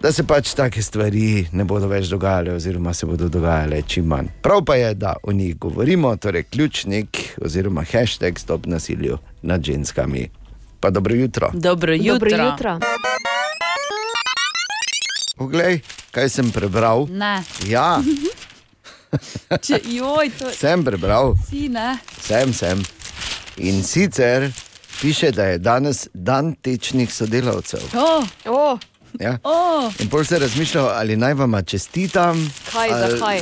Da se pač take stvari ne bodo več dogajale, oziroma se bodo dogajale čim manj. Prav pa je, da o njih govorimo, torej ključnik oziroma hashtag stop nasilju nad ženskami. Pa dobro jutro. Dobro jutro. Dobro jutro. Poglej, kaj sem prebral. Ne. Ja, *laughs* Če, joj, to sem prebral, si ne. sem, sem. In sicer piše, da je danes dan tečnih sodelavcev. Oh. Oh. Ja. Oh. In pol se razmišljal, ali naj vam čestitam. Kaj, ali... zakaj?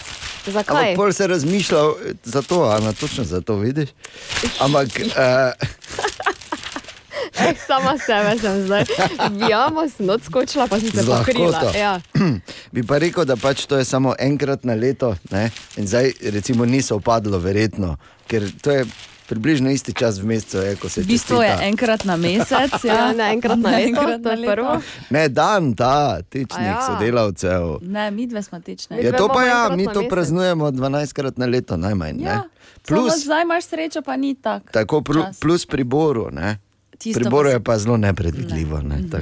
*laughs* Zakaj? Ampak pol se razmišljal, zato, Ana, točno zato vidiš. Ampak. Uh, *laughs* Eh, *laughs* sama sebe sem zdaj. Bijamo, sem odskočila, pa sem se Z pokrila. Ja. *clears throat* Bi pa rekel, da pač to je samo enkrat na leto, ne? in zdaj recimo ni se upadlo, verjetno, ker to je približno isti čas v mesecu, je, ko se V bistvu je čestita. enkrat na mesec. *laughs* Ja, ne enkrat na leto, Enkrat je na leto. Ne, dan ta, tečnih A ja. sodelavcev. Ne, mi dve smo tečne. Ja, to pa ja, mi to praznujemo 12krat na leto, najmanj. Ja. Ne? Plus, Plus, zdaj imaš srečo, pa ni tako. tako, čas. plus pri Boru. Ne? Tisto Pri Boru je pa zelo nepredvidljivo. Ne? da.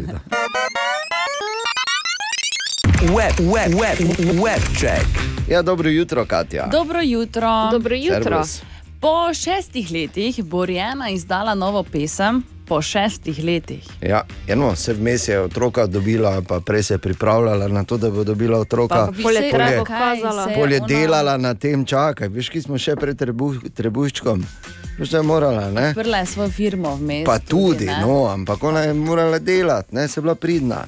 Web, web, web, web check. Ja, dobro jutro, Katja. Dobro jutro. Dobro Servus. Po šestih letih bo Rijana izdala novo pesem. Po šestih letih. Ja, eno, se vmes je otroka dobila, pa prej se je pripravljala na to, da bo dobila otroka. Pokazala. se je Bolje ona- delala na tem, čakaj, veš, ki smo še pred trebuh, trebuščkom. Da je morala, ne? Odprla je svojo firmo vmes. Pa tudi, ne. no, ampak ona je morala delati, ne, se je bila pridna.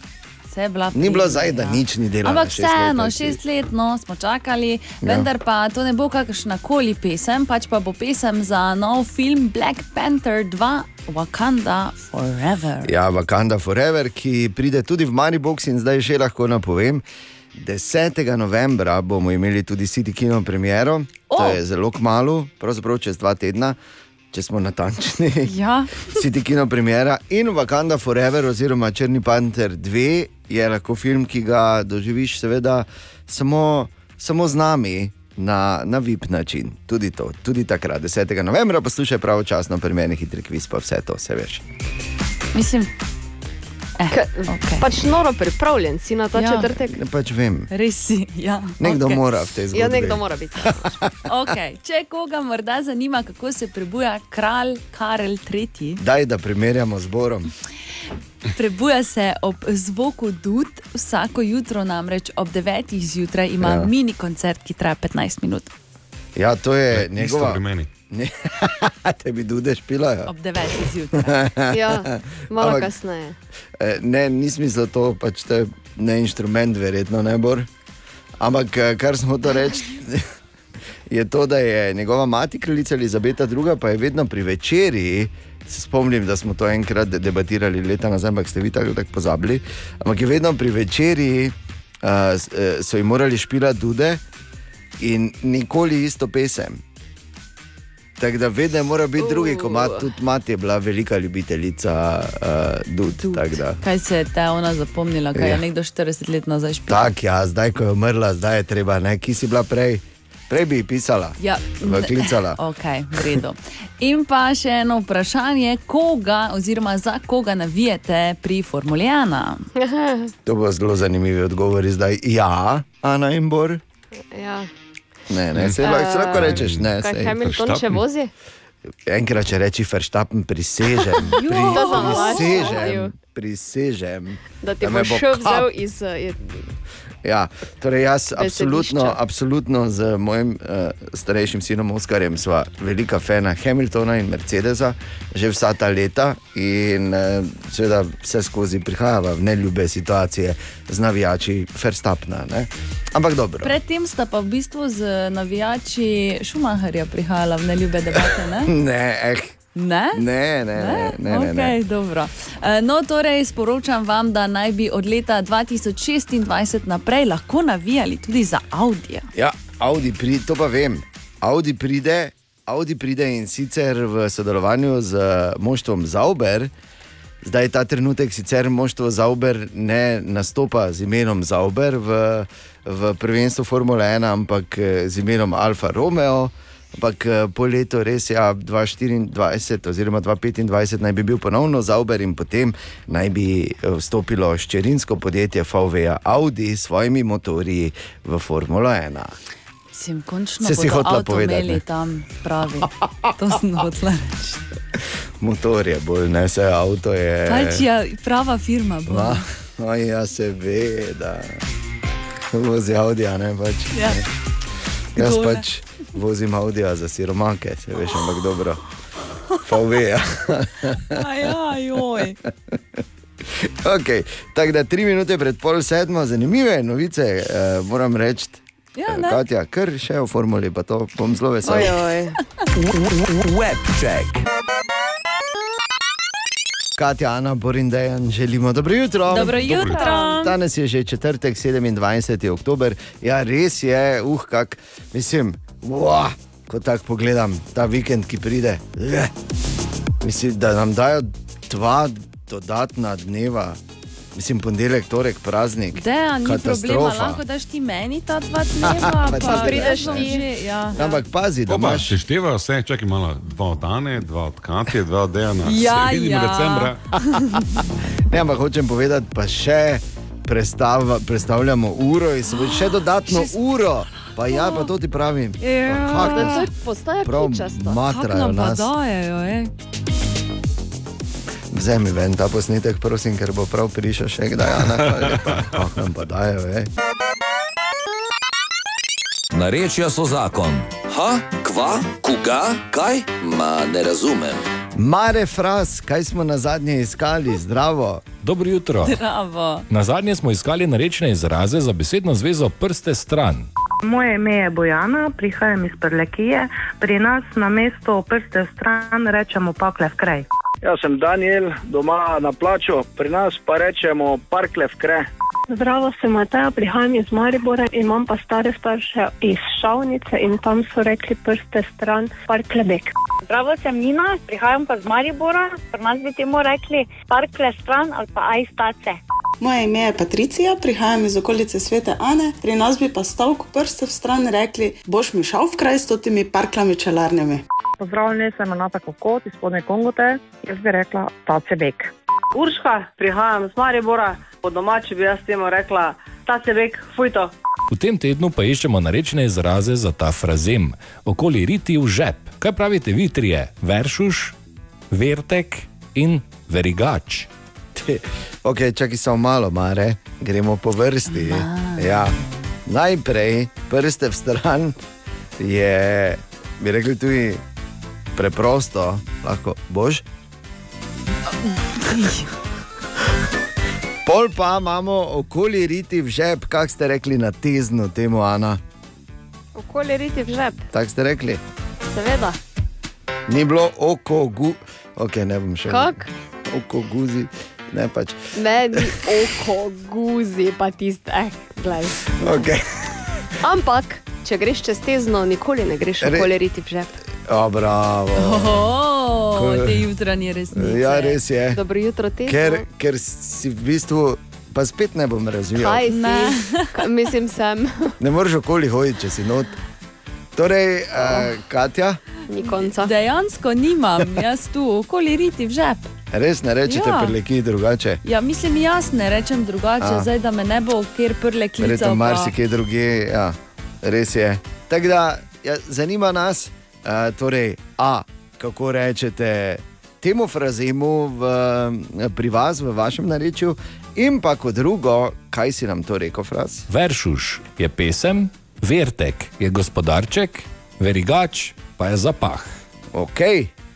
Bila Ni bilo pridna, zdaj, da ja. nič ni delala. Ampak šest vseeno, ali šest let no, smo čakali, Ja. vendar pa to ne bo kakršna koli pesem, pač pa bo pesem za nov film Black Panther 2 Wakanda Forever. Ja, Wakanda Forever, ki pride tudi v Maribox in zdaj že lahko napovem. 10. novembra bomo imeli tudi City Kino premiero, oh. to je zelo kmalo, pravzaprav čez dva tedna, če smo natančni. *laughs* Ja. *laughs* City Kino premiera in Wakanda Forever oziroma Črni Panter 2 je lahko film, ki ga doživiš seveda samo, samo z nami. Na, na VIP način, tudi to, tudi takrat, 10. novembra, poslušaj pravočasno, pri meni hitri kviz, pa vse to, vse veš. Mislim, eh, K, okay. Pač noro pripravljen si na ta Ja. ja. četrtek. Ne, pač vem, res si. Ja. nekdo okay. mora v tej zgodbi. Ja, nekdo mora biti. *laughs* Okay. Če koga morda zanima, kako se prebuja kralj Karel III., Daj, da primerjamo z Borom. prebuja se ob zvoku dud, vsako jutro namreč ob 9. zjutraj ima Ja. ja. mini koncert, ki traja 15 minut. Ja, to je Isto njegova. *laughs* te bi dude špilajo. Ob 9. zjutraj. *laughs* Ja, malo Ampak, kasneje. eh, Ne, nisem mislil to, pač to je ne inštrument, verjetno ne bor. Ampak eh, kar smo to reči. *laughs* Je to, da je njegova mati, kraljica Elizabeta II., pa je vedno pri večerji, se spomnim, da smo to enkrat debatirali leta nazaj, ampak ste vi tako tak pozabili. Ampak je vedno pri večerji, uh, so jim morali špilati dude in nikoli isto pesem. Tako da vedno mora biti drugi komat, tudi mati je bila velika ljubiteljica uh, dud. tako da. Kaj se je ta ona zapomnila, kaj Ja. je nekdo 40 let nazaj špil? Tak, ja, zdaj ko je umrla, zdaj je treba, ne, ki si bila prej. Prej bi pisala, Ja, v klicala. *laughs* Ok, v redu. In pa še eno vprašanje, koga oziroma za koga navijete pri Formuli 1? To bo zelo zanimivi odgovori zdaj. Ja, Ana in Bor. Ja. Ne, ne, se lahko, se lahko rečeš, ne. Kaj sej. Hamilton še vozi? Enkrat, če reči Verstappen, prisežem. *laughs* Pri, prisežem, prisežem. Da ti bo šel kap- vzel iz. eh, Ja, torej jaz absolutno, absolutno z mojim uh, starejšim sinom Oskarjem sva velika fana Hamiltona in Mercedesa že vsa ta leta in uh, seveda vse skozi prihajava v neljube situacije z navijači Verstappna. Ne? Ampak dobro. Predtem sta pa v bistvu z navijači Šumaharja prihajala v neljube debate. Ne? *laughs* Ne, eh. Ne? Ne, ne, ne, ne, ne, ne. Okay, dobro. E, No, torej, sporočam vam, da naj bi od leta 2026 naprej lahko navijali tudi za Audi. Ja, Audi pride, to pa vem. Audi pride, Audi pride in sicer v sodelovanju z moštvom Zauber. Zdaj ta trenutek sicer moštvo Zauber ne nastopa z imenom Zauber v, v prvenstvu Formule 1, ampak eh, z imenom Alfa Romeo. Ampak eh, po letu res ja, 2024 oziroma 2025 naj bi bil ponovno Zauber in potem naj bi eh, vstopilo ščerinsko podjetje VW Audi s svojimi motorji v Formulo 1. Sem končno Saj si avto povedati, imeli ne? tam pravi. To sem hotela reči. *laughs* Motor je bolj, ne vse avto je. Pač ja, prava firma. Ma, no, ja, se ve, da vozi Audi, a ne pač. Ja. Jaz Kdo ne? pač vozim Audi za siromake, se veš, ampak dobro. VW. ja. Ajaj, joj. okay. Tako da tri minute pred pol sedmo, zanimive novice, eh, moram reči. Ja, Eh, ne. Katja, kar še v formuli, pa to bom zelo vesel. Webček. Katja, Ana, Borin, Dejan, želimo dobro jutro. Dobro jutro. Danes je že četrtek, 27. oktober. Ja, res je, uh, kak, mislim, wow, ko tako pogledam ta vikend, ki pride. Le. Mislim, da nam dajo dva dodatna dneva, mislim, ponedeljek, torek, praznik. Deja, ni problema, lahko daš ti meni ta dva dneva, *laughs* Pa pa prideš ti. Že, ja. Ampak pazi, da imaš. če števa vse, čakaj malo, dva od Ane, dva od Katje, dva od Dejana. *laughs* Ja, ja. decembra. *laughs* Ne, ampak hočem povedati, pa še prestava, predstavljamo uro in se bo še dodatno uro. Pa ja, pa to ti pravim. Ja, Pa kako Da to postaja prav matrajo nas. dajejo, eh? Vzemi ven ta posnetek, prosim, ker bo prav prišel še kdaj. Ana. Kako nam pa dajo, eh? Narečja so zakon. Ha, kva, koga, kaj? Ma ne razumem. Mare fraz, kaj smo na zadnje iskali, zdravo. Dobro jutro. Bravo. Na zadnje smo iskali narečne izraze za besedno zvezo prste stran. Moje ime je Bojana, prihajam iz Prlekije. Pri nas na mesto prste stran rečemo pakle v kraj. Jaz sem Daniel, doma na plaču, pri nas pa rečemo parkle v kre. Zdravo, sem Mateja, prihajam iz Maribora in imam pa stare starše iz Šavnice in tam so rekli prste stran, parklebek. Zdravo, sem Nina, prihajam pa z Maribora, pri nas bi temu rekli parkle stran ali pa ajstace. Moje ime je Patricija, prihajam iz okolice Svete Ane, pri nas bi pa stavek prste v stran rekli: boš mi šel v kraj s temi parklami čelarnimi. Pozdravljeni, sem Anata Kokot iz Spodne Kongote, jaz bi rekla tacebek. Urška, prihajam z Maribora, po domači bi jaz temu rekla, ta cebek, fujto. V tem tednu pa iščemo narečne izraze za ta frazem. Okoli riti v žep. Kaj pravite vi trije? Veršuš, vertek in verigač. Ok, čakaj samo malo, mare, gremo po vrsti. Ja. Najprej prste v stran je, bi rekli, tudi preprosto, lahko bož. Pol pa imamo okoli riti v žep, kak ste rekli na tezno temu, Ana. Okoli riti v žep, Tak ste rekli. seveda. Ni bilo oko, gu, ok, ne bom šel. Kak? Oko, guzi, ne pač. Ne, ni oko, guzi, pa tiste, eh, glej. Okay. Ampak, če greš čez tezno, nikoli ne greš Re- okoli riti v žep. O, bravo. Oho, Ko- te jutranje resnice. Ja, res je. Dobro jutro, tezno. Ker, ker si v bistvu, pa spet ne bom razvijal. Kaj si? Kaj, mislim, sem. *laughs* Ne moreš okoli hoditi, če si not. Torej, uh, Katja, Ni konca. Dejansko nimam, jaz tu okoli riti v žep. Res ne rečete Ja. preleki drugače. Ja, mislim, jaz ne rečem drugače, A. zdaj da me ne bo kjer prle klical. Verjetno pa- marsikje druge, ja, res je. Tako da ja, zanima nas, uh, torej, a, kako rečete temu frazemu v, pri vas, v vašem narečju, in pa kot drugo, kaj si nam to rekel, fraz? Veršuš je pesem, vertek je gospodarček, verigač pa je zapah. Ok,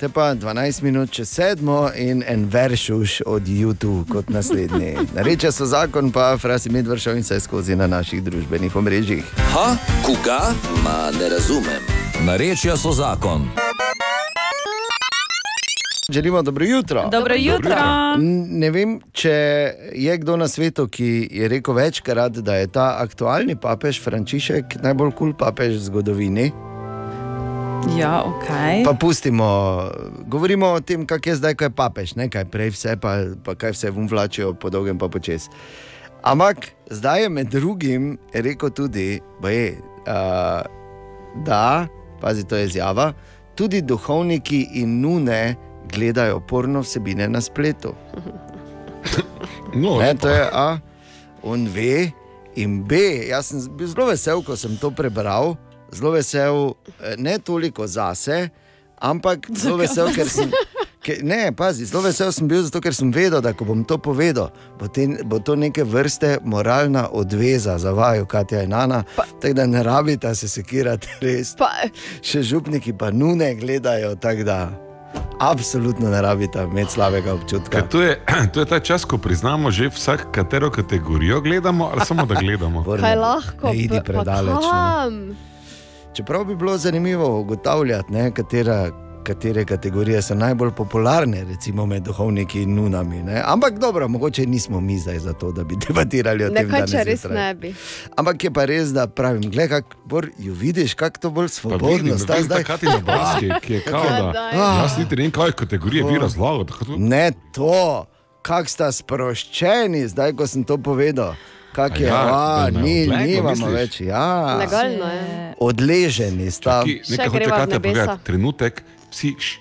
te pa 12 minut čez sedmo in en veršuš od YouTube kot naslednji. *laughs* Nareče so zakon, pa frasi med vršav in vse skozi na naših družbenih omrežjih. Ha, koga? Ma ne razumem. Narečja so zakon. Želimo dobro jutro. Dobro jutro. N- Ne vem, če je kdo na svetu, ki je rekel večkrat, da je ta aktualni papež Frančišek najbolj kul cool papež v zgodovini. Ja, ok. Pa pustimo, govorimo o tem, kak je zdaj, ko je papež, ne kaj prej vse, pa, pa kaj vse vumvlačijo po dolgem pa počes. Ampak zdaj je med drugim rekel tudi, boje, uh, da, pazi, to je izjava, tudi duhovniki in nune gledajo porno vsebine na spletu. *laughs* No, ne, to je A, on ve, in B. Jaz sem bil zelo vesel, ko sem to prebral, zelo vesel, eh, ne toliko zase, ampak zelo vesel, ker sem. Ke, ne, pazi, zelo vesel sem bil, zato, ker sem vedel, da ko bom to povedal, bo, te, bo to neke vrste moralna odveza za vaju, Katja in Nana. Tako da ne rabite se sekirati, *laughs* res. Pa, Še župniki pa nune gledajo, tako da absolutno ne rabite imeti slabega občutka. Ker to, je, *clears throat* to je ta čas, ko priznamo že vsak, katero kategorijo gledamo, ali samo da gledamo. *laughs* kaj lahko? Ne idi pa- pa predaleč, no. Čeprav bi bilo zanimivo ugotavljati, ne, katera, katere kategorije so najbolj popularne, recimo med duhovniki in nunami. Ne. Ampak dobro, mogoče nismo mi zdaj za to, da bi *laughs* debatirali o tem. Danes če res zjutraj. ne bi. Ampak je pa res, da pravim, gledaj, kako jo vidiš, kako to bolj svobodno vidim, sta zdaj. takrat in obrazi, ki je *laughs* kao Ja, da. daj. Jaz niti ne vem, kaj kategorije vi Oh. razlagate. Ne to, kako sta sproščeni, zdaj ko sem to povedal. Kak je, ja, a, ni, nimamo več. Ja. Legalno je. Odleženi sta. Ki nekaj hoče Katja povedati, trenutek, vsi. Š,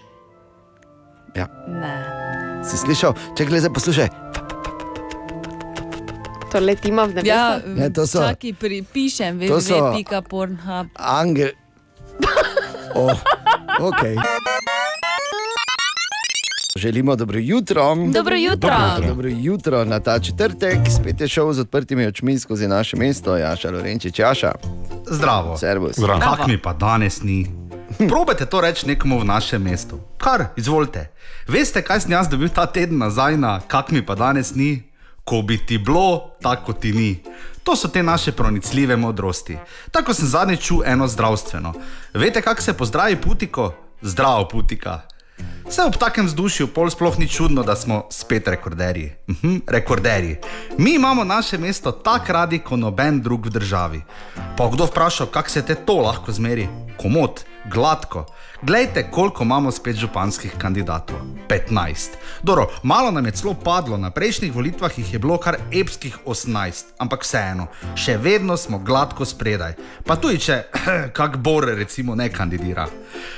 Ja. Ne. Si slišal? Če gledaj, poslušaj. To letima v nebesa. Ja, Ne, to so- čaki, pripišem, to so- www.pornhub. Angel. *laughs* Oh, okay. Želimo dobro jutro. Dobro jutro. Dobro jutro. Dobro jutro na ta četrtek. Spet je šel z odprtimi očmi skozi naše mesto, Jaša Lorenčič, Jaša. Zdravo. Servus. Kak mi pa danes ni? Probajte to reči nekomu v našem mestu. Kar, izvolite. Veste, kaj sem jaz dobil ta teden nazaj na kak mi pa danes ni? Ko bi ti bilo, tako ti ni. To so te naše pronicljive modrosti. Tako sem zadnjič čutil eno zdravstveno. Veste, kako se pozdravi putiko? Zdravo, putika. Vse ob takem vzdušju, pol sploh ni čudno, da smo spet rekorderji. Mhm, rekorderji. Mi imamo naše mesto tako radi, kot noben drug v državi. Pa kdo vpraša, kako se te to lahko zmeri? Komod, gladko. Glejte, koliko imamo spet županskih kandidatov. 15. Dobro, malo nam je celo padlo, na prejšnjih volitvah jih je bilo kar epskih 18, ampak vseeno, še vedno smo gladko spredaj. Pa tudi če *clears throat* kak bor recimo ne kandidira.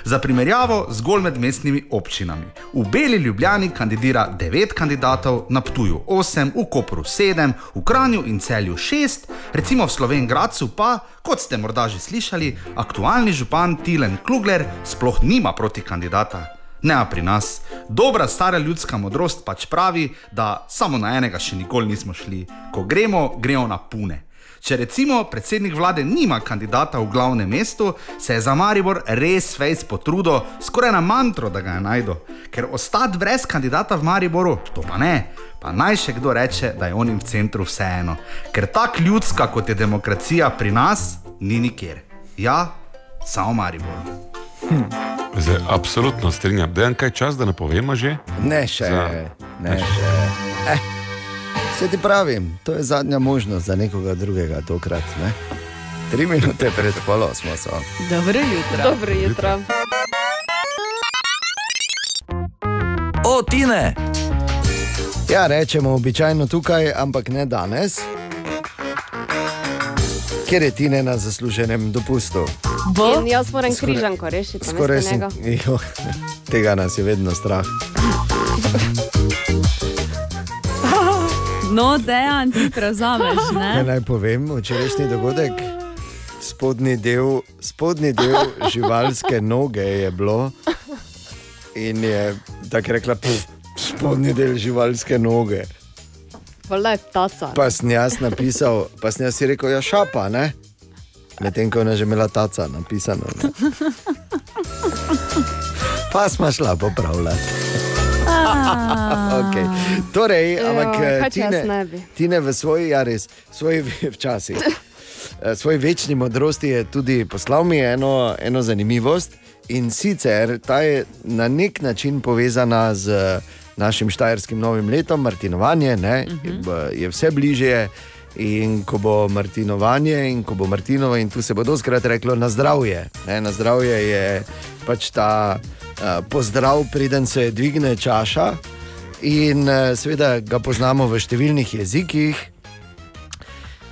Za primerjavo zgolj med mestnimi občinami. V Beli Ljubljani kandidira 9 kandidatov, na Ptuju 8, v Kopru 7, v Kranju in Celju 6, recimo v Slovenju pa, kot ste morda že slišali, aktualni župan Tilen Klugler sploh nima proti kandidata. Ne, a pri nas. Dobra stara ljudska modrost pač pravi, da samo na enega še nikoli nismo šli. Ko gremo, gremo na pune. Če recimo predsednik vlade nima kandidata v glavnem mestu, se je za Maribor res fejs potrudil, skoraj na mantro, da ga je najdo. Ker ostati brez kandidata v Mariboru, to pa ne. Pa naj še kdo reče, da je on jim v centru vseeno. Ker tako ljudska kot je demokracija pri nas, ni nikjer. Ja, samo Maribor. Zdaj, absolutno strinjam. Da je kaj čas, da ne povemo že? Ne še, Za- ne še. Eh, se ti pravim, to je zadnja možnost za nekoga drugega tokrat. Ne? Tri minute pred polo smo so. Dobro jutro. Dobro jutro. O, Tine! Ja, rečemo običajno tukaj, ampak ne danes, ker je Tine na zasluženem dopustu. In jaz moram Skoraj- križanko rešiti, Skoraj sem, *laughs* jo, tega nas je vedno strah. No, dejan, ti prevzameš. Kaj Ne? naj povem, včerajšnji dogodek? spodnji del, spodnji del živalske noge je bilo. In je tako rekla, "Pf, spodnji del živalske noge. Voda je ptaca. Pa sem jaz napisal, pa sem jaz si rekel, ja, šapa, ne? Medtem ko je ona že imela taca napisano. Ne? Pa smo šla popravljati. *laughs* okay. Torej, Ja, ampak eh, Tine, ne bi? Tine v svoji, ja, res, svoji *laughs* včasih. eh, Svoji večni modrosti je tudi poslal mi eno, eno zanimivost in sicer ta je na nek način povezana z našim štajerskim novim letom, Martinovanje, ne, uh -huh. je vse bližje. In ko bo Martinovanje, in ko bo Martinovo, in tu se bo doskrat reklo na zdravje. Ne, na zdravje je pač ta pozdrav, preden se dvigne čaša. In uh, seveda ga poznamo v številnih jezikih.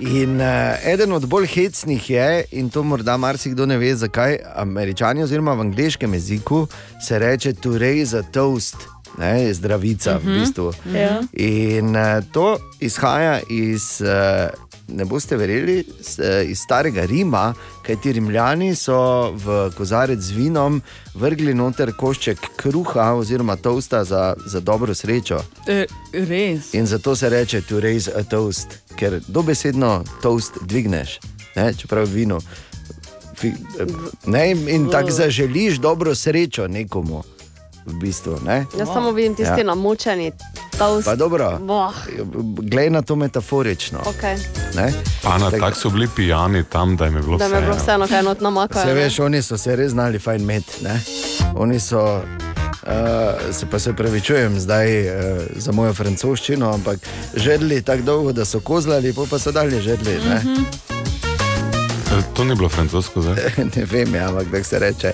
In uh, eden od bolj hecnih je, in to morda marsikdo ne ve, zakaj američani, oziroma v angliškem jeziku se reče to raise a toast, ne, zdravica uh -huh. v Mhm. bistvu. Ja. In uh, to izhaja iz, uh, ne boste verjeli, uh, iz starega Rima, kajti Rimljani so v kozarec z vinom vrgli noter košček kruha oziroma toasta za, za dobro srečo. E, res. In zato se reče to raise a toast, ker dobesedno toast dvigneš, ne, čeprav vino. Fi, ne, in tako zaželiš dobro srečo nekomu. V bistvu, ne? Jaz samo vidim tisti ja. namočeni toast. Pa dobro. Boh, Glej na to metaforično. okay. Ne? Pa na tak so bili pijani tam, da jim je bilo Da me je bilo vseeno. vseeno kaj not namakajo. Se ne. veš, oni so se res znali fajn med. Oni so, uh, se pa se pravičujem zdaj uh, za mojo francoščino, ampak žedli tako dolgo, da so kozlali, pa so dalje žedli. Mm -hmm. E, To ni bilo francosko, zdaj. *laughs* ne vem, ja, ampak da se reče.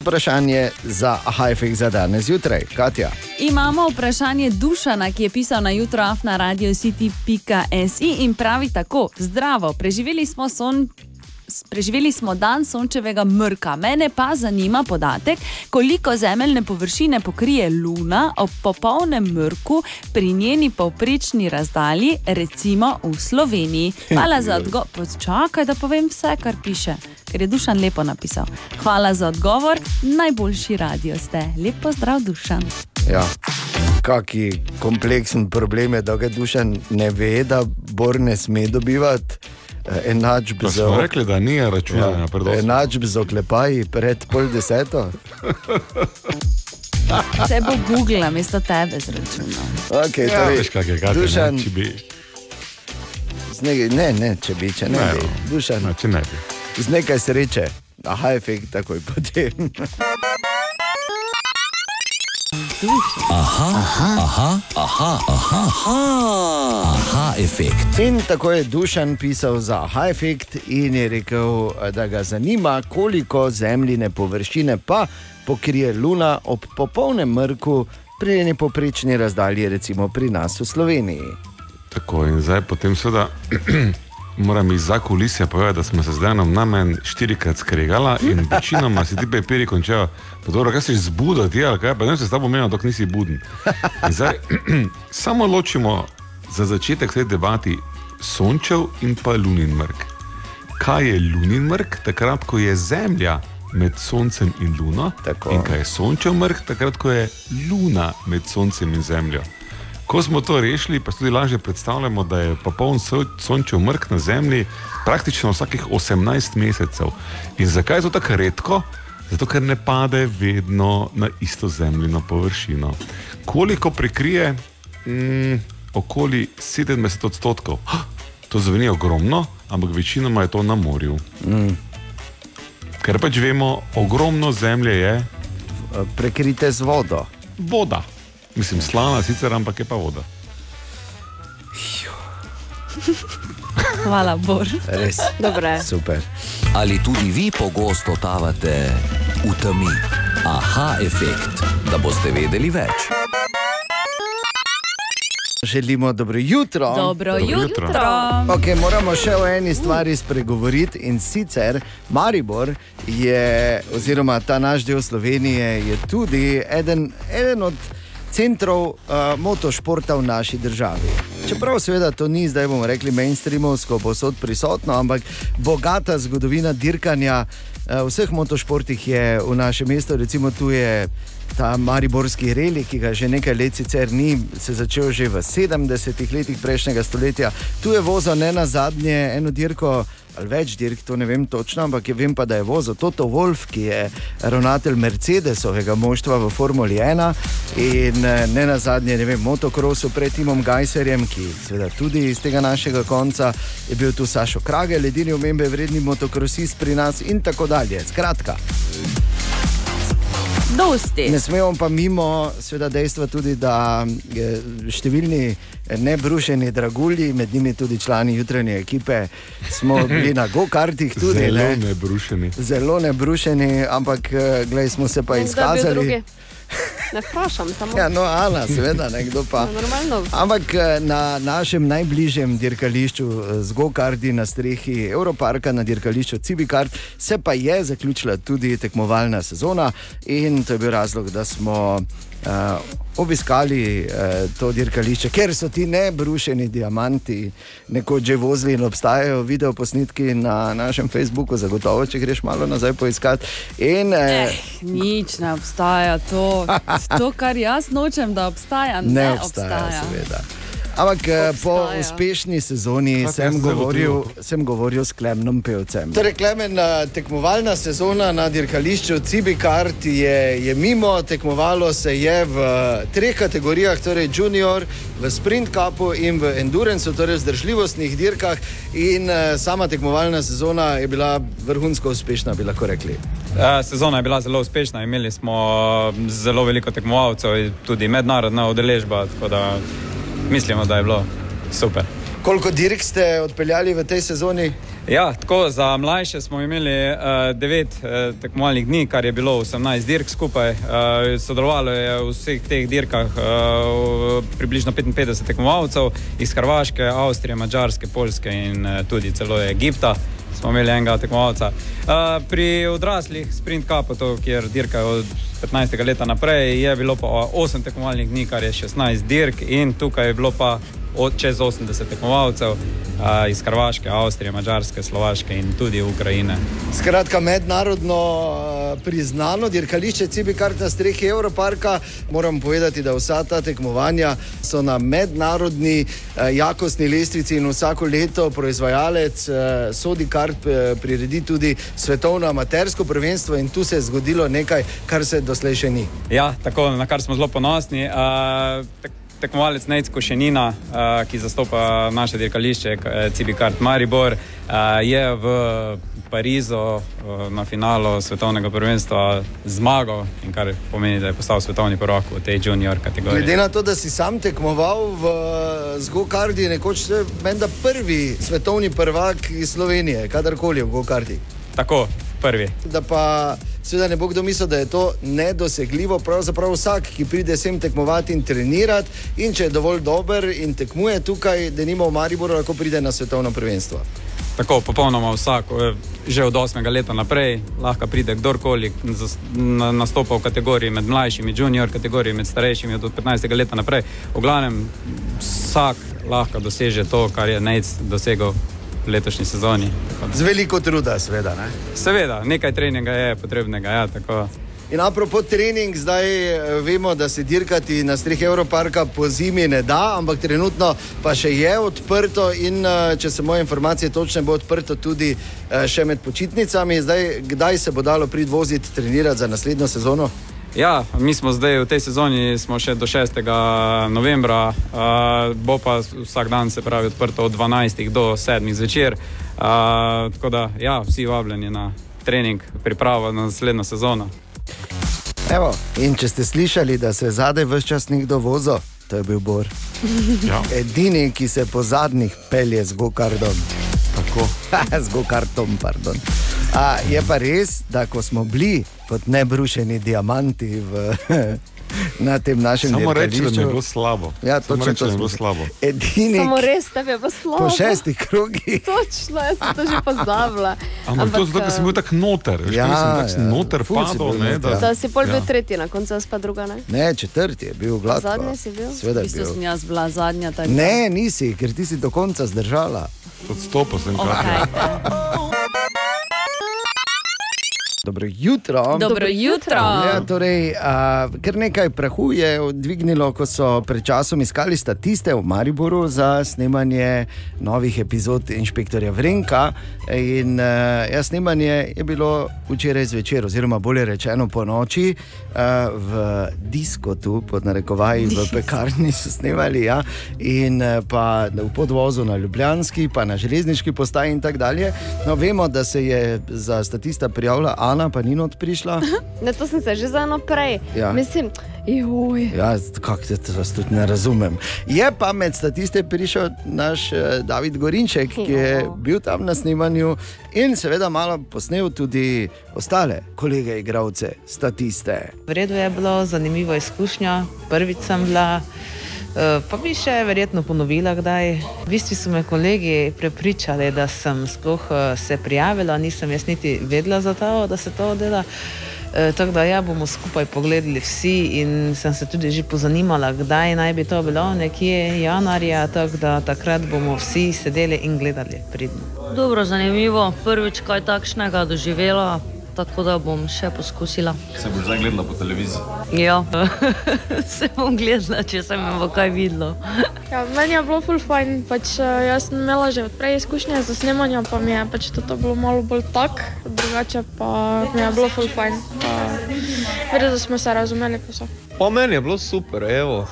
Vprašanje za Hajfek za danes zjutraj, Katja. Imamo vprašanje Dušana, ki je pisal na jutro afna radio city.si in pravi tako: Zdravo, preživeli smo son. Preživeli smo dan sončevega mrka. Mene pa zanima podatek, koliko zemeljne površine pokrije Luna ob popolnem mrku pri njeni povprečni razdalji, recimo v Sloveniji. Hvala za odgovor. Počakaj, da povem vse, kar piše, ker je Dušan lepo napisal. Hvala za odgovor, najboljši radio ste. Lep pozdrav, Dušan. Ja. Kaki kompleksen problem je, da ga duša ne ve, da Bor ne sme dobivati enačb Pa za rekli, da ni računanja, ja, predvsem. enačb z oklepaji pred pol deseto. *laughs* Vse bo Google namesto tebe zračunal. Okay, Ja, torej, veš, kak je, ne, Dušan, če bi- nekaj, ne, ne, če bi, če ne, Ne, bi. no. Dušan, Ne, če ne bi. z nekaj sreče, aha, efekt takoj potem. *laughs* Aha, aha, aha, aha, aha, aha, aha efekt. In tako je Dušan pisal za Aha efekt in je rekel, da ga zanima, koliko zemljine površine pa pokrije Luna ob popolnem mrku pri eni poprečni razdalji, recimo pri nas v Sloveniji. Tako in zdaj potem seveda. Moram iz zakulisja povedati, da smo se zdaj nam namen štirikrat skregala in večinoma si ti pepiri končajo. Pa dobro, kaj si zbudil, ti ali kaj, pa ne se s tabo menil, dok nisi buden. In zdaj *clears throat* samo ločimo za začetek te debati sončev in pa lunin mrk. Kaj je lunin mrk? Takrat, ko je Zemlja med Soncem in Luno. Tako. In kaj je sončev mrk? Takrat, ko je Luna med Soncem in Zemljo. Ko smo to rešili, pa si tudi lažje predstavljamo, da je popoln so- sončev mrk na Zemlji praktično vsakih 18 mesecev. In zakaj je to tako redko? Zato, ker ne pade vedno na isto zemljino površino. Koliko prekrije? Mm, okoli 70 odstotkov. Ha, To zveni ogromno, ampak večinoma je to na morju. Mm. Ker pač vemo, ogromno zemlje je prekrite z vodo. Voda. Mislim, slana sicer, ampak je pa voda. Hvala, Bor. Res. Dobre. Super. Ali tudi vi pogosto totavate v temi? Aha efekt, da boste vedeli več. Želimo dobro jutro. Dobro Dobro jutro. jutro. Okay, moramo še o eni stvari spregovoriti in sicer Maribor je, oziroma ta naš del Slovenije, je tudi eden, eden od centrov uh, motošporta v naši državi. Čeprav seveda to ni zdaj, bomo rekli, mainstreamovsko posod prisotno, ampak bogata zgodovina dirkanja uh, vseh motošportih je v našem mestu, recimo tu je. Ta Mariborski reli, ki ga že nekaj let sicer ni, se je začel že v 70-ih letih prejšnjega stoletja. Tu je vozil ne na zadnje eno dirko, ali več dirk, to ne vem točno, ampak vem pa, da je vozil Toto Wolf, ki je ravnatelj Mercedesovega moštva v Formuli 1 in eh, ne na zadnje, ne vem, motokrosu pred Timom Gajserjem, ki seveda tudi iz tega našega konca je bil tu Sašo Krage, edini omembe vredni motokrosist pri nas in tako dalje. Skratka. Dosti. Ne smemo pa mimo seveda, dejstva tudi, da eh, številni nebrušeni dragulji, med njimi tudi člani jutranje ekipe, smo *laughs* bili na go-kartih tudi. Zelo ne. nebrušeni. Zelo nebrušeni, ampak eh, glej, smo se pa Kdo je bil izkazali. Ne vprašam, samo. Ja, no, Ana, seveda, nekdo pa. No. Ampak eh, na našem najbližjem dirkališču eh, z Gokardi na strehi Europarka, na dirkališču Cibikart, se pa je zaključila tudi tekmovalna sezona in to je bil razlog, da smo. Uh, obiskali uh, to dirkališče, ker so ti nebrušeni diamanti nekoč že vozili in obstajajo videoposnetki na našem Facebooku, zagotovo, če greš malo nazaj poiskat. In, uh, Eh, nič ne obstaja to. *laughs* To, kar jaz nočem, da obstaja, ne, Ne obstaja, seveda. Ampak eh, po Obstaja. uspešni sezoni sem govoril, sem govoril s Klemnom Pevcem. Torej, Klemen, eh, tekmovalna sezona na dirkališču Cibikart je, je mimo, tekmovalo se je v treh kategorijah, torej junior, v sprint cupu in v endurance, torej v zdržljivostnih dirkah. In eh, sama tekmovalna sezona je bila vrhunsko uspešna, bi lahko rekli. Eh, Sezona je bila zelo uspešna, imeli smo eh, zelo veliko tekmovalcev, tudi mednarodna udeležba, tako da mislimo, da je bilo super. Koliko dirk ste odpeljali v tej sezoni? Ja, tako za mlajše smo imeli uh, devet uh, tekmovalnih dni, kar je bilo 18 dirk skupaj. Uh, sodelovalo je v vseh teh dirkah uh, približno 55 tekmovalcev iz Hrvaške, Avstrije, Mačarske, Poljske in uh, tudi celo Egipta. Smo imeli enega tekmovalca. Uh, pri odraslih, sprint to, kjer dirkajo od 15. leta naprej, je bilo pa 8 tekmovalnih dni, kar je 16 dirk, in tukaj je bilo pa od čez 80 tekmovalcev uh, iz Hrvaške, Avstrije, Mačarske, Slovaške in tudi Ukrajine. Skratka, mednarodno priznano dirkališče Cibikart na strehi Evroparka. Moram povedati, da vsa ta tekmovanja so na mednarodni eh, jakostni lestvici in vsako leto proizvajalec eh, Sodikart eh, priredi tudi svetovno amatersko prvenstvo in tu se je zgodilo nekaj, kar se doslej še ni. Ja, tako na kar smo zelo ponosni. Uh, tek, tekmovalec Nec Košenina, uh, ki zastopa naše dirkališče, eh, Cibikart Maribor, uh, je v Parizu uh, na finalu svetovnega prvenstva zmagal, in kar pomeni, da je postal svetovni prvak v tej junior kategoriji. Glede na to, da si sam tekmoval v Zgokardi, nekoč ste menda prvi svetovni prvak iz Slovenije, kadarkoli v Gokardi. Tako, prvi. Da pa seveda ne bo kdo mislil, da je to nedosegljivo. Pravzaprav vsak, ki pride sem tekmovati in trenirati, in če je dovolj dober in tekmuje tukaj, da nima v Mariboru, lahko pride na svetovno prvenstvo. Tako, popolnoma vsak, eh, že od 8. leta naprej, lahko pride kdorkoli, nastopa v kategoriji med mlajšimi, junior kategoriji med starejšimi od 15. leta naprej. V glavnem, vsak lahko doseže to, kar je Nec dosegel letošnji sezoni. Z veliko truda, seveda. Ne? Seveda, nekaj treninga je potrebnega. Ja, tako. In apropo trening, zdaj eh, vemo, da se dirkati na streh Evroparka po zimi ne da, ampak trenutno pa še je odprto in eh, če se moje informacije točne, bo odprto tudi eh, še med počitnicami. Zdaj, kdaj se bo dalo pridvoziti trenirati za naslednjo sezono? Ja, mi smo zdaj v tej sezoni smo še do 6. novembra, uh, bo pa vsak dan se pravi odprto od 12. do 7. zvečer. Uh, tako da, ja, vsi vabljeni na trening, pripravo na naslednjo sezono. Evo, in če ste slišali, da se zadaj vse čas nekdo vozil, to je bil Bor. *laughs* Ja. Edini, ki se po zadnjih pelje z gokardom. Tako. *laughs* z gokartom, pardon. A, je pa res, da ko smo bili kot nebrušeni diamanti v *laughs* na tem našem Samo reči, da je bilo slabo. Ja, Samo točno reči, to da je bilo slabo. Edini, Samo res, tebi je pa slabo. po šestih krogih. *laughs* Točno, jaz sem to že pozabila. Ampak to zato, ker sem bil tak noter. veš, Ja, sem tak ja. noter si padel. bil ne, noter. Da si pol bil Ja. tretji, na koncu jaz pa druga, ne? Ne, četrti je bil gladko. Zadnji si bil? Sveda V je bistvu bil. sem jaz bila zadnja. da- Ne, nisi, ker ti si do konca zdržala. Odstopil sem Okej. *laughs* Dobro jutro. Dobro jutro. Ja, torej, a, kar nekaj prahu je dvignilo, ko so pred časom iskali statiste v Mariboru za snemanje novih epizod Inšpektorja Vrenka. In a, ja, snemanje je bilo včeraj zvečer, oziroma bolje rečeno po noči, a, v diskotu, pod narekovaji v pekarni so snemali, ja, in a, pa v podvozu na Ljubljanski, pa na železniški postaji in tako dalje. No, vemo, da se je za statista prijavila Ana, pa ni not prišla. *laughs* Ne, to sem se že za eno prej. Ja. Mislim, joj. Ja, kako te vas tudi ne razumem. Je pa med statiste prišel naš eh, David Gorinček, ki je bil tam na snemanju in seveda malo posnel tudi ostale kolege, igravce, statiste. V redu je bilo, zanimiva izkušnja, prvič sem bila. Eh, Pa bi še verjetno ponovila, kdaj. V bistvu so me kolegi prepričali, da sem sploh eh, se prijavila, nisem jaz niti vedela za to, da se to dela. E, tako da ja, bomo skupaj pogledali vsi in sem se tudi že pozanimala, kdaj naj bi to bilo, nekje januarja, tako da takrat bomo vsi sedeli in gledali pridno. Dobro, zanimivo. Prvič kaj takšnega doživela, tako da bom še poskusila. Se boš zdaj gledala po televiziji? Ja, *laughs* se bom gledala, če sem jo kaj videla. Ja, meni je bilo ful fajn, pač, eh, jaz sem imela že odprej izkušnje za snemanje, pa mi je pač to bilo malo bolj tak, drugače pa mi je bilo ful fajn. Verjetno smo se razumeli, pa so. Pa meni je bilo super, evo.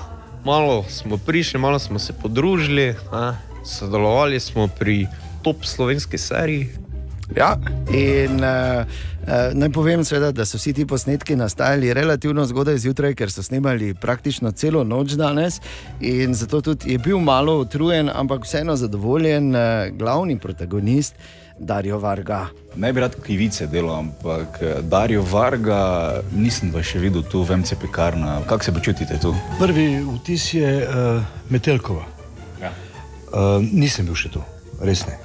malo smo prišli, malo smo se podružili, ne. sodelovali smo pri top slovenski seriji. Ja, in uh, uh, naj povem, seveda, da so vsi ti posnetki nastajali relativno zgodaj zjutraj, ker so snemali praktično celo noč danes. In zato tudi je bil malo utrujen, ampak vseeno zadovoljen uh, glavni protagonist Darijo Varga. Ne bi rad krivice delal, ampak Darijo Varga nisem pa še videl tu v MC Pekarna. Kako se počutite tu? Prvi vtis je uh, Metelkova. Ja. Uh, nisem bil še tu, res ne.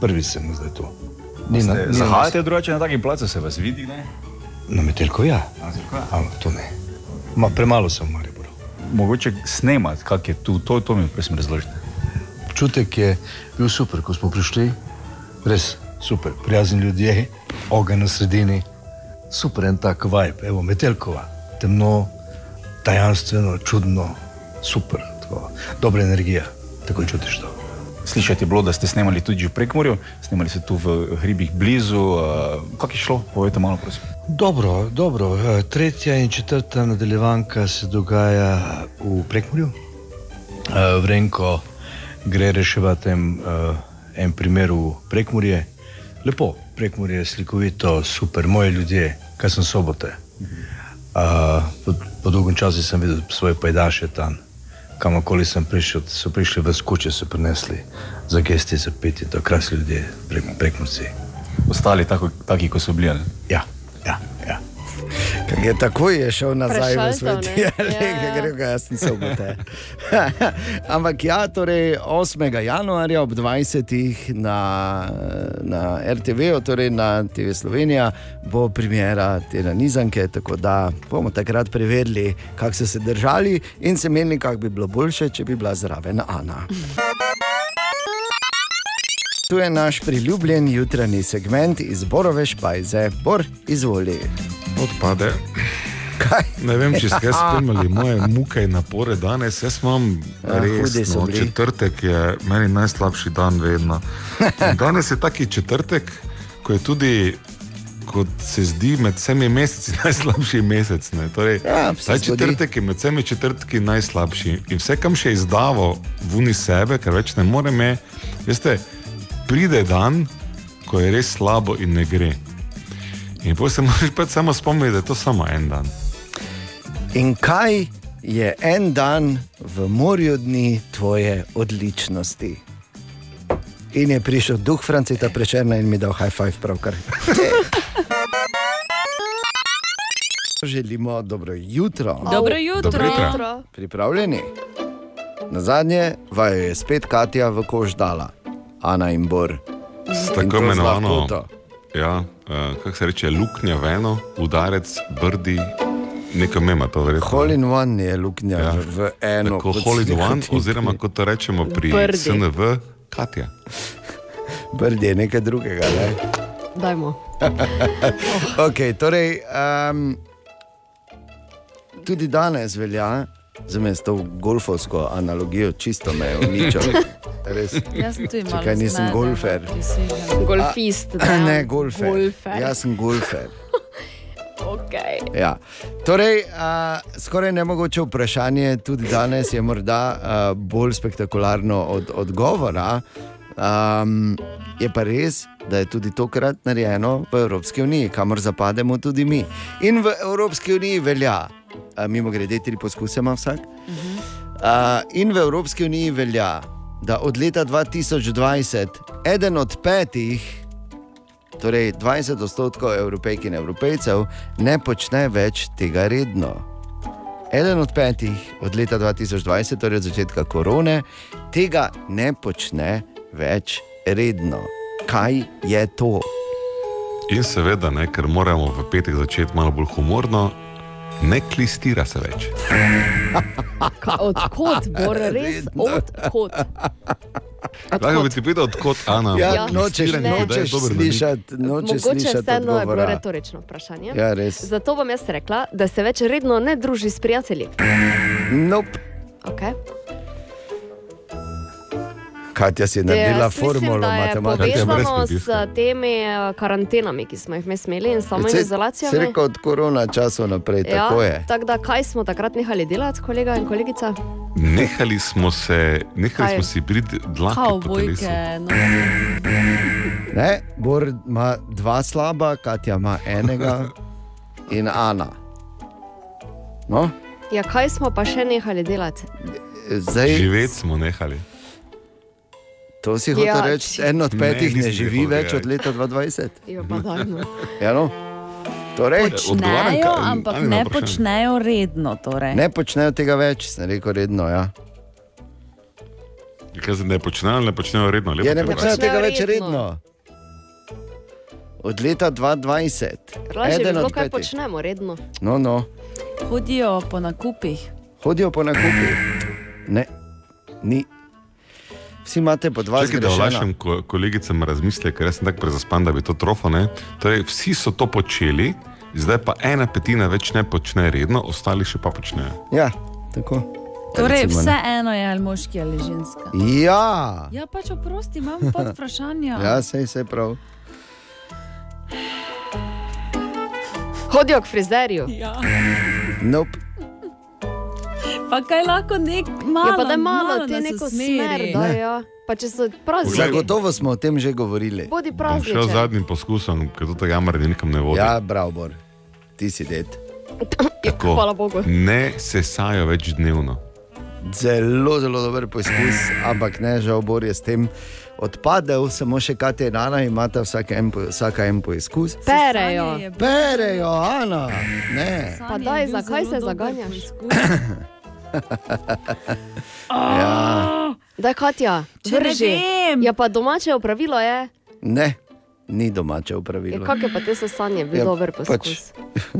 Prvi sem zdaj tu. Ni na- ni na- Zahajate drugače na takih placih, se vas vidi, ne? Na Metelko, ja. Na ja. Ampak to ne. Ma, premalo sem v Mariboru. Mogoče snemati, kak je tu, to, to mi prosim razložite. Občutek je bil super, ko smo prišli. Res super, prijazni ljudje, ogenj na sredini. Super en tak vibe, evo Metelkova. Temno, tajanstveno, čudno, super. Tako, dobra energija, tako čutiš to. Slišati je bilo, da ste snemali tudi v Prekmorju, snemali ste tu v hribih blizu. Uh, kako je šlo? Povejte malo, prosim. Dobro, dobro. eh, Tretja in četrta nadaljevanka se dogaja v Prekmorju. Eh, Vrenko gre reševati en, eh, en primer v Prekmorje. Lepo, Prekmorje je slikovito, super, moji ljudje, kaj sem sobote. Uh, po, po dolgem času sem videl svoje pajdaše tam, kamorkoli sem prišel, so prišli v skuče, so prinesli za gesti, za petje, to krasni ljudje, prek, prekmorci. Ostali tako, taki, kot so bili. Ja, ja, ja. Ker je takoj je šel nazaj v Prešaltov, svet, *laughs* ja, Ja, gre ga jasni sobote. *laughs* Ampak ja, torej 8. januarja ob 20. na, na RTV, torej na TV Slovenija, bo premjera te nanizanke, tako da bomo takrat preverili, kako so se držali in se menili, kako bi bilo boljše, če bi bila zraven Ana. Tu je naš priljubljen jutranji segment iz Borove špajze. Bor, izvoli. Odpade. Kaj? Ne vem, če ste spremljali *laughs* moje muke in napore danes. Jaz imam Ja, res, no, četrtek je meni najslabši dan vedno. In danes je taki četrtek, ko je tudi, kot se zdi, med vsemi meseci *laughs* najslabši mesec. ne. Torej, Ja, ta četrtek je med vsemi četrtki najslabši. In vse, kam še izdavo vuni sebe, ker več ne more me, veste, pride dan, ko je res slabo in ne gre. In potem se moraš pač samo spomniti, da je to samo en dan. In kaj je en dan v morju dni tvoje odličnosti? In je prišel duh Francita Prečerna in mi dal high five pravkar. *laughs* Želimo dobro jutro. Dobro jutro. Dobro jutro. Pripravljeni? Na zadnje vaju je spet Katja v kož dala, Ana in Bor. S tako imenovano, ja, kako se reče, luknja v eno, udarec, brdi, nekaj mema to verjetno. Hole in one je luknja ja. v eno. Tako kot hole in slika one, oziroma kot to rečemo pri Brdi. SNV, Katja. Brdi je nekaj drugega. Ne? Dajmo. *laughs* okay, torej, um, tudi danes velja, me s to golfovsko analogijo, čisto me je uničilo. *laughs* Res. Jaz sem tudi malo Čakaj, nisem zmedena, golfer. Golfist, A, ne, golfer. Golfer. Jaz sem golfer. *laughs* Okay. Ja. Torej, uh, skoraj nemogoče vprašanje, tudi danes je morda uh, bolj spektakularno od odgovora. Um, je pa res, da je tudi tokrat narejeno v Evropski uniji, kamor zapademo tudi mi. In v Evropski uniji velja, mimo grede, tri poskuse ima vsak. Uh, in v Evropski uniji velja, da od leta 2020 eden od petih torej 20 odstotkov evropejk in evropejcev ne počne več tega redno. Eden od petih od leta 2020, torej od začetka korone, tega ne počne več redno. Kaj je to? In seveda, ne, ker moramo v petek začeti malo bolj humorno, ne klistira se več. *laughs* Odkot, bor, *laughs* res odkot. Lahko bi ti povedal, odkot Ana. Ja, Ja, nočeš, nočeš slišati, nočeš Mogoče slišati vseeno je bilo odgovora. retorično vprašanje. Ja, res. Zato bom jaz rekla, da se več redno ne druži s prijatelji. Nope. Okay. Katja si je naredila Jaz mislim, formulo je matematike. Povezano s temi eh, karantenami, ki smo jih imeli in samo Se izolacijami. rekel od korona časov naprej, tako je. tako da kaj smo takrat nehali delati, kolega in kolegica? Nehali smo se, nehali Kaj? smo si briti dlake po telesu. No. Ne, Bor ima dva slaba, Katja ima enega *laughs* in Ana. No, Ja, kaj smo pa še nehali delati? zdaj, Živeti smo nehali. To si hotel Ja, reči, či- en od Ne, petih ne, nisem živi več od leta 2020. Jo, pa daj, no. Ja, no. Torej, Počnejo, ampak ne počnejo redno. Torej. Ne počnejo tega več, sem rekel redno. Ja. Kaj se ne počnejo, ne počnejo redno. lepo Ja, ne počnejo tega več redno. redno. Od leta 2020. Lažje bilo, od kaj petih. počnemo redno. No, no. Hodijo po nakupih. Hodijo po nakupih. Ne, ni. Vsi imate po dva Čakaj, da zgrešena. olajšam ko, kolegicam razmislek, ker jaz sem tako prezaspan, da bi to trofone. Torej, vsi so to počeli, zdaj pa ena petina več ne počne redno, ostali še pa počnejo. Ja, tako. Torej, Recimo, ne. vse eno je ali moški ali ženska. Ja, Ja, pač oprosti, imam pod *laughs* vprašanja. ja sej se prav. Hodijo k frizerju. Ja. Nope. Pa kaj lahko nek malo, Ja, pa da malo, malo ti nas neko smer dajo. Pa če so prazniki. Zagotovo smo o tem že govorili. Bodi z prazničen. zadnjim poskusom, ker to jamranje nikam ne vodi. Ja, bravo, Bor. ti si det. *laughs* Tako. Hvala Bogu. Ne sesajo več dnevno. Zelo, zelo dober poskus, ampak ne, žal Bor je s tem odpadel, samo še Katja in Ana imata vsaka en, po- vsaka en poskus. Perejo. Perejo, Ana. Ne. Pa daj, zakaj se zaganjaš? *laughs* Ja. Da, Katja, Če vem. Ja, pa domače opravilo je. ne, ni domače Ja, upravilo. kak je pa te sesanje, bil Ja, dober pač. poskus.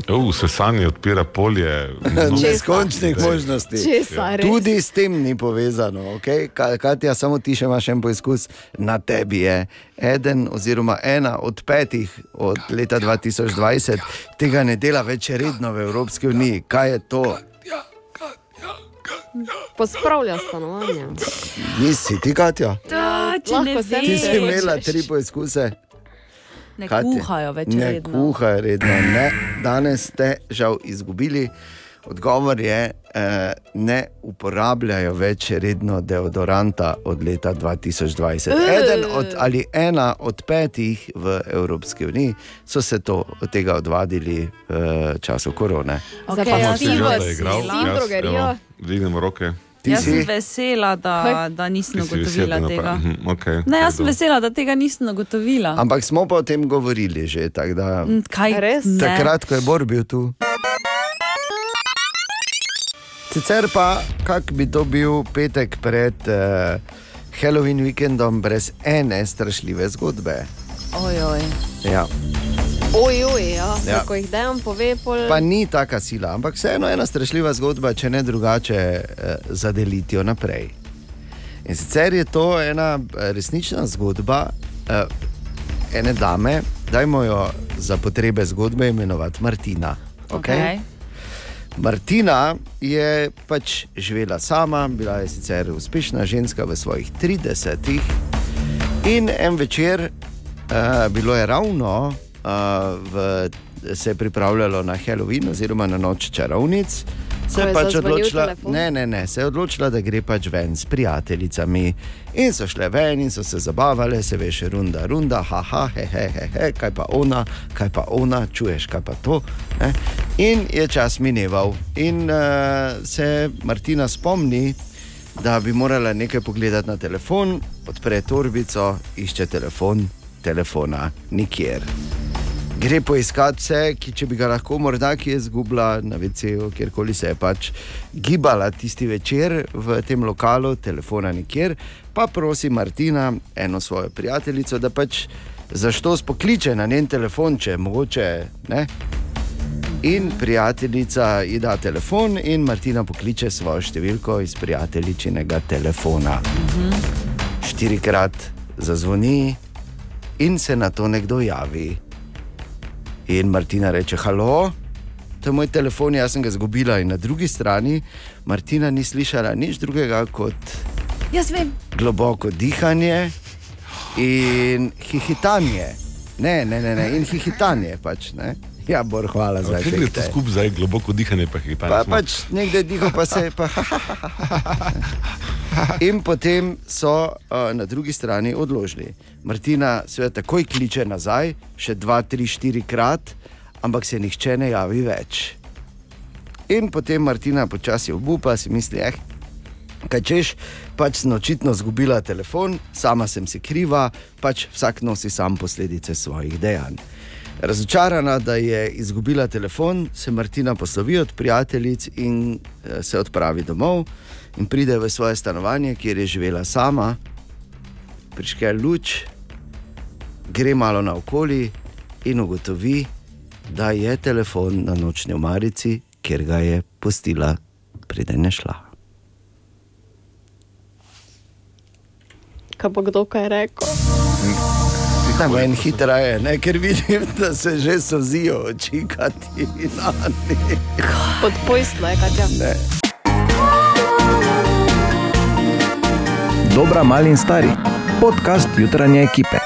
Uh, sesanje odpira polje. *laughs* Neskončnih možnosti. Česa, res? Tudi s tem ni povezano. Okay? Ka- Katja, samo ti še imaš en poskus, na tebi je eden oziroma ena od petih od leta 2020, tega ne dela več redno v Evropski uniji. Kaj je to? Pospravlja stanovanje. Nisi ti, Katja? Da, če ne Lahko si Ti imela rečeš. tri poizkuse. Ne Katja, kuhajo več ne redno. kuhajo redno. Ne. Danes ste žal izgubili. Odgovor je, eh, ne uporabljajo več redno deodoranta od leta 2020. Eden od, ali ena od petih v Evropski uniji so se to, od tega odvadili v času korone. Okay, pa jaz, si sem, v- da je igral. si Jaz, drogerijo. evo, Dvignem roke. Ti jaz si? sem vesela, da, Kaj? da nisem ugotovila vesela, tega. Mhm, okay, ne, jaz sem vesela, da tega nisem ugotovila. Ampak smo pa o tem govorili že. Tak, da, mm, Kaj res? Takrat, ko je Bor bil tu. Sicer pa, kak bi to bil petek pred uh, Halloween vikendom brez ene strašljive zgodbe. Ojoj. Ja. Oj, oj, ja. Ja. ja. Ko jih dejem, pove pol. Pa ni taka sila, ampak vseeno ena strašljiva zgodba, če ne drugače, eh, zadeliti jo naprej. In sicer je to ena eh, resnična zgodba eh, ene dame, dajmo jo za potrebe zgodbe imenovati Martina. Okay? Okej. Martina je pač živela sama, bila je sicer uspešna ženska v svojih 30-ih. In en večer, uh, bilo je ravno, v, se je pripravljalo na Halloween oziroma na noč čarovnic. Se je pač odločila, telefon? ne, ne, ne, se je odločila, da gre pač ven s prijateljicami. In so šle ven in so se zabavale, se veš, runda, runda, haha, he, he, he, he, kaj pa ona, kaj pa ona, čuješ, kaj pa to. Ne? In je čas mineval. In uh, se Martina spomni, da bi morala nekaj pogledati na telefon, odpre torbico, išče telefon, telefona nikjer. Gre poiskat vse, ki če bi ga lahko morda kje izgubila na VC-ju, kjerkoli se je pač gibala tisti večer v tem lokalu, telefona nikjer, pa prosi Martina, eno svojo prijateljico, da pač zašto spokliče na njen telefon, če je mogoče. Ne? In prijateljica ji da telefon, in Martina pokliče svojo številko iz prijateljičinega telefona. Štirikrat zazvoni in se na to nekdo javi. In Martina reče: Halo, to je moj telefon, jaz sem ga izgubila. In na drugi strani Martina ni slišala nič drugega kot globoko dihanje in hihitanje. Ne, ne, ne, ne. in hihitanje pač. Ne? Ja, bor, hvala za Kaj gre to skupaj zdaj, globoko dihanje, pa hitanje? Pa, pač nekdaj diho, pa se pa. *laughs* In potem so uh, na drugi strani odložili. Martina se takoj kliče nazaj, še dva, tri, štiri krat, ampak se nihče ne javi več. In potem Martina počasi obupa, si misli, eh, kaj češ, pač sem očitno izgubila telefon, sama sem si kriva, pač vsak nosi sam posledice svojih dejanj. Razočarana, da je izgubila telefon, se Martina poslovi od prijateljic in eh, se odpravi domov in pride v svoje stanovanje, kjer je živela sama, priške luč, gre malo naokoli in ugotovi, da je telefon na nočni omarici, kjer ga je pustila, preden je šla. Kaj pa kdo kaj rekel? Ne, meni hitreje, ne, ker vidim, da se že sozijo oči, Katina. Pod pojstlo je, Katja. Ne. Dobra, mali in stari. Podcast jutranje ekipe.